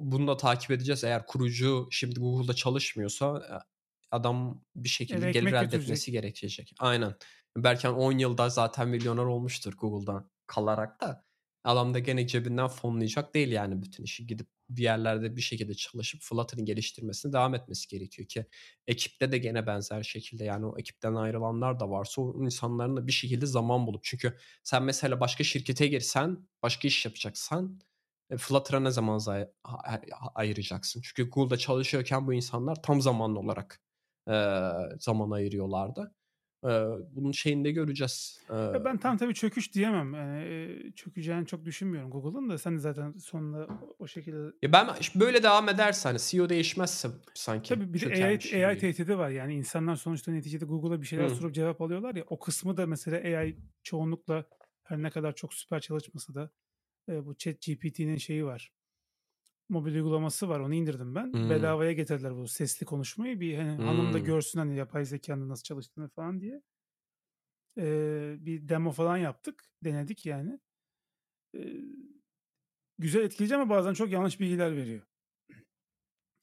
bunu da takip edeceğiz. Eğer kurucu şimdi Google'da çalışmıyorsa adam bir şekilde evet, gelir elde etmesi gerekecek. Aynen. Belki 10 yılda zaten milyoner olmuştur Google'dan kalarak da. Adam da gene cebinden fonlayacak değil yani bütün işi. Gidip bir yerlerde bir şekilde çalışıp Flutter'ın geliştirmesine devam etmesi gerekiyor ki ekipte de gene benzer şekilde yani o ekipten ayrılanlar da varsa o insanların da bir şekilde zaman bulup çünkü sen mesela başka şirkete girsen başka iş yapacaksan e, Flutter'a ne zaman ayıracaksın? Çünkü Google'da çalışıyorken bu insanlar tam zamanlı olarak e, zaman ayırıyorlardı. E, bunun şeyini de göreceğiz. E, ben tam tabii çöküş diyemem. Yani, çökeceğini çok düşünmüyorum Google'ın da. Sen de zaten sonunda o şekilde... Ya ben böyle devam ederse hani CEO değişmezse sanki Tabii bir de AI, AI tehdidi var. Yani insanlar sonuçta neticede Google'a bir şeyler Hı. sorup cevap alıyorlar ya. O kısmı da mesela AI çoğunlukla her ne kadar çok süper çalışmasa da bu chat GPT'nin şeyi var mobil uygulaması var. Onu indirdim ben. Hmm. Bedavaya getirdiler bu sesli konuşmayı. Bir hani hmm. hanım da görsün hani yapay zekanın nasıl çalıştığını falan diye. Ee, bir demo falan yaptık. Denedik yani. Ee, güzel etkileyici ama bazen çok yanlış bilgiler veriyor.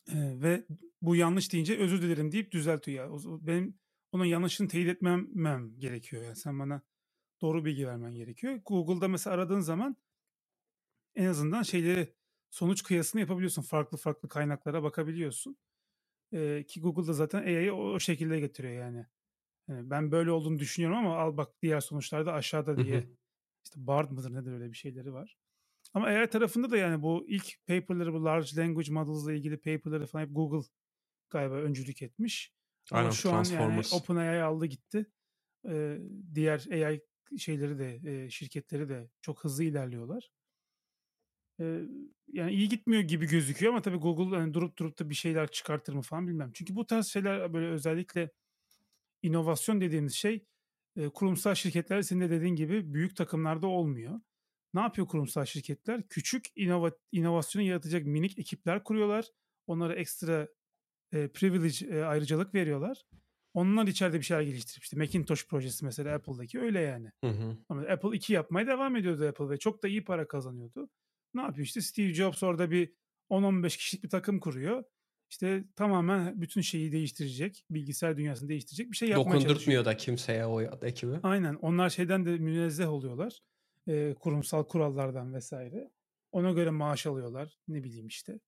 Ee, ve bu yanlış deyince özür dilerim deyip düzeltiyor. Ya. Benim onun yanlışını teyit etmemem gerekiyor. Yani sen bana doğru bilgi vermen gerekiyor. Google'da mesela aradığın zaman en azından şeyleri sonuç kıyasını yapabiliyorsun. Farklı farklı kaynaklara bakabiliyorsun. Ee, ki Google'da zaten AI'yi o, o şekilde getiriyor yani. yani. Ben böyle olduğunu düşünüyorum ama al bak diğer sonuçlarda aşağıda diye. işte Bard mıdır nedir öyle bir şeyleri var. Ama AI tarafında da yani bu ilk paper'ları bu large language models ile ilgili paper'ları falan hep Google galiba öncülük etmiş. Ama Aynen, şu an yani OpenAI aldı gitti. Ee, diğer AI şeyleri de e, şirketleri de çok hızlı ilerliyorlar yani iyi gitmiyor gibi gözüküyor ama tabii Google hani durup durup da bir şeyler çıkartır mı falan bilmem. Çünkü bu tarz şeyler böyle özellikle inovasyon dediğimiz şey kurumsal şirketler senin de dediğin gibi büyük takımlarda olmuyor. Ne yapıyor kurumsal şirketler? Küçük inova, inovasyonu yaratacak minik ekipler kuruyorlar. Onlara ekstra e, privilege, e, ayrıcalık veriyorlar. Onlar içeride bir şeyler geliştirip işte Macintosh projesi mesela Apple'daki öyle yani. Hı hı. Ama Apple 2 yapmaya devam ediyordu Apple ve çok da iyi para kazanıyordu. Ne yapıyor işte Steve Jobs orada bir 10-15 kişilik bir takım kuruyor. İşte tamamen bütün şeyi değiştirecek, bilgisayar dünyasını değiştirecek bir şey yapmaya Dokundurtmuyor çalışıyor. da kimseye o ekibi. Aynen. Onlar şeyden de münezzeh oluyorlar. E, kurumsal kurallardan vesaire. Ona göre maaş alıyorlar. Ne bileyim işte.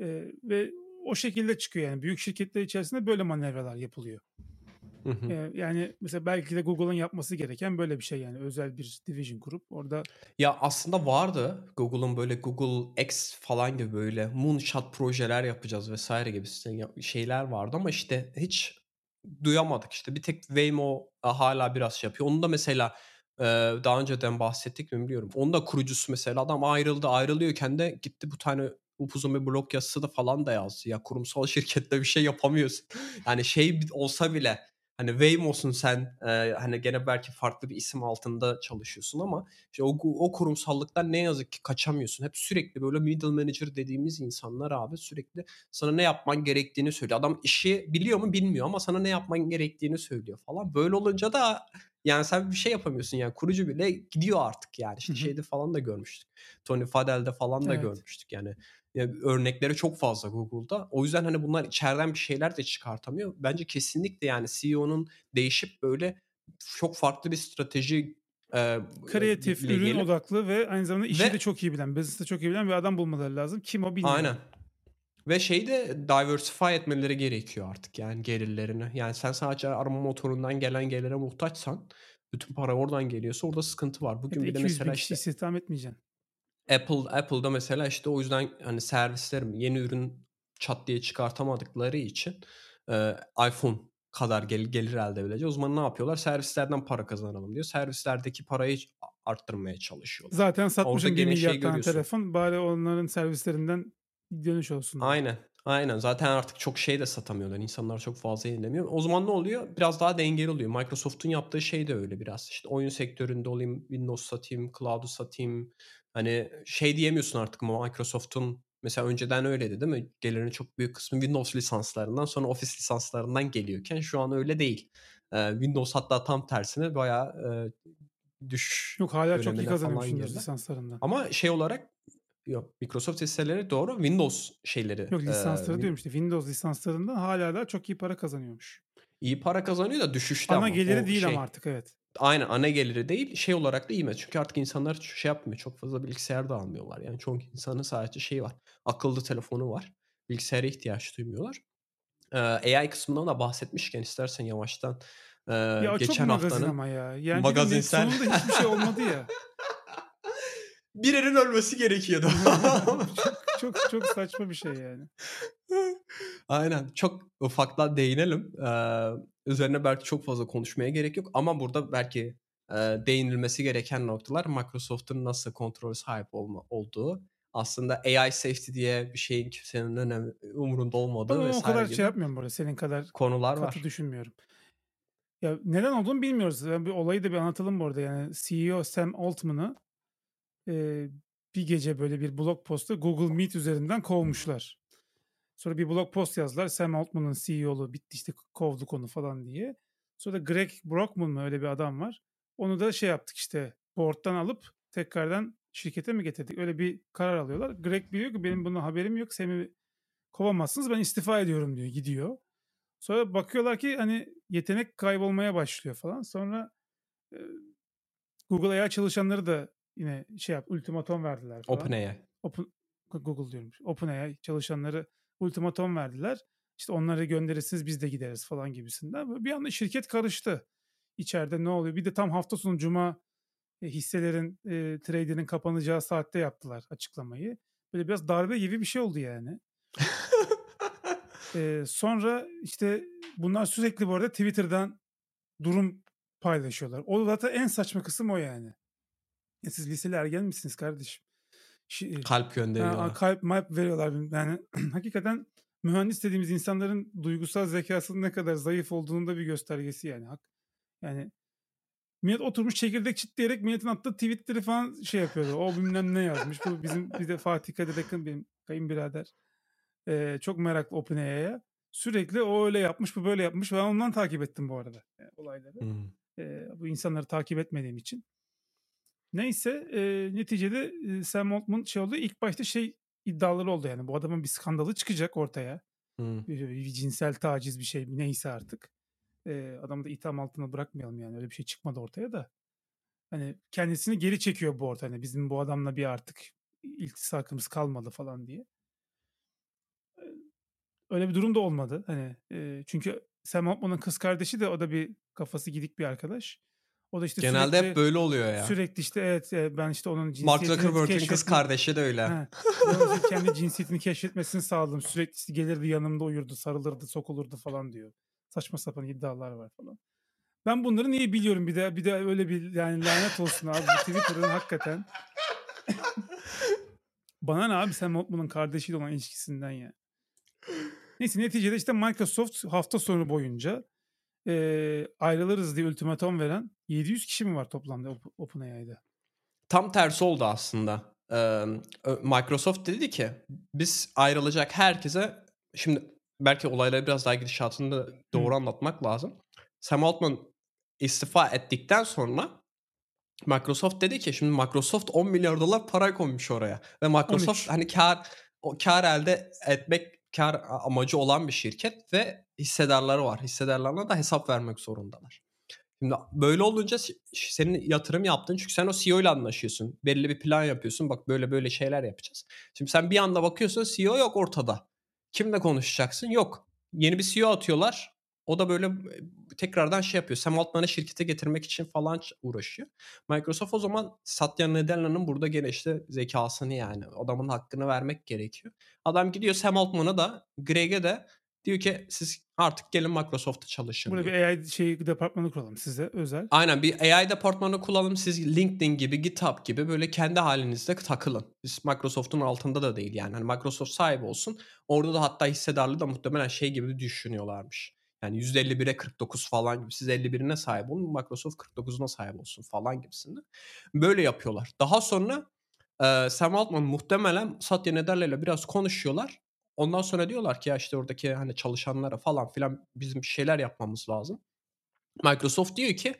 E, ve o şekilde çıkıyor yani. Büyük şirketler içerisinde böyle manevralar yapılıyor. Hı hı. yani mesela belki de Google'ın yapması gereken böyle bir şey yani özel bir division kurup orada Ya aslında vardı Google'ın böyle Google X falan gibi böyle moonshot projeler yapacağız vesaire gibi şeyler vardı ama işte hiç duyamadık işte bir tek Waymo hala biraz şey yapıyor. Onu da mesela daha önceden bahsettik mi bilmiyorum. Onun da kurucusu mesela adam ayrıldı ayrılıyorken de gitti bu tane upuzun bir blog yazısı da falan da yazdı. Ya kurumsal [laughs] şirkette bir şey yapamıyorsun. Yani şey olsa bile hani Waymo'sun sen e, hani gene belki farklı bir isim altında çalışıyorsun ama işte o, o kurumsallıktan ne yazık ki kaçamıyorsun. Hep sürekli böyle middle manager dediğimiz insanlar abi sürekli sana ne yapman gerektiğini söylüyor. Adam işi biliyor mu bilmiyor ama sana ne yapman gerektiğini söylüyor falan. Böyle olunca da yani sen bir şey yapamıyorsun yani kurucu bile gidiyor artık yani işte şeyde falan da görmüştük. Tony Fadell'de falan da evet. görmüştük Yani örnekleri çok fazla Google'da. O yüzden hani bunlar içeriden bir şeyler de çıkartamıyor. Bence kesinlikle yani CEO'nun değişip böyle çok farklı bir strateji e, Kreatif, ürün gelip, odaklı ve aynı zamanda işi ve, de çok iyi bilen, business'te çok iyi bilen bir adam bulmaları lazım. Kim o bilmiyorum. Aynen. Ve şeyi de diversify etmeleri gerekiyor artık yani gelirlerini. Yani sen sadece arama motorundan gelen gelire muhtaçsan bütün para oradan geliyorsa orada sıkıntı var. Bugün bir de mesela işte istihdam etmeyeceksin. Apple Apple'da mesela işte o yüzden hani servislerim yeni ürün çat diye çıkartamadıkları için e, iPhone kadar gel, gelir elde edebilecek. O zaman ne yapıyorlar? Servislerden para kazanalım diyor. Servislerdeki parayı arttırmaya çalışıyorlar. Zaten satmışım 1 milyar şey tane telefon. Bari onların servislerinden dönüş olsun. Aynen. Aynen. Zaten artık çok şey de satamıyorlar. İnsanlar çok fazla yenilemiyor. O zaman ne oluyor? Biraz daha dengeli oluyor. Microsoft'un yaptığı şey de öyle biraz. İşte oyun sektöründe olayım, Windows satayım, Cloud'u satayım. Hani şey diyemiyorsun artık ama Microsoft'un mesela önceden öyleydi değil mi? Gelirin çok büyük kısmı Windows lisanslarından sonra Office lisanslarından geliyorken şu an öyle değil. Ee, Windows hatta tam tersine bayağı e, düşüş Yok hala çok iyi kazanıyor Windows lisanslarından. Ama şey olarak Yok Microsoft hisseleri doğru. Windows şeyleri. Yok lisansları e, diyorum işte. Windows lisanslarından hala da çok iyi para kazanıyormuş. İyi para kazanıyor da düşüşte Ana ama. geliri değil şey, ama artık evet. Aynen ana geliri değil. Şey olarak da iyi? Çünkü artık insanlar şey yapmıyor. Çok fazla bilgisayar da almıyorlar. Yani çok insanın sadece şey var. Akıllı telefonu var. Bilgisayara ihtiyaç duymuyorlar. Ee, AI kısmından da bahsetmişken istersen yavaştan e, ya geçen çok magazin haftanın ama ya. Yani magazinsel... sonunda hiçbir şey olmadı ya. [laughs] birinin ölmesi gerekiyordu. [laughs] çok, çok çok saçma bir şey yani. [laughs] Aynen. Çok ufaktan değinelim. Ee, üzerine belki çok fazla konuşmaya gerek yok ama burada belki e, değinilmesi gereken noktalar Microsoft'un nasıl kontrol sahip olma, olduğu. Aslında AI safety diye bir şeyin kimsenin önemli, umurunda olmadığı ben vesaire o kadar şey yapmıyorum burada. Senin kadar konular katı var. düşünmüyorum. Ya neden olduğunu bilmiyoruz. Yani bir olayı da bir anlatalım bu arada. Yani CEO Sam Altman'ı e, bir gece böyle bir blog postu Google Meet üzerinden kovmuşlar. Sonra bir blog post yazdılar. Sam Altman'ın CEO'lu bitti işte kovduk onu falan diye. Sonra Greg Brockman mı öyle bir adam var. Onu da şey yaptık işte board'dan alıp tekrardan şirkete mi getirdik? Öyle bir karar alıyorlar. Greg biliyor ki benim bunun haberim yok. Sam'i kovamazsınız ben istifa ediyorum diyor gidiyor. Sonra bakıyorlar ki hani yetenek kaybolmaya başlıyor falan. Sonra e, Google AI çalışanları da yine şey yap ultimatom verdiler falan. OpenAI. Open, Google diyorum. OpenAI çalışanları ultimatom verdiler. İşte onları gönderirsiniz biz de gideriz falan gibisinden. Bir anda şirket karıştı. İçeride ne oluyor? Bir de tam hafta sonu cuma e, hisselerin e, trade'inin kapanacağı saatte yaptılar açıklamayı. Böyle biraz darbe gibi bir şey oldu yani. [laughs] e, sonra işte bunlar sürekli bu arada Twitter'dan durum paylaşıyorlar. O zaten en saçma kısım o yani. Ya siz liseli ergen misiniz kardeşim? Şi, kalp gönderiyorlar. Ha, kalp malp veriyorlar. Yani [clears throat] hakikaten mühendis dediğimiz insanların duygusal zekasının ne kadar zayıf olduğunun da bir göstergesi yani. Hak, yani millet oturmuş çekirdek çitleyerek milletin attığı tweetleri falan şey yapıyordu. O bilmem ne yazmış. Bu bizim bir de Fatih Kadir Akın benim kayınbirader. Ee, çok meraklı OpenAI'ya. Sürekli o öyle yapmış, bu böyle yapmış. Ben ondan takip ettim bu arada yani olayları. Hmm. Ee, bu insanları takip etmediğim için. Neyse e, neticede e, Sam Altman şey oldu. İlk başta şey iddiaları oldu yani. Bu adamın bir skandalı çıkacak ortaya. Hmm. Bir, bir cinsel taciz bir şey neyse artık. E, adamı da itham altına bırakmayalım yani. Öyle bir şey çıkmadı ortaya da. Hani kendisini geri çekiyor bu ortaya. Hani bizim bu adamla bir artık iltisakımız kalmadı falan diye. Öyle bir durum da olmadı. Hani e, çünkü Sam Altman'ın kız kardeşi de o da bir kafası gidik bir arkadaş. O da işte Genelde sürekli, hep böyle oluyor ya. Sürekli işte evet e, ben işte onun cinsiyetini Mark Zuckerberg'in kız kardeşi de öyle. He, kendi cinsiyetini keşfetmesini sağladım. Sürekli işte gelirdi yanımda uyurdu, sarılırdı, sokulurdu falan diyor. Saçma sapan iddialar var falan. Ben bunları niye biliyorum bir de bir de öyle bir yani lanet olsun abi Twitter'ın hakikaten. [laughs] Bana ne abi sen bunun kardeşiyle olan ilişkisinden ya. Neyse neticede işte Microsoft hafta sonu boyunca e, ayrılırız diye ultimatom veren 700 kişi mi var toplamda OpenAI'da? Tam tersi oldu aslında. Ee, Microsoft dedi ki biz ayrılacak herkese şimdi belki olayları biraz daha gidişatını doğru Hı. anlatmak lazım. Sam Altman istifa ettikten sonra Microsoft dedi ki şimdi Microsoft 10 milyar dolar para koymuş oraya ve Microsoft 13. hani kar o kar elde etmek kar amacı olan bir şirket ve hissedarları var. Hissedarlarına da hesap vermek zorundalar. Şimdi böyle olunca senin yatırım yaptın çünkü sen o CEO ile anlaşıyorsun. Belli bir plan yapıyorsun. Bak böyle böyle şeyler yapacağız. Şimdi sen bir anda bakıyorsun CEO yok ortada. Kimle konuşacaksın? Yok. Yeni bir CEO atıyorlar. O da böyle tekrardan şey yapıyor. Sam Altman'ı şirkete getirmek için falan uğraşıyor. Microsoft o zaman Satya Nadela'nın burada gene işte zekasını yani adamın hakkını vermek gerekiyor. Adam gidiyor Sam Altman'a da Greg'e de diyor ki siz artık gelin Microsoft'ta çalışın. Burada diyor. bir AI şey departmanı kuralım size özel. Aynen bir AI departmanı kullanın. Siz LinkedIn gibi, GitHub gibi böyle kendi halinizde takılın. Biz Microsoft'un altında da değil yani. Hani Microsoft sahibi olsun. Orada da hatta hissedarlığı da muhtemelen şey gibi düşünüyorlarmış. Yani %51'e 49 falan gibi. Siz 51'ine sahip olun. Microsoft 49'una sahip olsun falan gibisinden. Böyle yapıyorlar. Daha sonra e, Sam Altman muhtemelen Satya Nadella ile biraz konuşuyorlar. Ondan sonra diyorlar ki ya işte oradaki hani çalışanlara falan filan bizim bir şeyler yapmamız lazım. Microsoft diyor ki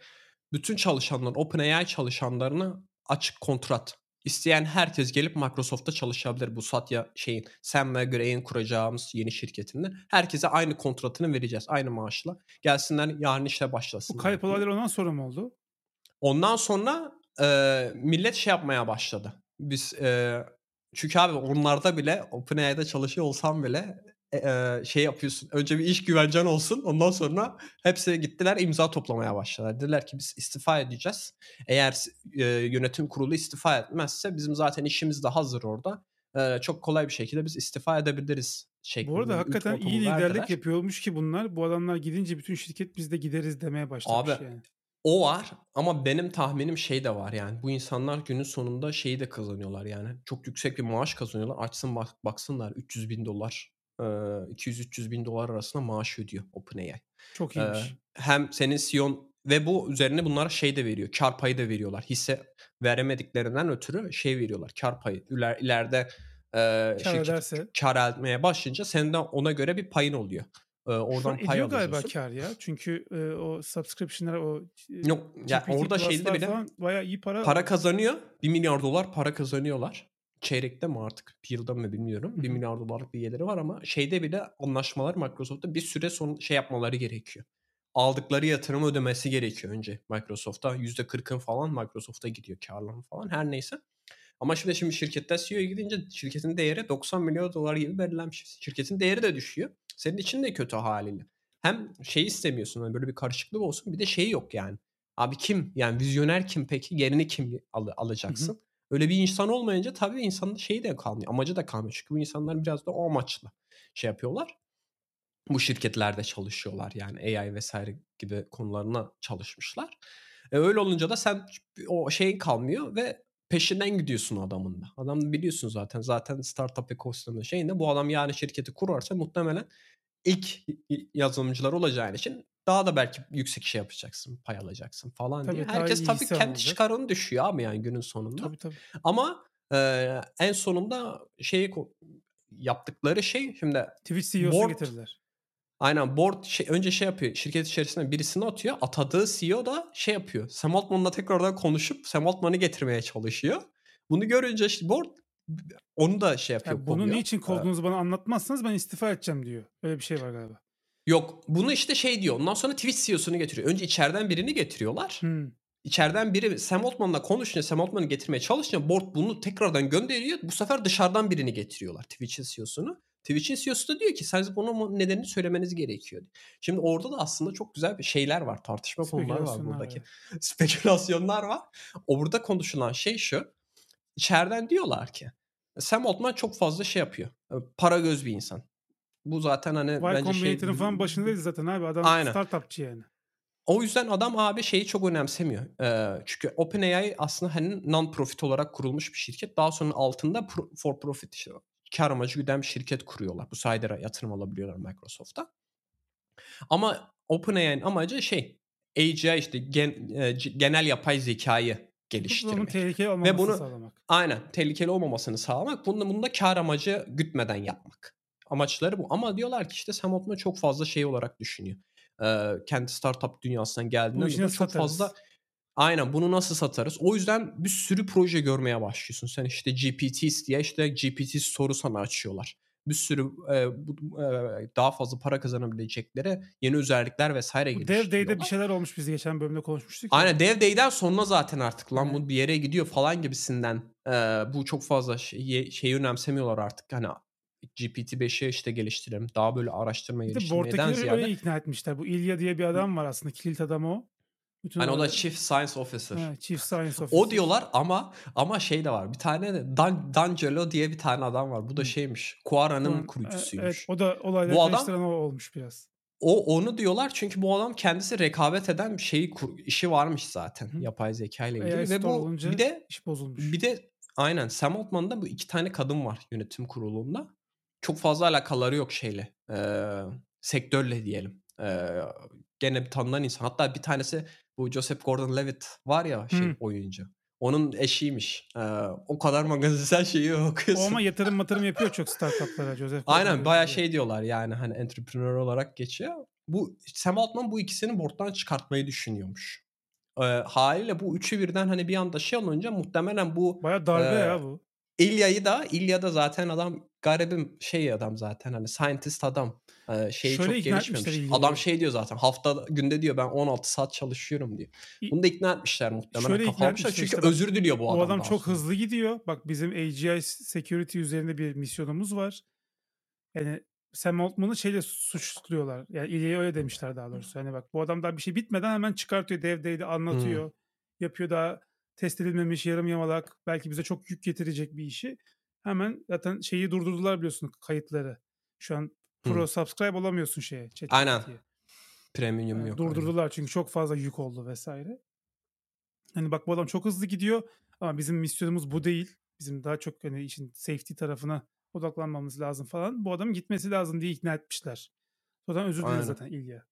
bütün çalışanlar, OpenAI çalışanlarına açık kontrat. İsteyen herkes gelip Microsoft'ta çalışabilir. Bu Satya şeyin Sam ve Gray'in kuracağımız yeni şirketinde. Herkese aynı kontratını vereceğiz. Aynı maaşla. Gelsinler yarın işte başlasın. Bu kayıp olaylar ondan sonra mı oldu? Ondan sonra e, millet şey yapmaya başladı. Biz e, çünkü abi onlarda bile OpenAI'da çalışıyor olsam bile e, şey yapıyorsun. Önce bir iş güvencen olsun. Ondan sonra hepsi gittiler imza toplamaya başladılar. Dediler ki biz istifa edeceğiz. Eğer e, yönetim kurulu istifa etmezse bizim zaten işimiz de hazır orada. E, çok kolay bir şekilde biz istifa edebiliriz şeklinde. Bu arada hakikaten iyi liderlik yapıyormuş ki bunlar. Bu adamlar gidince bütün şirket biz de gideriz demeye başlamış Abi, yani. O var ama benim tahminim şey de var yani bu insanlar günün sonunda şeyi de kazanıyorlar yani çok yüksek bir maaş kazanıyorlar açsın bak, baksınlar 300 bin dolar 200-300 bin dolar arasında maaş ödüyor OpenAI. Çok iyiymiş. Hem senin CEO ve bu üzerine bunlara şey de veriyor. Kar payı da veriyorlar. Hisse veremediklerinden ötürü şey veriyorlar. Kar payı. İler, ileride e, kar ederse. kar etmeye başlayınca senin de ona göre bir payın oluyor. E, oradan Şu pay ediyor galiba kar ya. Çünkü e, o subscription'lara o Yok ya yani orada şeyde bile falan bayağı iyi para para kazanıyor. 1 milyar dolar para kazanıyorlar çeyrekte mi artık yılda mı bilmiyorum. 1 milyar dolarlık bir geliri var ama şeyde bile anlaşmalar Microsoft'ta bir süre son şey yapmaları gerekiyor. Aldıkları yatırım ödemesi gerekiyor önce Microsoft'ta. %40'ın falan Microsoft'a gidiyor karların falan her neyse. Ama şimdi şimdi şirketten CEO'ya gidince şirketin değeri 90 milyon dolar gibi belirlenmiş. Şirketin değeri de düşüyor. Senin için de kötü haliyle. Hem şey istemiyorsun hani böyle bir karışıklık olsun bir de şey yok yani. Abi kim yani vizyoner kim peki yerini kim al- alacaksın? Hı hı. Öyle bir insan olmayınca tabii insanın şeyi de kalmıyor. Amacı da kalmıyor. Çünkü bu insanlar biraz da o amaçla şey yapıyorlar. Bu şirketlerde çalışıyorlar yani AI vesaire gibi konularına çalışmışlar. E öyle olunca da sen o şey kalmıyor ve peşinden gidiyorsun adamın da. Adam biliyorsun zaten. Zaten startup ekosistemi şeyinde bu adam yani şirketi kurarsa muhtemelen ilk yazılımcılar olacağın için daha da belki yüksek şey yapacaksın, pay alacaksın falan Tabii, diye. Herkes tabii kendi alacak. çıkarını düşüyor abi yani günün sonunda. Tabii tabii. Ama e, en sonunda şeyi yaptıkları şey şimdi Twitch CEO'su Board- getirdiler. aynen board şey, önce şey yapıyor. Şirket içerisinde birisini atıyor. Atadığı CEO da şey yapıyor. Sam Altman'la tekrardan konuşup Sam Altman'ı getirmeye çalışıyor. Bunu görünce işte board onu da şey yapıyor. Yani bunu kovuyor. niçin Ee, kovduğunuzu bana anlatmazsanız ben istifa edeceğim diyor. Öyle bir şey var galiba. Yok bunu işte şey diyor. Ondan sonra Twitch CEO'sunu getiriyor. Önce içeriden birini getiriyorlar. Hmm. İçeriden biri Sam Altman'la konuşunca Sam Altman'ı getirmeye çalışınca board bunu tekrardan gönderiyor. Bu sefer dışarıdan birini getiriyorlar Twitch'in CEO'sunu. Twitch'in CEO'su da diyor ki siz bunun nedenini söylemeniz gerekiyor. Şimdi orada da aslında çok güzel bir şeyler var. Tartışma konuları var buradaki. var. [laughs] Spekülasyonlar var. Orada konuşulan şey şu. İçeriden diyorlar ki Sam Altman çok fazla şey yapıyor. Para göz bir insan. Bu zaten hani Y bence şey... Combinator'ın falan başındaydı zaten abi. Adam Aynen. startupçı yani. O yüzden adam abi şeyi çok önemsemiyor. Ee, çünkü OpenAI aslında hani non-profit olarak kurulmuş bir şirket. Daha sonra altında for profit işte kar amacı güden bir şirket kuruyorlar. Bu sayede yatırım alabiliyorlar Microsoft'a. Ama OpenAI'nin amacı şey AGI işte gen, e, genel yapay zekayı Bunun geliştirmek. tehlikeli olmamasını bunu- sağlamak. Aynen tehlikeli olmamasını sağlamak. Bunu, bunu da kar amacı gütmeden yapmak. Amaçları bu. Ama diyorlar ki işte Sam Altman çok fazla şey olarak düşünüyor. Ee, kendi startup dünyasından dolayı çok satarız. fazla Aynen bunu nasıl satarız? O yüzden bir sürü proje görmeye başlıyorsun. Sen işte GPTs diye işte GPT soru sana açıyorlar. Bir sürü e, bu, e, daha fazla para kazanabilecekleri yeni özellikler vesaire Bu Dev. Day'de bir şeyler olmuş biz geçen bölümde konuşmuştuk. Aynen Dev Day'den sonra zaten artık lan bu bir yere gidiyor falan gibisinden. e, bu çok fazla şey, şeyi önemsemiyorlar artık. Hani GPT-5'i işte geliştirelim. Daha böyle araştırma geliştirmeden ziyade. öyle ikna etmişler. Bu İlya diye bir adam var aslında. Kilit adam o. Bütün Hani o da Chief Science Officer. Ha, Chief [laughs] Science Officer. O diyorlar ama ama şey de var. Bir tane de Dan, D'Angelo diye bir tane adam var. Bu da şeymiş. Quora'nın Ulan, kurucusuymuş. Evet o da olayları Bu adam- o olmuş biraz. O onu diyorlar çünkü bu adam kendisi rekabet eden bir şeyi kur- işi varmış zaten Hı. yapay zeka ile ilgili AI ve bu olunca bir de iş bozulmuş. bir de aynen Sam Altman'da bu iki tane kadın var yönetim kurulunda. Çok fazla alakaları yok şeyle. eee, sektörle diyelim. Eee, gene bir tanınan insan. Hatta bir tanesi bu Joseph Gordon-Levitt var ya şey Hı. oyuncu. Onun eşiymiş. Eee, o kadar magazinsel [laughs] şeyi o okuyorsun. ama yatırım [laughs] matırım yapıyor çok startuplara Joseph. Aynen bayağı şey diyorlar yani hani entrepreneur olarak geçiyor. Bu Sam Altman bu ikisini board'dan çıkartmayı düşünüyormuş. Ee, haliyle bu üçü birden hani bir anda şey olunca muhtemelen bu Bayağı darbe Ee, ya bu. İlya'yı da İlya da zaten adam garibim şey adam zaten hani scientist adam. Ee, şeyi Şöyle çok gelişmemiş. Adam şey diyor zaten hafta günde diyor ben 16 saat çalışıyorum diyor. Bunu da ikna etmişler muhtemelen. Şöyle ikna Kafalamışlar etmişler çünkü işte özür diliyor bu O adam. adam daha çok sonra. hızlı gidiyor. Bak bizim AGI Security üzerinde bir misyonumuz var. Yani Sam Altman'ı şeyle suçluyorlar. Yani İlya'ya öyle demişler daha doğrusu. Hani bak bu adam daha bir şey bitmeden hemen çıkartıyor. Dev Day'de anlatıyor. Yapıyor daha test edilmemiş yarım yamalak. Belki bize çok yük getirecek bir işi. Hemen zaten şeyi durdurdular biliyorsun kayıtları. Şu an Pro Hı. subscribe olamıyorsun şeye. Aynen. ChatGPT'ye. Premium Yani yok. aynen. durdurdular çünkü çok fazla yük oldu vesaire. Hani bak bu adam çok hızlı gidiyor ama bizim misyonumuz bu değil. Bizim daha çok hani işin safety tarafına odaklanmamız lazım falan. Bu adamın gitmesi lazım diye ikna etmişler. Sonradan özür Aynen. zaten İlya.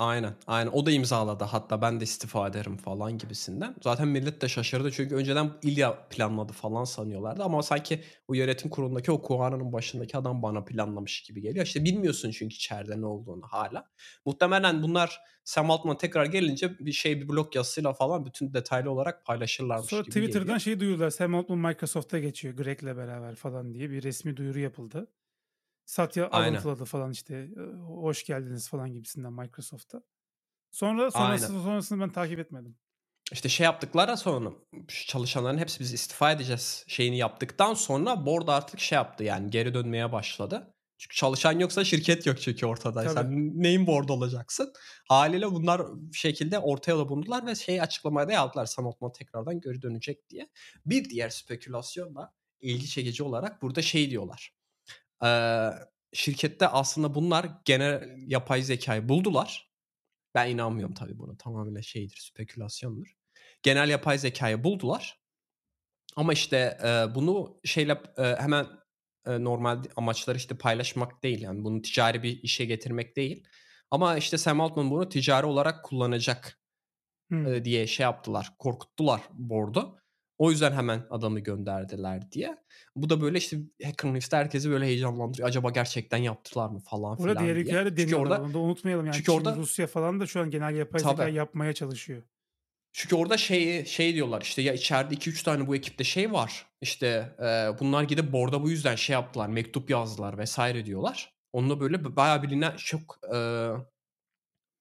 Aynen. Aynen. O da imzaladı. Hatta ben de istifa ederim falan gibisinden. Zaten millet de şaşırdı çünkü önceden İlya planladı falan sanıyorlardı ama sanki o yönetim kurulundaki o Kuana'nın başındaki adam bana planlamış gibi geliyor. İşte bilmiyorsun çünkü içeride ne olduğunu hala. Muhtemelen bunlar Sam Altman tekrar gelince bir şey bir blog yazısıyla falan bütün detaylı olarak paylaşırlarmış Sonra gibi Twitter'dan geliyor. şey duyurdular. Sam Altman Microsoft'a geçiyor Greg'le beraber falan diye bir resmi duyuru yapıldı. Satya Aynen. alıntıladı falan işte hoş geldiniz falan gibisinden Microsoft'a. Sonra Aynen. sonrasını, sonrasını ben takip etmedim. İşte şey yaptıkları sonra şu çalışanların hepsi biz istifa edeceğiz şeyini yaptıktan sonra board artık şey yaptı yani geri dönmeye başladı. Çünkü çalışan yoksa şirket yok çünkü ortada. Tabii. Sen neyin board olacaksın? Haliyle bunlar şekilde ortaya da bulundular ve şey açıklamayı da yaptılar. Sam Altman tekrardan geri dönecek diye. Bir diğer spekülasyon da ilgi çekici olarak burada şey diyorlar. Ee, şirkette aslında bunlar genel yapay zekayı buldular. Ben inanmıyorum tabii buna. Tamamıyla şeydir, spekülasyondur. Genel yapay zekayı buldular. Ama işte e, bunu şeyle e, hemen e, normal amaçları işte paylaşmak değil. Yani bunu ticari bir işe getirmek değil. Ama işte Sam Altman bunu ticari olarak kullanacak Hmm. e, diye şey yaptılar. Korkuttular board'u. O yüzden hemen adamı gönderdiler diye. Bu da böyle işte Hacker News'te herkesi böyle heyecanlandırıyor. Acaba gerçekten yaptılar mı falan filan diğer diye. ülkeler de Çünkü orada Onu da unutmayalım. Yani çünkü Çin, orada- Rusya falan da şu an genel yapay Tabii. zeka yapmaya çalışıyor. Çünkü orada şey şey diyorlar işte ya içeride 2-3 tane bu ekipte şey var. İşte e, bunlar gidip borda bu yüzden şey yaptılar. Mektup yazdılar vesaire diyorlar. Onunla böyle bayağı bilinen çok e,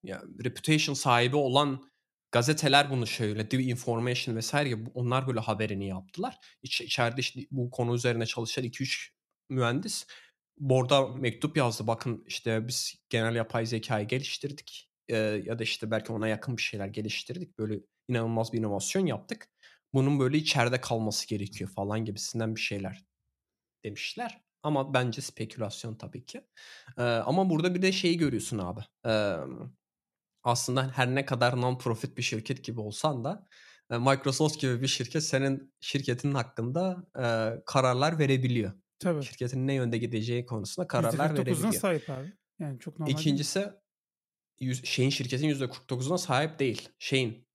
ya, reputation sahibi olan gazeteler bunu şöyle The Information vesaire gibi onlar böyle haberini yaptılar. İç, içeride işte bu konu üzerine çalışan 2-3 mühendis borda mektup yazdı. Bakın işte biz genel yapay zekayı geliştirdik. Ee, ya da işte belki ona yakın bir şeyler geliştirdik. Böyle inanılmaz bir inovasyon yaptık. Bunun böyle içeride kalması gerekiyor falan gibisinden bir şeyler demişler. Ama bence spekülasyon tabii ki. Ee, ama burada bir de şeyi görüyorsun abi. Ee, aslında her ne kadar non-profit bir şirket gibi olsan da e, Microsoft gibi bir şirket senin şirketinin hakkında e, kararlar verebiliyor. Tabii. Şirketin ne yönde gideceği konusunda kararlar %49'una verebiliyor. sahip abi. Yani çok normal? İkincisi yüz- şeyin şirketin %49'una sahip değil. Şeyin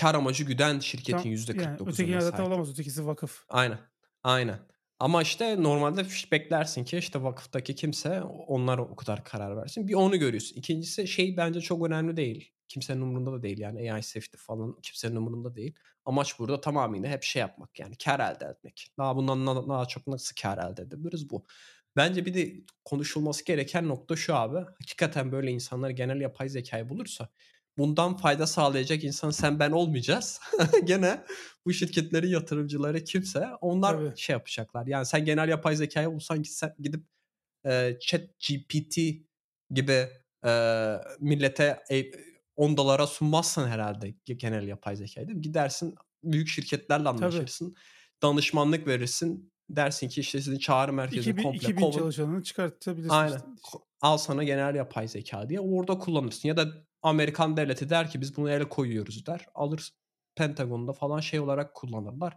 kar amacı güden şirketin Tam- %49'una yani öteki sahip. olamaz. Ötekisi vakıf. Aynen. Aynen. Ama işte normalde beklersin ki işte vakıftaki kimse onlar o kadar karar versin. Bir onu görüyorsun. İkincisi şey bence çok önemli değil. kimsenin umurunda da değil yani AI safety falan kimsenin umurunda değil. Amaç burada tamamıyla hep şey yapmak yani kar elde etmek. Daha bundan daha çok nasıl kar elde edebiliriz bu. Bence bir de konuşulması gereken nokta şu abi. Hakikaten böyle insanlar genel yapay zekayı bulursa bundan fayda sağlayacak insan sen ben olmayacağız. [laughs] Gene bu şirketlerin yatırımcıları kimse onlar Tabii. şey yapacaklar. Yani sen genel yapay zekayı bulsan ki sen gidip e, chat GPT gibi e, millete e, 10 dolara sunmazsın herhalde genel yapay zekayı değil mi? Gidersin büyük şirketlerle anlaşırsın. Tabii. Danışmanlık verirsin. Dersin ki işte sizin çağrı merkezi 2000, komple 2000 kovun. çalışanını çıkartabilirsin. Aynen. Işte. Al sana genel yapay zeka diye orada kullanırsın. Ya da Amerikan devleti der ki biz bunu ele koyuyoruz der. Alır Pentagon'da falan şey olarak kullanırlar.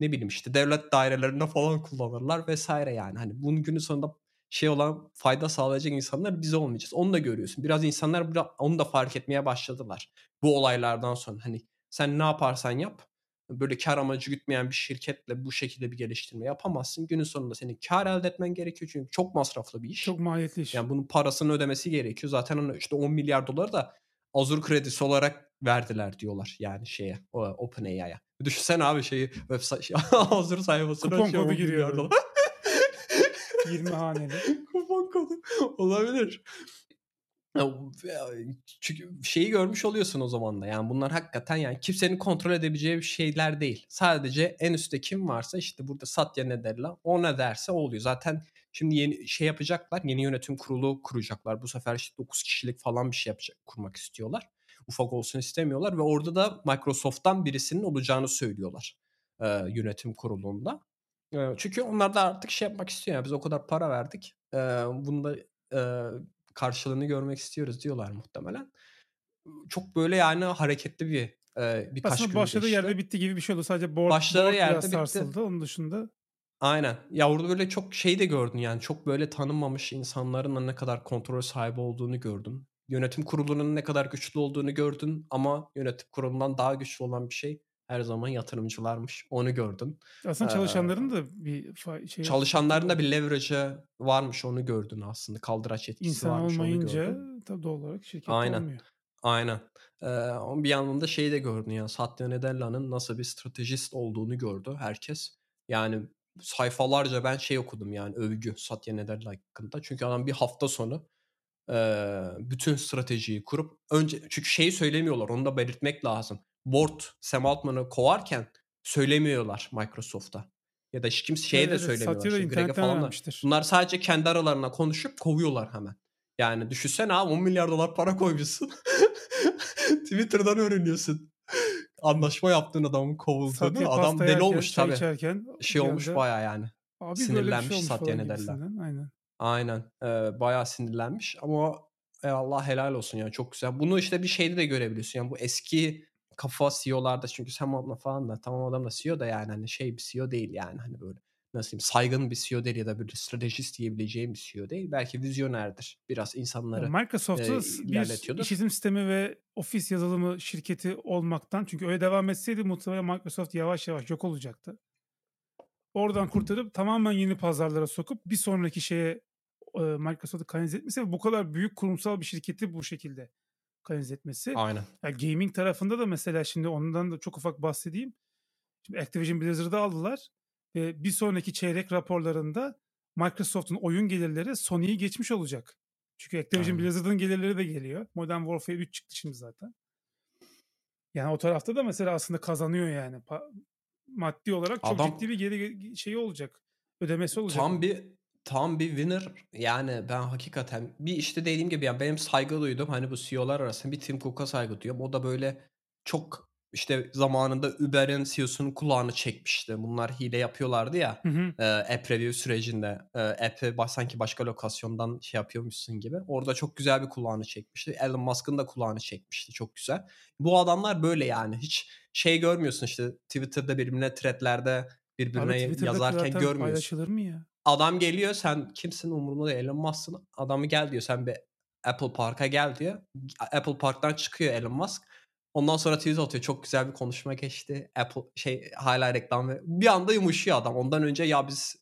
Ne bileyim işte devlet dairelerinde falan kullanırlar vesaire yani. Hani bunun günü sonunda şey olan fayda sağlayacak insanlar biz olmayacağız. Onu da görüyorsun. Biraz insanlar onu da fark etmeye başladılar. Bu olaylardan sonra hani sen ne yaparsan yap böyle kar amacı gütmeyen bir şirketle bu şekilde bir geliştirme yapamazsın. Günün sonunda senin kar elde etmen gerekiyor çünkü çok masraflı bir iş. Çok maliyetli iş. Yani bunun parasını ödemesi gerekiyor. Zaten işte 10 milyar dolar da Azure kredisi olarak verdiler diyorlar yani şeye OpenAI'ya. Düşünsene abi şeyi website şey, [laughs] Azure sayfasına Kupon şey kodu giriyor. Dolar. [laughs] 20 haneli. Kupon kodu olabilir. Çünkü şeyi görmüş oluyorsun o zaman da. Yani bunlar hakikaten yani kimsenin kontrol edebileceği şeyler değil. Sadece en üstte kim varsa işte burada Satya Nadella o ne derse o oluyor. Zaten şimdi yeni şey yapacaklar. Yeni yönetim kurulu kuracaklar. Bu sefer işte 9 kişilik falan bir şey yapacak, kurmak istiyorlar. Ufak olsun istemiyorlar ve orada da Microsoft'tan birisinin olacağını söylüyorlar. E, yönetim kurulunda. E, çünkü onlar da artık şey yapmak istiyor. Yani biz o kadar para verdik. E, bunu da e, karşılığını görmek istiyoruz diyorlar muhtemelen. Çok böyle yani hareketli bir e, birkaç Aslında gün başladığı geçti. yerde bitti gibi bir şey oldu. Sadece board, Başladığı board yerde biraz bitti. sarsıldı. Onun dışında Aynen. Ya orada böyle çok şey de gördün yani çok böyle tanınmamış insanların ne kadar kontrol sahibi olduğunu gördün. Yönetim kurulunun ne kadar güçlü olduğunu gördün ama yönetim kurulundan daha güçlü olan bir şey her zaman yatırımcılarmış. Onu gördün. aslında Ee, çalışanların da bir şey Çalışanların da bir leverage'ı varmış onu gördün aslında. Kaldıraç etkisi insan varmış onu olmayınca gördün. tabii doğal olarak şirket Aynen. olmuyor. Aynen. Ee, bir yandan da şeyi de gördün yani Satya Nadella'nın nasıl bir stratejist olduğunu gördü herkes. Yani sayfalarca ben şey okudum yani övgü Satya Nadella hakkında. Çünkü adam bir hafta sonu e, bütün stratejiyi kurup önce çünkü şeyi söylemiyorlar onu da belirtmek lazım. Board Sam Altman'ı kovarken söylemiyorlar Microsoft'a. Ya da hiç kimse şeye Evet, de evet, söylemiyorlar. Da İşte Greg'e falan da. Bunlar sadece kendi aralarına konuşup kovuyorlar hemen. Yani düşünsene abi 10 milyar dolar para koymuşsun. [laughs] Twitter'dan öğreniyorsun. Anlaşma yaptığın adamın kovulduğunu. Adam deli yerken, olmuş çay tabii. içerken Şey olmuş baya yani. Abi şey sinirlenmiş olmuş Satya Nadella. Aynen. Aynen. Ee, bayağı sinirlenmiş ama e, Allah helal olsun yani çok güzel. Bunu işte bir şeyde de görebiliyorsun. Yani bu eski kafa CEO'larda çünkü Sam Altman falan da tamam adam da CEO da yani hani şey bir CEO değil yani hani böyle nasıl diyeyim saygın bir CEO değil ya da bir stratejist diyebileceğim bir CEO değil. Belki vizyonerdir. Biraz insanları Microsoft'ta e, bir işletim sistemi ve ofis yazılımı şirketi olmaktan çünkü öyle devam etseydi muhtemelen Microsoft yavaş yavaş yok olacaktı. Oradan kurtarıp tamamen yeni pazarlara sokup bir sonraki şeye e, Microsoft'u kanalize etmesi ve bu kadar büyük kurumsal bir şirketi bu şekilde kanalize etmesi. Aynen. Ya gaming tarafında da mesela şimdi ondan da çok ufak bahsedeyim. Şimdi Activision Blizzard'ı aldılar ve bir sonraki çeyrek raporlarında Microsoft'un oyun gelirleri Sony'yi geçmiş olacak. Çünkü Activision. Blizzard'ın gelirleri de geliyor. Modern Warfare 3 çıktı şimdi zaten. Yani o tarafta da mesela aslında kazanıyor yani. Pa- maddi olarak çok Adam- ciddi bir geri şeyi olacak. Ödemesi olacak. Tam bir tam bir winner. Yani ben hakikaten bir işte dediğim gibi yani benim saygı duydum. Hani bu CEO'lar arasında bir Tim Cook'a saygı duyuyorum. O da böyle çok işte zamanında Uber'in CEO'sunun kulağını çekmişti. Bunlar hile yapıyorlardı ya. Hı hı. e, app review sürecinde e, app'i ba- sanki başka lokasyondan şey yapıyormuşsun gibi. Orada çok güzel bir kulağını çekmişti. Elon Musk'ın da kulağını çekmişti. Çok güzel. Bu adamlar böyle yani. Hiç şey görmüyorsun işte Twitter'da birbirine threadlerde Abi birbirine Twitter'da yazarken görmüyorsun. paylaşılır mı ya? Adam geliyor sen kimsin umurumda değil Elon Musk'sın. Adamı gel diyor sen bir Apple Park'a gel diyor. Apple Park'tan çıkıyor Elon Musk. Ondan sonra tweet atıyor. Çok güzel bir konuşma geçti. Apple şey hala reklam ve bir anda yumuşuyor adam. Ondan önce ya biz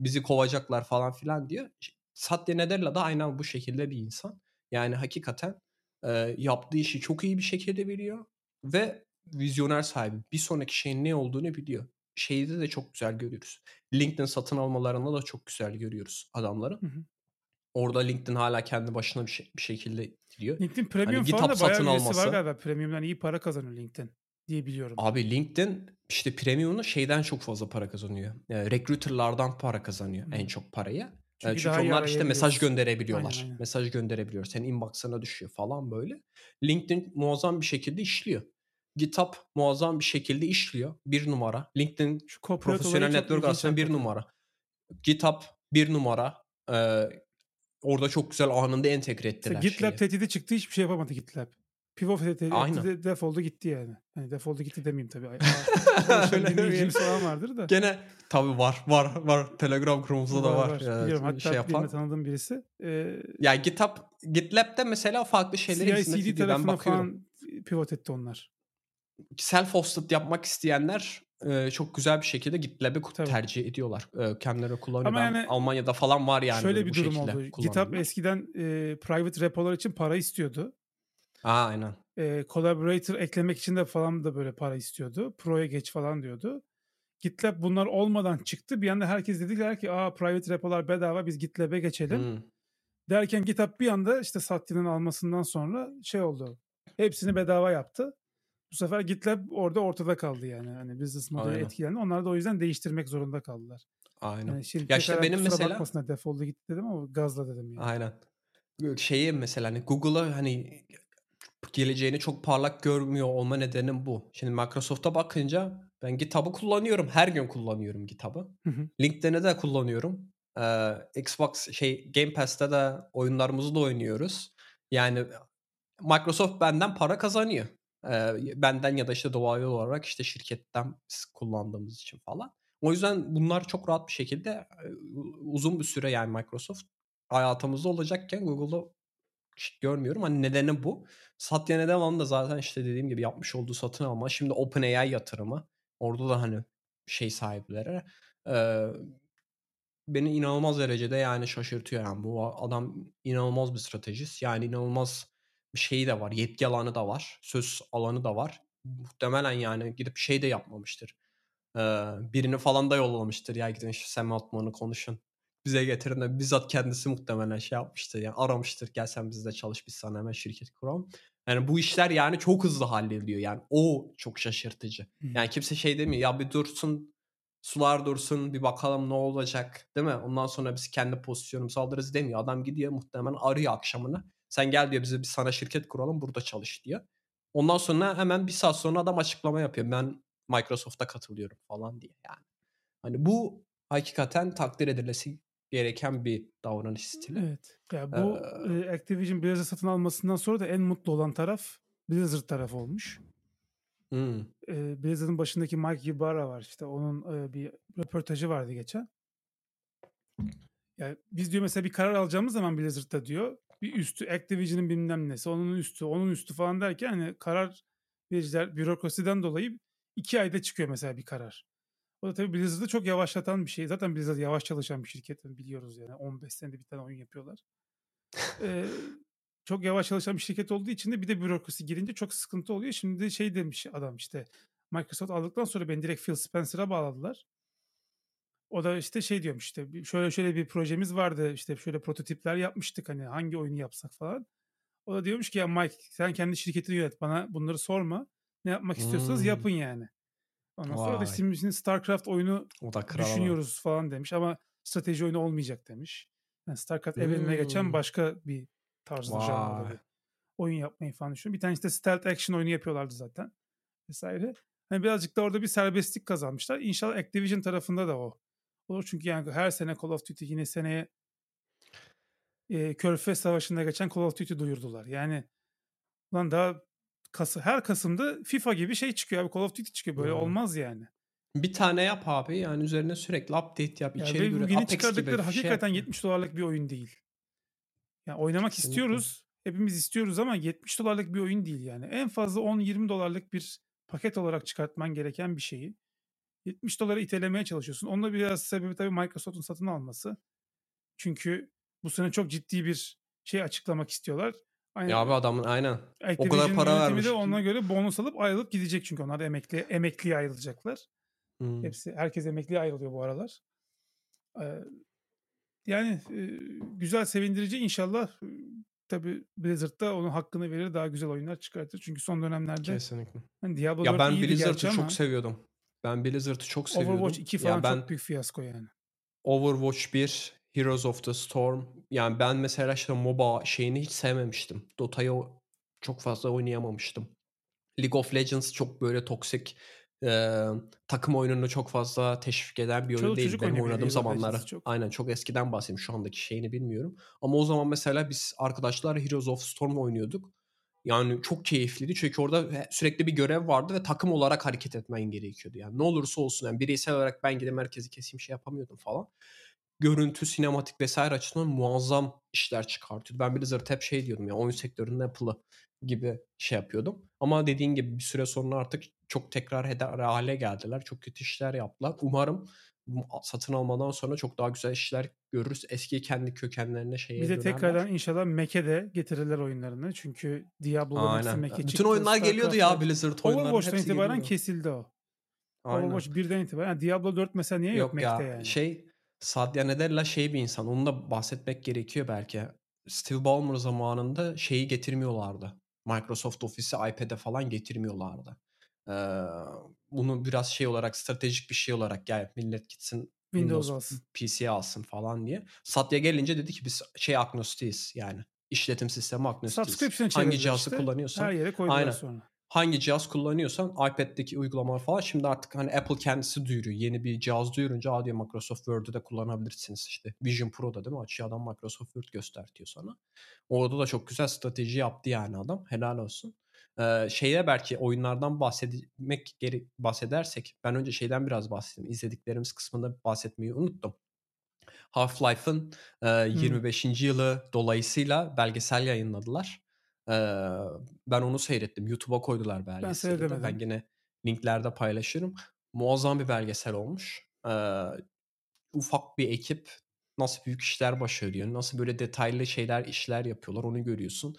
bizi kovacaklar falan filan diyor. Satya Nadella da aynen bu şekilde bir insan. Yani hakikaten Eee, yaptığı işi çok iyi bir şekilde biliyor ve vizyoner sahibi. Bir sonraki şeyin ne olduğunu biliyor. Şeyde de çok güzel görüyoruz. LinkedIn satın almalarında da çok güzel görüyoruz adamları. Hı hı. Orada LinkedIn hala kendi başına bir, şey, bir şekilde gidiyor. LinkedIn Premium Hani falan da bayağı üyesi var galiba. Premium'dan iyi para kazanıyor LinkedIn diye biliyorum. Abi LinkedIn işte premium'unu şeyden çok fazla para kazanıyor. E, recruiter'lardan para kazanıyor Hı. en çok parayı. E, Çünkü Çünkü, onlar işte mesaj gönderebiliyorlar. Aynen, aynen. Mesaj gönderebiliyor. Senin inbox'ına düşüyor falan böyle. LinkedIn muazzam bir şekilde işliyor. GitHub muazzam bir şekilde işliyor. Bir numara. LinkedIn Şu profesyonel network arasında bir numara. GitHub bir numara. E, orada çok güzel anında entegre Mesela ettiler GitLab şeyi. tehdidi çıktı hiçbir şey yapamadı GitLab. Pivot tehdidi defoldu gitti yani. Hani defoldu gitti demeyeyim tabii. Ay- aa, Çalışan [laughs] Öyle dinleyicimiz falan vardır da. Gene tabii var var var. Telegram grubumuzda da var. Ya, Biliyorum hatta şey yapan. tanıdığım birisi. Ee, Ya GitHub, GitLab'de mesela farklı şeylere hizmet CI/CD tarafına bakıyorum. falan pivot etti onlar. Self-hosted yapmak isteyenler e, çok güzel bir şekilde GitLab'ı Tabii. tercih ediyorlar. E, kendileri kullanıyor. Ama Ben yani Almanya'da falan var yani Şöyle bir durum oldu. GitHub eskiden e, private repolar için para istiyordu. Aa, aynen. E, collaborator eklemek için de falan da böyle para istiyordu. Pro'ya geç falan diyordu. GitLab bunlar olmadan çıktı. Bir anda herkes dediler ki aa private repolar bedava biz GitLab'e geçelim. Hmm. Derken GitHub bir anda işte Satyan'ın almasından sonra şey oldu. Hepsini bedava yaptı. Bu sefer GitLab orada ortada kaldı yani. Hani business modeli Aynen. etkilendi. Onlar da o yüzden değiştirmek zorunda kaldılar. Aynen. Yani şimdi Ya işte benim mesela- bakmasınlar defoldu gitti dedim ama gazla dedim yani. Aynen. Şeyi mesela hani Google'a hani geleceğini çok parlak görmüyor olma nedenim bu. Şimdi Microsoft'a bakınca ben GitHub'ı kullanıyorum. Her gün kullanıyorum GitHub'ı. LinkedIn'e de kullanıyorum. Ee, Xbox şey Game Pass'te de oyunlarımızı da oynuyoruz. Yani Microsoft benden para kazanıyor. Benden ya da işte doğal olarak işte şirketten biz kullandığımız için falan. O yüzden bunlar çok rahat bir şekilde e, uzun bir süre yani Microsoft hayatımızda olacakken Google'ı hiç görmüyorum. Hani nedeni bu. Satya Nadella'nın da zaten işte dediğim gibi yapmış olduğu satın alma. Şimdi OpenAI yatırımı. Orada da hani şey sahipleri. Ee, beni inanılmaz derecede yani şaşırtıyor yani. Bu adam inanılmaz bir stratejist. Yani inanılmaz şeyi de var. Yetki alanı da var. Söz alanı da var. Muhtemelen yani gidip şey de yapmamıştır. Ee, birini falan da yollamıştır. Ya gidin şu Sam Altman'ı konuşun. Bize getirin de bizzat kendisi muhtemelen şey yapmıştır. Yani aramıştır. Gel sen bizde çalış biz sana hemen şirket kuralım. Yani bu işler yani çok hızlı hallediyor. Yani o çok şaşırtıcı. Yani kimse şey demiyor. Ya bir dursun sular dursun bir bakalım ne olacak değil mi? Ondan sonra biz kendi pozisyonumuzu alırız demiyor. Adam gidiyor muhtemelen arıyor akşamını. Sen gel diyor bize bir sana şirket kuralım burada çalış diyor. Ondan sonra hemen bir saat sonra adam açıklama yapıyor. Ben Microsoft'a katılıyorum falan diye yani. Hani bu hakikaten takdir edilmesi gereken bir davranış stili. Evet. Ya bu Ee, Activision Blizzard satın almasından sonra da en mutlu olan taraf Blizzard tarafı olmuş. Hmm. E, Blizzard'ın başındaki Mike Ybarra var işte onun e, bir röportajı vardı geçen. Yani biz diyor mesela bir karar alacağımız zaman Blizzard'da diyor bir üstü Activision'ın bilmem nesi onun üstü onun üstü falan derken hani karar vericiler bürokrasiden dolayı iki ayda çıkıyor mesela bir karar. O da tabii Blizzard'ı çok yavaşlatan bir şey. Zaten Blizzard yavaş çalışan bir şirket biliyoruz yani 15 senede bir tane oyun yapıyorlar. [laughs] Ee, çok yavaş çalışan bir şirket olduğu için de bir de bürokrasi girince çok sıkıntı oluyor. Şimdi şey demiş adam işte Microsoft aldıktan sonra beni direkt Phil Spencer'a bağladılar. O da işte şey diyormuş işte şöyle şöyle bir projemiz vardı işte şöyle prototipler yapmıştık hani hangi oyunu yapsak falan. O da diyormuş ki ya Mike sen kendi şirketini yönet bana bunları sorma. Ne yapmak istiyorsanız Hmm. yapın yani. Ondan sonra da Vay. şimdi StarCraft oyunu O da kral düşünüyoruz falan demiş ama strateji oyunu olmayacak demiş. Yani StarCraft evrenine geçen Hmm. başka bir tarzda janrada Vay. bir oyun yapmayı falan düşünüyor. Bir tane işte stealth action oyunu yapıyorlardı zaten vesaire. Hani birazcık da orada bir serbestlik kazanmışlar. İnşallah Activision tarafında da o olur. Çünkü yani her sene Call of Duty yine seneye e, Körfez Savaşı'nda geçen Call of Duty duyurdular. Yani lan daha Kas- her Kasım'da FIFA gibi şey çıkıyor abi Call of Duty çıkıyor. Böyle Hmm. olmaz yani. Bir tane yap abi yani üzerine sürekli update yap. Ya içeri göre yeni çıkardıkları gibi şey hakikaten yap. 70 dolarlık bir oyun değil. Yani oynamak Kesinlikle. istiyoruz. Hepimiz istiyoruz ama 70 dolarlık bir oyun değil yani. En fazla 10-20 dolarlık bir paket olarak çıkartman gereken bir şeyi 70 dolara itelemeye çalışıyorsun. Onunla biraz sebebi tabii Microsoft'un satın alması. Çünkü bu sene çok ciddi bir şey açıklamak istiyorlar. Aynen. Ya abi adamın aynen. O kadar Activision para vermiş. de ona göre bonus alıp ayrılıp gidecek çünkü onlar da emekli emekliye ayrılacaklar. Hmm. Hepsi herkes emekliye ayrılıyor bu aralar. Ee, yani e, güzel sevindirici inşallah tabii Blizzard da onun hakkını verir daha güzel oyunlar çıkartır. Çünkü son dönemlerde Kesinlikle. hani Diablo Ya 4 ben Blizzard'ı ama çok seviyordum. Ben Blizzard'ı çok seviyordum. Overwatch 2 Ya falan ben çok büyük fiyasko yani. Overwatch 1, Heroes of the Storm. Yani ben mesela işte MOBA şeyini hiç sevmemiştim. Dota'yı çok fazla oynayamamıştım. League of Legends çok böyle toksik e, takım oyununu çok fazla teşvik eden bir oyun değil. Benim oynadığım. Legends'ı çok. Aynen çok eskiden bahsedeyim. Şu andaki şeyini bilmiyorum. Ama o zaman mesela biz arkadaşlar Heroes of Storm oynuyorduk. Yani çok keyifliydi çünkü orada sürekli bir görev vardı ve takım olarak hareket etmen gerekiyordu. Yani ne olursa olsun yani bireysel olarak ben gidip merkezi keseyim şey yapamıyordum falan. Görüntü, sinematik vesaire açısından muazzam işler çıkartıyordu. Ben Blizzard hep şey diyordum ya oyun sektörünün Apple'ı gibi şey yapıyordum. Ama dediğin gibi bir süre sonra artık çok tekrar eder hale geldiler. Çok kötü işler yaptılar. Umarım satın almadan sonra çok daha güzel işler görürüz. Eski kendi kökenlerine şeye Bir de dönerler. tekrardan inşallah Mac'e de getirirler oyunlarını. Çünkü Diablo'ların hepsi. Mac'e Bütün çıktı. oyunlar geliyordu ya. Blizzard oyunları Overwatch'tan itibaren geliyordu. kesildi o. Aynen. Overwatch 1'den itibaren. Yani Diablo 4 mesela niye yok, Yok ya Mac'te yani? şey Satya Nadella şey bir insan. Onu da bahsetmek gerekiyor belki. Steve Ballmer zamanında şeyi getirmiyorlardı. Microsoft Office'i iPad'e falan getirmiyorlardı. Ee, bunu biraz şey olarak stratejik bir şey olarak gel millet gitsin Windows Windows alsın. PC alsın falan diye. Satya gelince dedi ki biz şey agnostiyiz yani. işletim sistemi agnostiyiz. Hangi cihazı işte. kullanıyorsan Her yere koydular Aynen. sonra. hangi cihaz kullanıyorsan iPad'deki uygulamalar falan şimdi artık hani Apple kendisi duyuruyor. Yeni bir cihaz duyurunca aa diyor Microsoft Word'ü de kullanabilirsiniz işte. Vision Pro'da değil mi? Açıyor adam Microsoft Word göstertiyor sana. Orada da çok güzel strateji yaptı yani adam. Helal olsun. Ee, şeye belki oyunlardan bahsetmek gerek bahsedersek ben önce şeyden biraz bahsedeyim. İzlediklerimiz kısmında bahsetmeyi unuttum. Half-Life'ın e, 25. yılı dolayısıyla belgesel yayınladılar. Ee, ben onu seyrettim. YouTube'a koydular belgeseli seyredemedim. Ben yine linklerde paylaşırım. Muazzam bir belgesel olmuş. Ee, ufak bir ekip nasıl büyük işler başarıyor, nasıl böyle detaylı şeyler, işler yapıyorlar onu görüyorsun.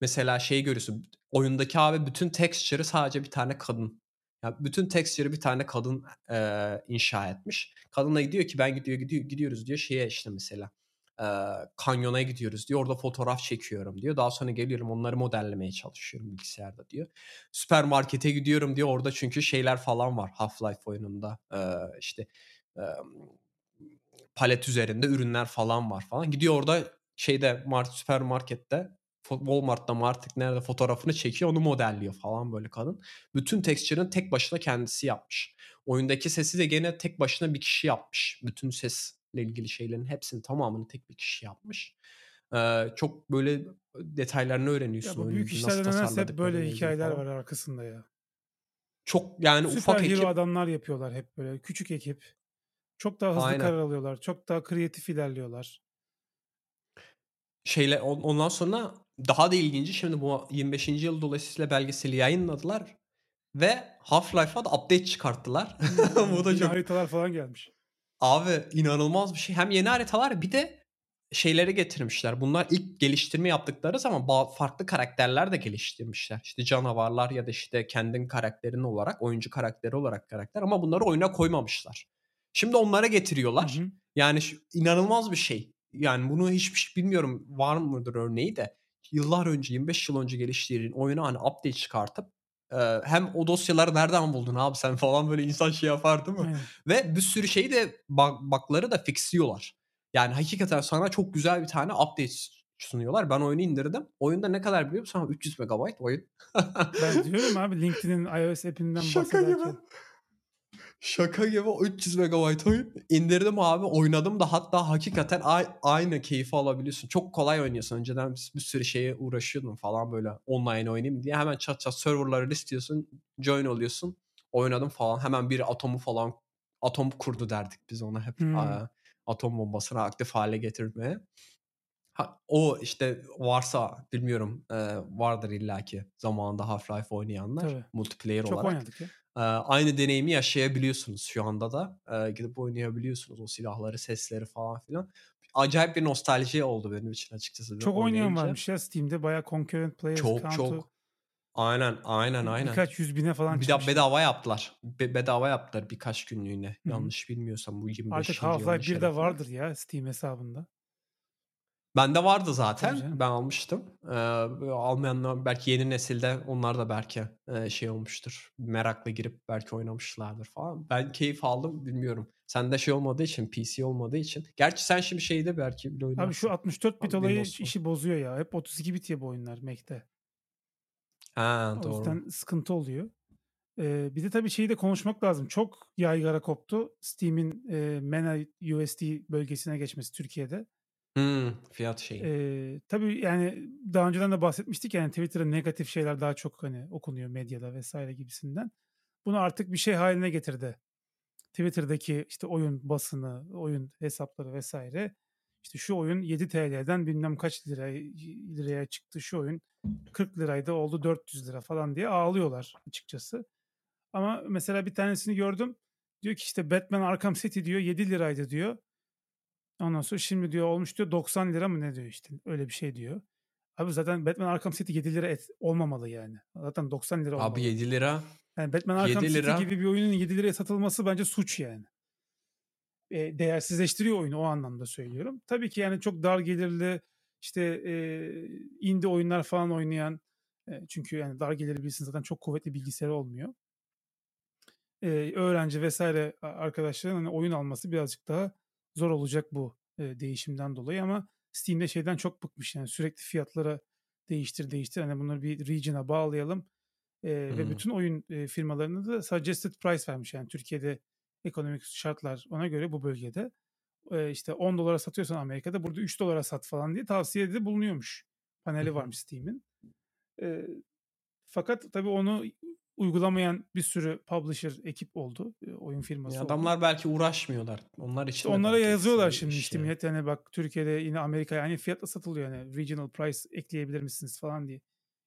Mesela şey görüyorsun. Oyundaki abi bütün texture'ı sadece bir tane kadın. Ya bütün texture'ı bir tane kadın e, inşa etmiş. Kadın da gidiyor ki ben gidiyor, gidiyor gidiyoruz diyor şeye işte mesela e, kanyona gidiyoruz diyor. Orada fotoğraf çekiyorum diyor. Daha sonra geliyorum onları modellemeye çalışıyorum bilgisayarda diyor. Süpermarkete gidiyorum diyor. Orada çünkü şeyler falan var Half-Life oyununda. E, işte e, palet üzerinde ürünler falan var falan. Gidiyor orada şeyde mart süpermarkette Walmart'ta mı artık nerede fotoğrafını çekiyor onu modelliyor falan böyle kadın. Bütün texture'ını tek başına kendisi yapmış. Oyundaki sesi de gene tek başına bir kişi yapmış. Bütün sesle ilgili şeylerin hepsini tamamını tek bir kişi yapmış. Ee, çok böyle detaylarını öğreniyorsun. Ya bu büyük nasıl işlerde nedense hep böyle hikayeler falan. var arkasında ya. Çok yani Süper ufak ekip adamlar yapıyorlar hep böyle. Küçük ekip. Çok daha hızlı Aynen. karar alıyorlar. Çok daha kreatif ilerliyorlar. şeyle on- ondan sonra daha da ilginci şimdi bu 25. yıl dolayısıyla belgeseli yayınladılar ve Half-Life'a da update çıkarttılar. [laughs] bu da Yeni çok haritalar falan gelmiş. abi inanılmaz bir şey. Hem yeni haritalar bir de şeyleri getirmişler. Bunlar ilk geliştirme yaptıkları zaman farklı karakterler de geliştirmişler. İşte canavarlar ya da işte kendin karakterin olarak, oyuncu karakteri olarak karakter ama bunları oyuna koymamışlar. Şimdi onlara getiriyorlar. Hı hı. Yani şu, inanılmaz bir şey. Yani bunu hiçbir şey bilmiyorum var mıdır örneği de yıllar önce 25 yıl önce geliştirdiğin oyuna hani update çıkartıp e, hem o dosyaları nereden buldun abi sen [laughs] falan böyle insan şey yapar değil mi? Aynen. Ve bir sürü şeyi de bug, bug'ları da fixliyorlar. Yani hakikaten sana çok güzel bir tane update sunuyorlar. Ben oyunu indirdim. Oyunda ne kadar biliyor musun? 300 MB oyun. Ben [laughs] diyorum abi LinkedIn'in iOS app'inden Şaka gibi. Şaka gibi o 300 MB oyun. İndirdim abi oynadım da hatta hakikaten aynı keyfi alabiliyorsun. Çok kolay oynuyorsun. Önceden bir, sürü şeye uğraşıyordum falan böyle online oynayayım diye. Hemen çat çat serverları listiyorsun. Join oluyorsun. Oynadım falan. Hemen bir atomu falan atom kurdu derdik biz ona hep. Hmm. Atom bombasını aktif hale getirmeye. Ha, o işte varsa bilmiyorum e, vardır illaki zamanında Half-Life oynayanlar Tabii. multiplayer Çok olarak. oynadık ya. Aynı deneyimi yaşayabiliyorsunuz şu anda da. Gidip oynayabiliyorsunuz o silahları, sesleri falan filan. acayip bir nostalji oldu benim için açıkçası. Çok oynayan varmış ya Steam'de. Bayağı concurrent players Çok count'u çok. Aynen aynen aynen. birkaç yüz bine falan Bir de çıkmış. bedava yaptılar. Be- bedava yaptılar birkaç günlüğüne. Hı hı. Yanlış bilmiyorsam bu 25 Artık Half-Life yanlış 1'de herhalde. vardır ya Steam hesabında. Bende vardı zaten. Ben almıştım. Ee, almayanlar belki yeni nesilde onlar da belki e, şey olmuştur. Merakla girip belki oynamışlardır falan. Ben keyif aldım bilmiyorum. Sende şey olmadığı için PC olmadığı için. Gerçi sen şimdi şeyde belki bile oynarsın. Abi şu 64 bit Abi olayı işi bozuyor ya. Hep 32 bit ya bu oyunlar Mac'te. Ha O doğru. yüzden sıkıntı oluyor. Ee, bir de tabii şeyi de konuşmak lazım. Çok yaygara koptu Steam'in e, MENA USD bölgesine geçmesi Türkiye'de. Hmm, fiyat şeyi. Ee, tabii yani daha önceden de bahsetmiştik yani Twitter'da negatif şeyler daha çok hani okunuyor medyada vesaire gibisinden. Bunu artık bir şey haline getirdi. Twitter'daki işte oyun basını, oyun hesapları vesaire. İşte şu oyun 7 TL'den bilmem kaç lira, liraya çıktı. Şu oyun 40 liraydı oldu 400 lira falan diye ağlıyorlar açıkçası. Ama mesela bir tanesini gördüm. Diyor ki işte Batman Arkham City diyor 7 liraydı diyor. Ondan sonra şimdi diyor olmuş diyor 90 lira mı ne diyor işte öyle bir şey diyor. Abi zaten Batman Arkham City 7 lira et, olmamalı yani. Zaten 90 lira olmalı. Abi 7 lira. Yani Batman Arkham 7 City lira. gibi bir oyunun 7 liraya satılması bence suç yani. E, değersizleştiriyor oyunu o anlamda söylüyorum. Tabii ki yani çok dar gelirli işte e, indie oyunlar falan oynayan e, çünkü yani dar gelirli birisinin zaten çok kuvvetli bilgisayarı olmuyor. E, öğrenci vesaire arkadaşların hani oyun alması birazcık daha zor olacak bu e, değişimden dolayı ama Steam'de şeyden çok bıkmış yani sürekli fiyatlara değiştir değiştir hani bunları bir region'a bağlayalım e, ve Hmm. bütün oyun e, firmalarına da suggested price vermiş yani Türkiye'de ekonomik şartlar ona göre bu bölgede e, işte 10 dolara satıyorsan Amerika'da burada 3 dolara sat falan diye tavsiyede bulunuyormuş. Paneli hı. varmış Steam'in. E, fakat tabii onu uygulamayan bir sürü publisher ekip oldu. e, oyun firması Ya oldu. adamlar belki uğraşmıyorlar. Onlar için İşte onlara yazıyorlar şimdi iş işte millet yani bak Türkiye'de yine Amerika'ya aynı fiyatla satılıyor yani regional price ekleyebilir misiniz falan diye.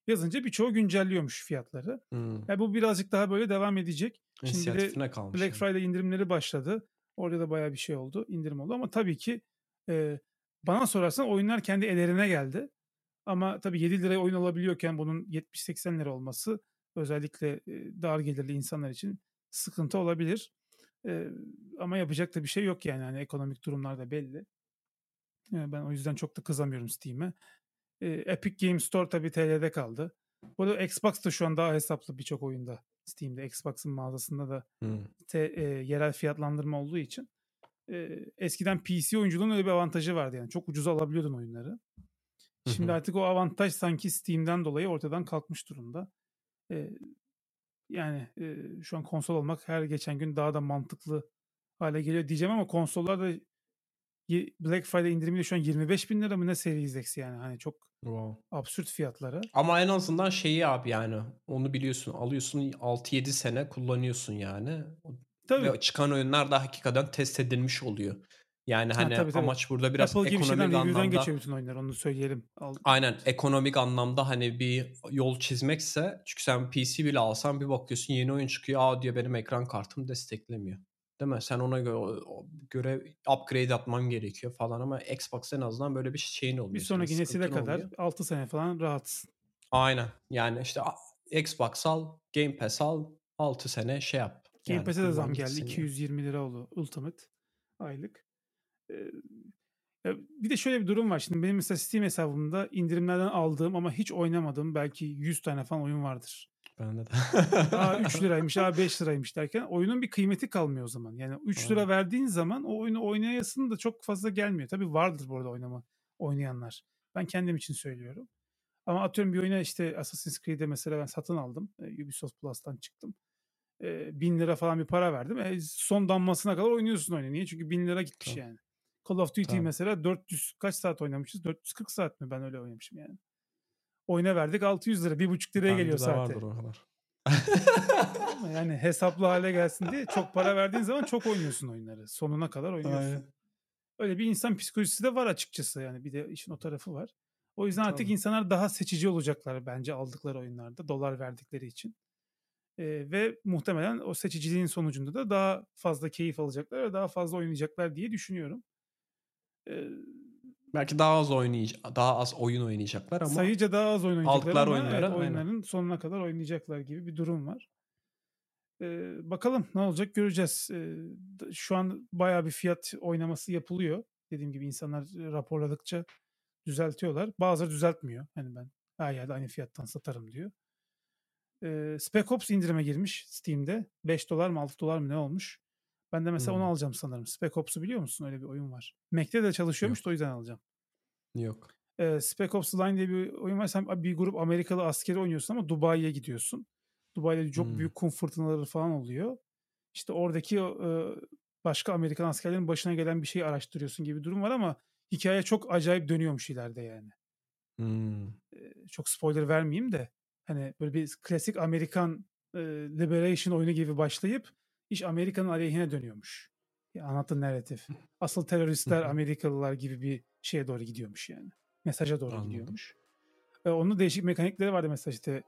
Yazınca birçoğu güncelliyormuş fiyatları. Hmm. Yani bu birazcık daha böyle devam edecek. Şimdi de kalmış. Black yani. Friday indirimleri başladı. Orada da bayağı bir şey oldu. indirim oldu ama tabii ki e, bana sorarsan oyunlar kendi ellerine geldi. Ama tabii 7 liraya oyun alabiliyorken bunun 70-80 lira olması özellikle dar gelirli insanlar için sıkıntı olabilir. E, ama yapacak da bir şey yok yani. yani ekonomik durumlar da belli. E, ben o yüzden çok da kızamıyorum Steam'e. E, Epic Games Store tabii TL'de kaldı. Bu arada Xbox da şu an daha hesaplı birçok oyunda. Steam'de Xbox'ın mağazasında da Hmm. te- e, yerel fiyatlandırma olduğu için e, eskiden PC oyunculuğun öyle bir avantajı vardı yani çok ucuza alabiliyordun oyunları. Şimdi artık o avantaj sanki Steam'den dolayı ortadan kalkmış durumda. E, yani e, şu an konsol olmak her geçen gün daha da mantıklı hale geliyor diyeceğim ama konsollar da ye- Black Friday indirimiyle şu an 25 bin lira mı ne Series X yani hani çok Wow. absürt fiyatlara. Ama en azından şeyi abi yani onu biliyorsun alıyorsun 6-7 sene kullanıyorsun yani. Tabii. Ve çıkan oyunlar da hakikaten test edilmiş oluyor. Yani Ha, hani tabii, tabii. amaç burada biraz Apple gibi şeyden ekonomik anlamda geçiyor bütün oyunlar onu söyleyelim. Al- aynen ekonomik anlamda hani bir yol çizmekse çünkü sen PC bile alsan bir bakıyorsun yeni oyun çıkıyor aa diyor benim ekran kartım desteklemiyor. Değil mi? Sen ona göre, göre upgrade yapman gerekiyor falan ama Xbox en azından böyle bir şeyin oluyor. Bir sonraki nesile sıkıntın kadar olmuyor. 6 sene falan rahatsın. Aynen. Yani işte Xbox al, Game Pass al, 6 sene şey yap. Game Yani Pass'e de zam geldi. gitsin yani. 220 lira oldu Ultimate aylık. Bir de şöyle bir durum var. Şimdi benim mesela Steam hesabımda indirimlerden aldığım ama hiç oynamadığım belki 100 tane falan oyun vardır. Bende de. Aa 3 liraymış, aa 5 liraymış derken oyunun bir kıymeti kalmıyor o zaman. Yani 3 lira verdiğin zaman o oyunu oynayasın da çok fazla gelmiyor. Tabii vardır bu arada oynama oynayanlar. Ben kendim için söylüyorum. Ama atıyorum bir oyuna işte Assassin's Creed'e mesela ben satın aldım. Ubisoft Plus'tan çıktım. E, 1000 lira falan bir para verdim. E, son damlasına kadar oynuyorsun oyunu. Niye? Çünkü 1000 lira gitmiş Tabii. yani. Call of Duty Tabii. mesela 400 kaç saat oynamışız? 440 saat mi? Ben öyle oynamışım yani. Oyuna verdik 600 lira. 1,5 liraya Bende geliyor saate. vardır o kadar. Yani hesaplı hale gelsin diye çok para verdiğin zaman çok oynuyorsun oyunları. Sonuna kadar oynuyorsun. Aynen. Öyle bir insan psikolojisi de var açıkçası yani. Bir de işin o tarafı var. O yüzden artık insanlar daha seçici olacaklar bence aldıkları oyunlarda. Dolar verdikleri için. Ee, ve muhtemelen o seçiciliğin sonucunda da daha fazla keyif alacaklar ve daha fazla oynayacaklar diye düşünüyorum. Belki daha az oynayacak, daha az oyun oynayacaklar ama sayıca daha az oyun oynayacaklar aldıkları ama oyunları, evet, aynen. oyunların sonuna kadar oynayacaklar gibi bir durum var. Ee, bakalım ne olacak göreceğiz. Ee, şu an bayağı bir fiyat oynaması yapılıyor. Dediğim gibi insanlar e, raporladıkça düzeltiyorlar. Bazıları düzeltmiyor. Hani ben her yerde aynı fiyattan satarım diyor. Ee, Spec Ops indirime girmiş Steam'de. 5 dolar mı 6 dolar mı ne olmuş? Ben de mesela onu Hmm. alacağım sanırım. Spec Ops'u biliyor musun? Öyle bir oyun var. Mac'te de çalışıyormuş da o yüzden alacağım. yok. Ee, Spec Ops Line diye bir oyun var. Sen bir grup Amerikalı askeri oynuyorsun ama Dubai'ye gidiyorsun. Dubai'de çok Hmm. büyük kum fırtınaları falan oluyor. İşte oradaki e, başka Amerikan askerlerin başına gelen bir şeyi araştırıyorsun gibi bir durum var ama hikaye çok acayip dönüyormuş ileride yani. Hmm. Ee, çok spoiler vermeyeyim de hani böyle bir klasik Amerikan e, Liberation oyunu gibi başlayıp iş Amerika'nın aleyhine dönüyormuş. Anlattığın narratif. Asıl teröristler. Amerikalılar gibi bir şeye doğru gidiyormuş yani. Mesaja doğru Anladım. gidiyormuş. E, onun değişik mekanikleri vardı mesela işte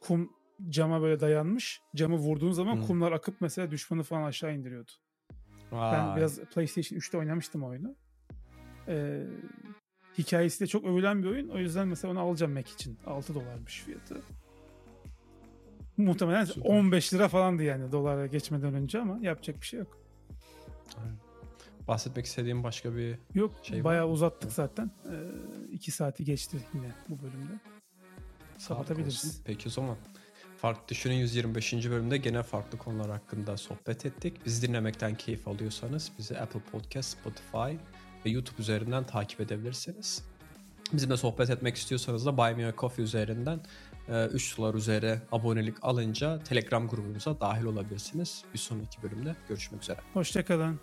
kum cama böyle dayanmış. Camı vurduğun zaman Hı. kumlar akıp mesela düşmanı falan aşağı indiriyordu. Ben Vay. biraz PlayStation 3'te oynamıştım oyunu. Ee, hikayesi de çok övülen bir oyun. O yüzden mesela onu alacağım Mac için. 6 dolarmış fiyatı. Muhtemelen Süper. 15 lira falandı yani dolara geçmeden önce ama yapacak bir şey yok. Aynen. Bahsetmek istediğim başka bir Yok Şey var bayağı mı? uzattık zaten. 2 saati geçti yine bu bölümde. Kapatabiliriz. Peki o zaman. Farklı Düşünün 125. bölümde gene farklı konular hakkında sohbet ettik. Bizi dinlemekten keyif alıyorsanız bizi Apple Podcast, Spotify ve YouTube üzerinden takip edebilirsiniz. Bizimle sohbet etmek istiyorsanız da Buy Me a Coffee üzerinden 3 dolar üzeri abonelik alınca Telegram grubumuza dahil olabilirsiniz. Bir sonraki bölümde görüşmek üzere. Hoşçakalın.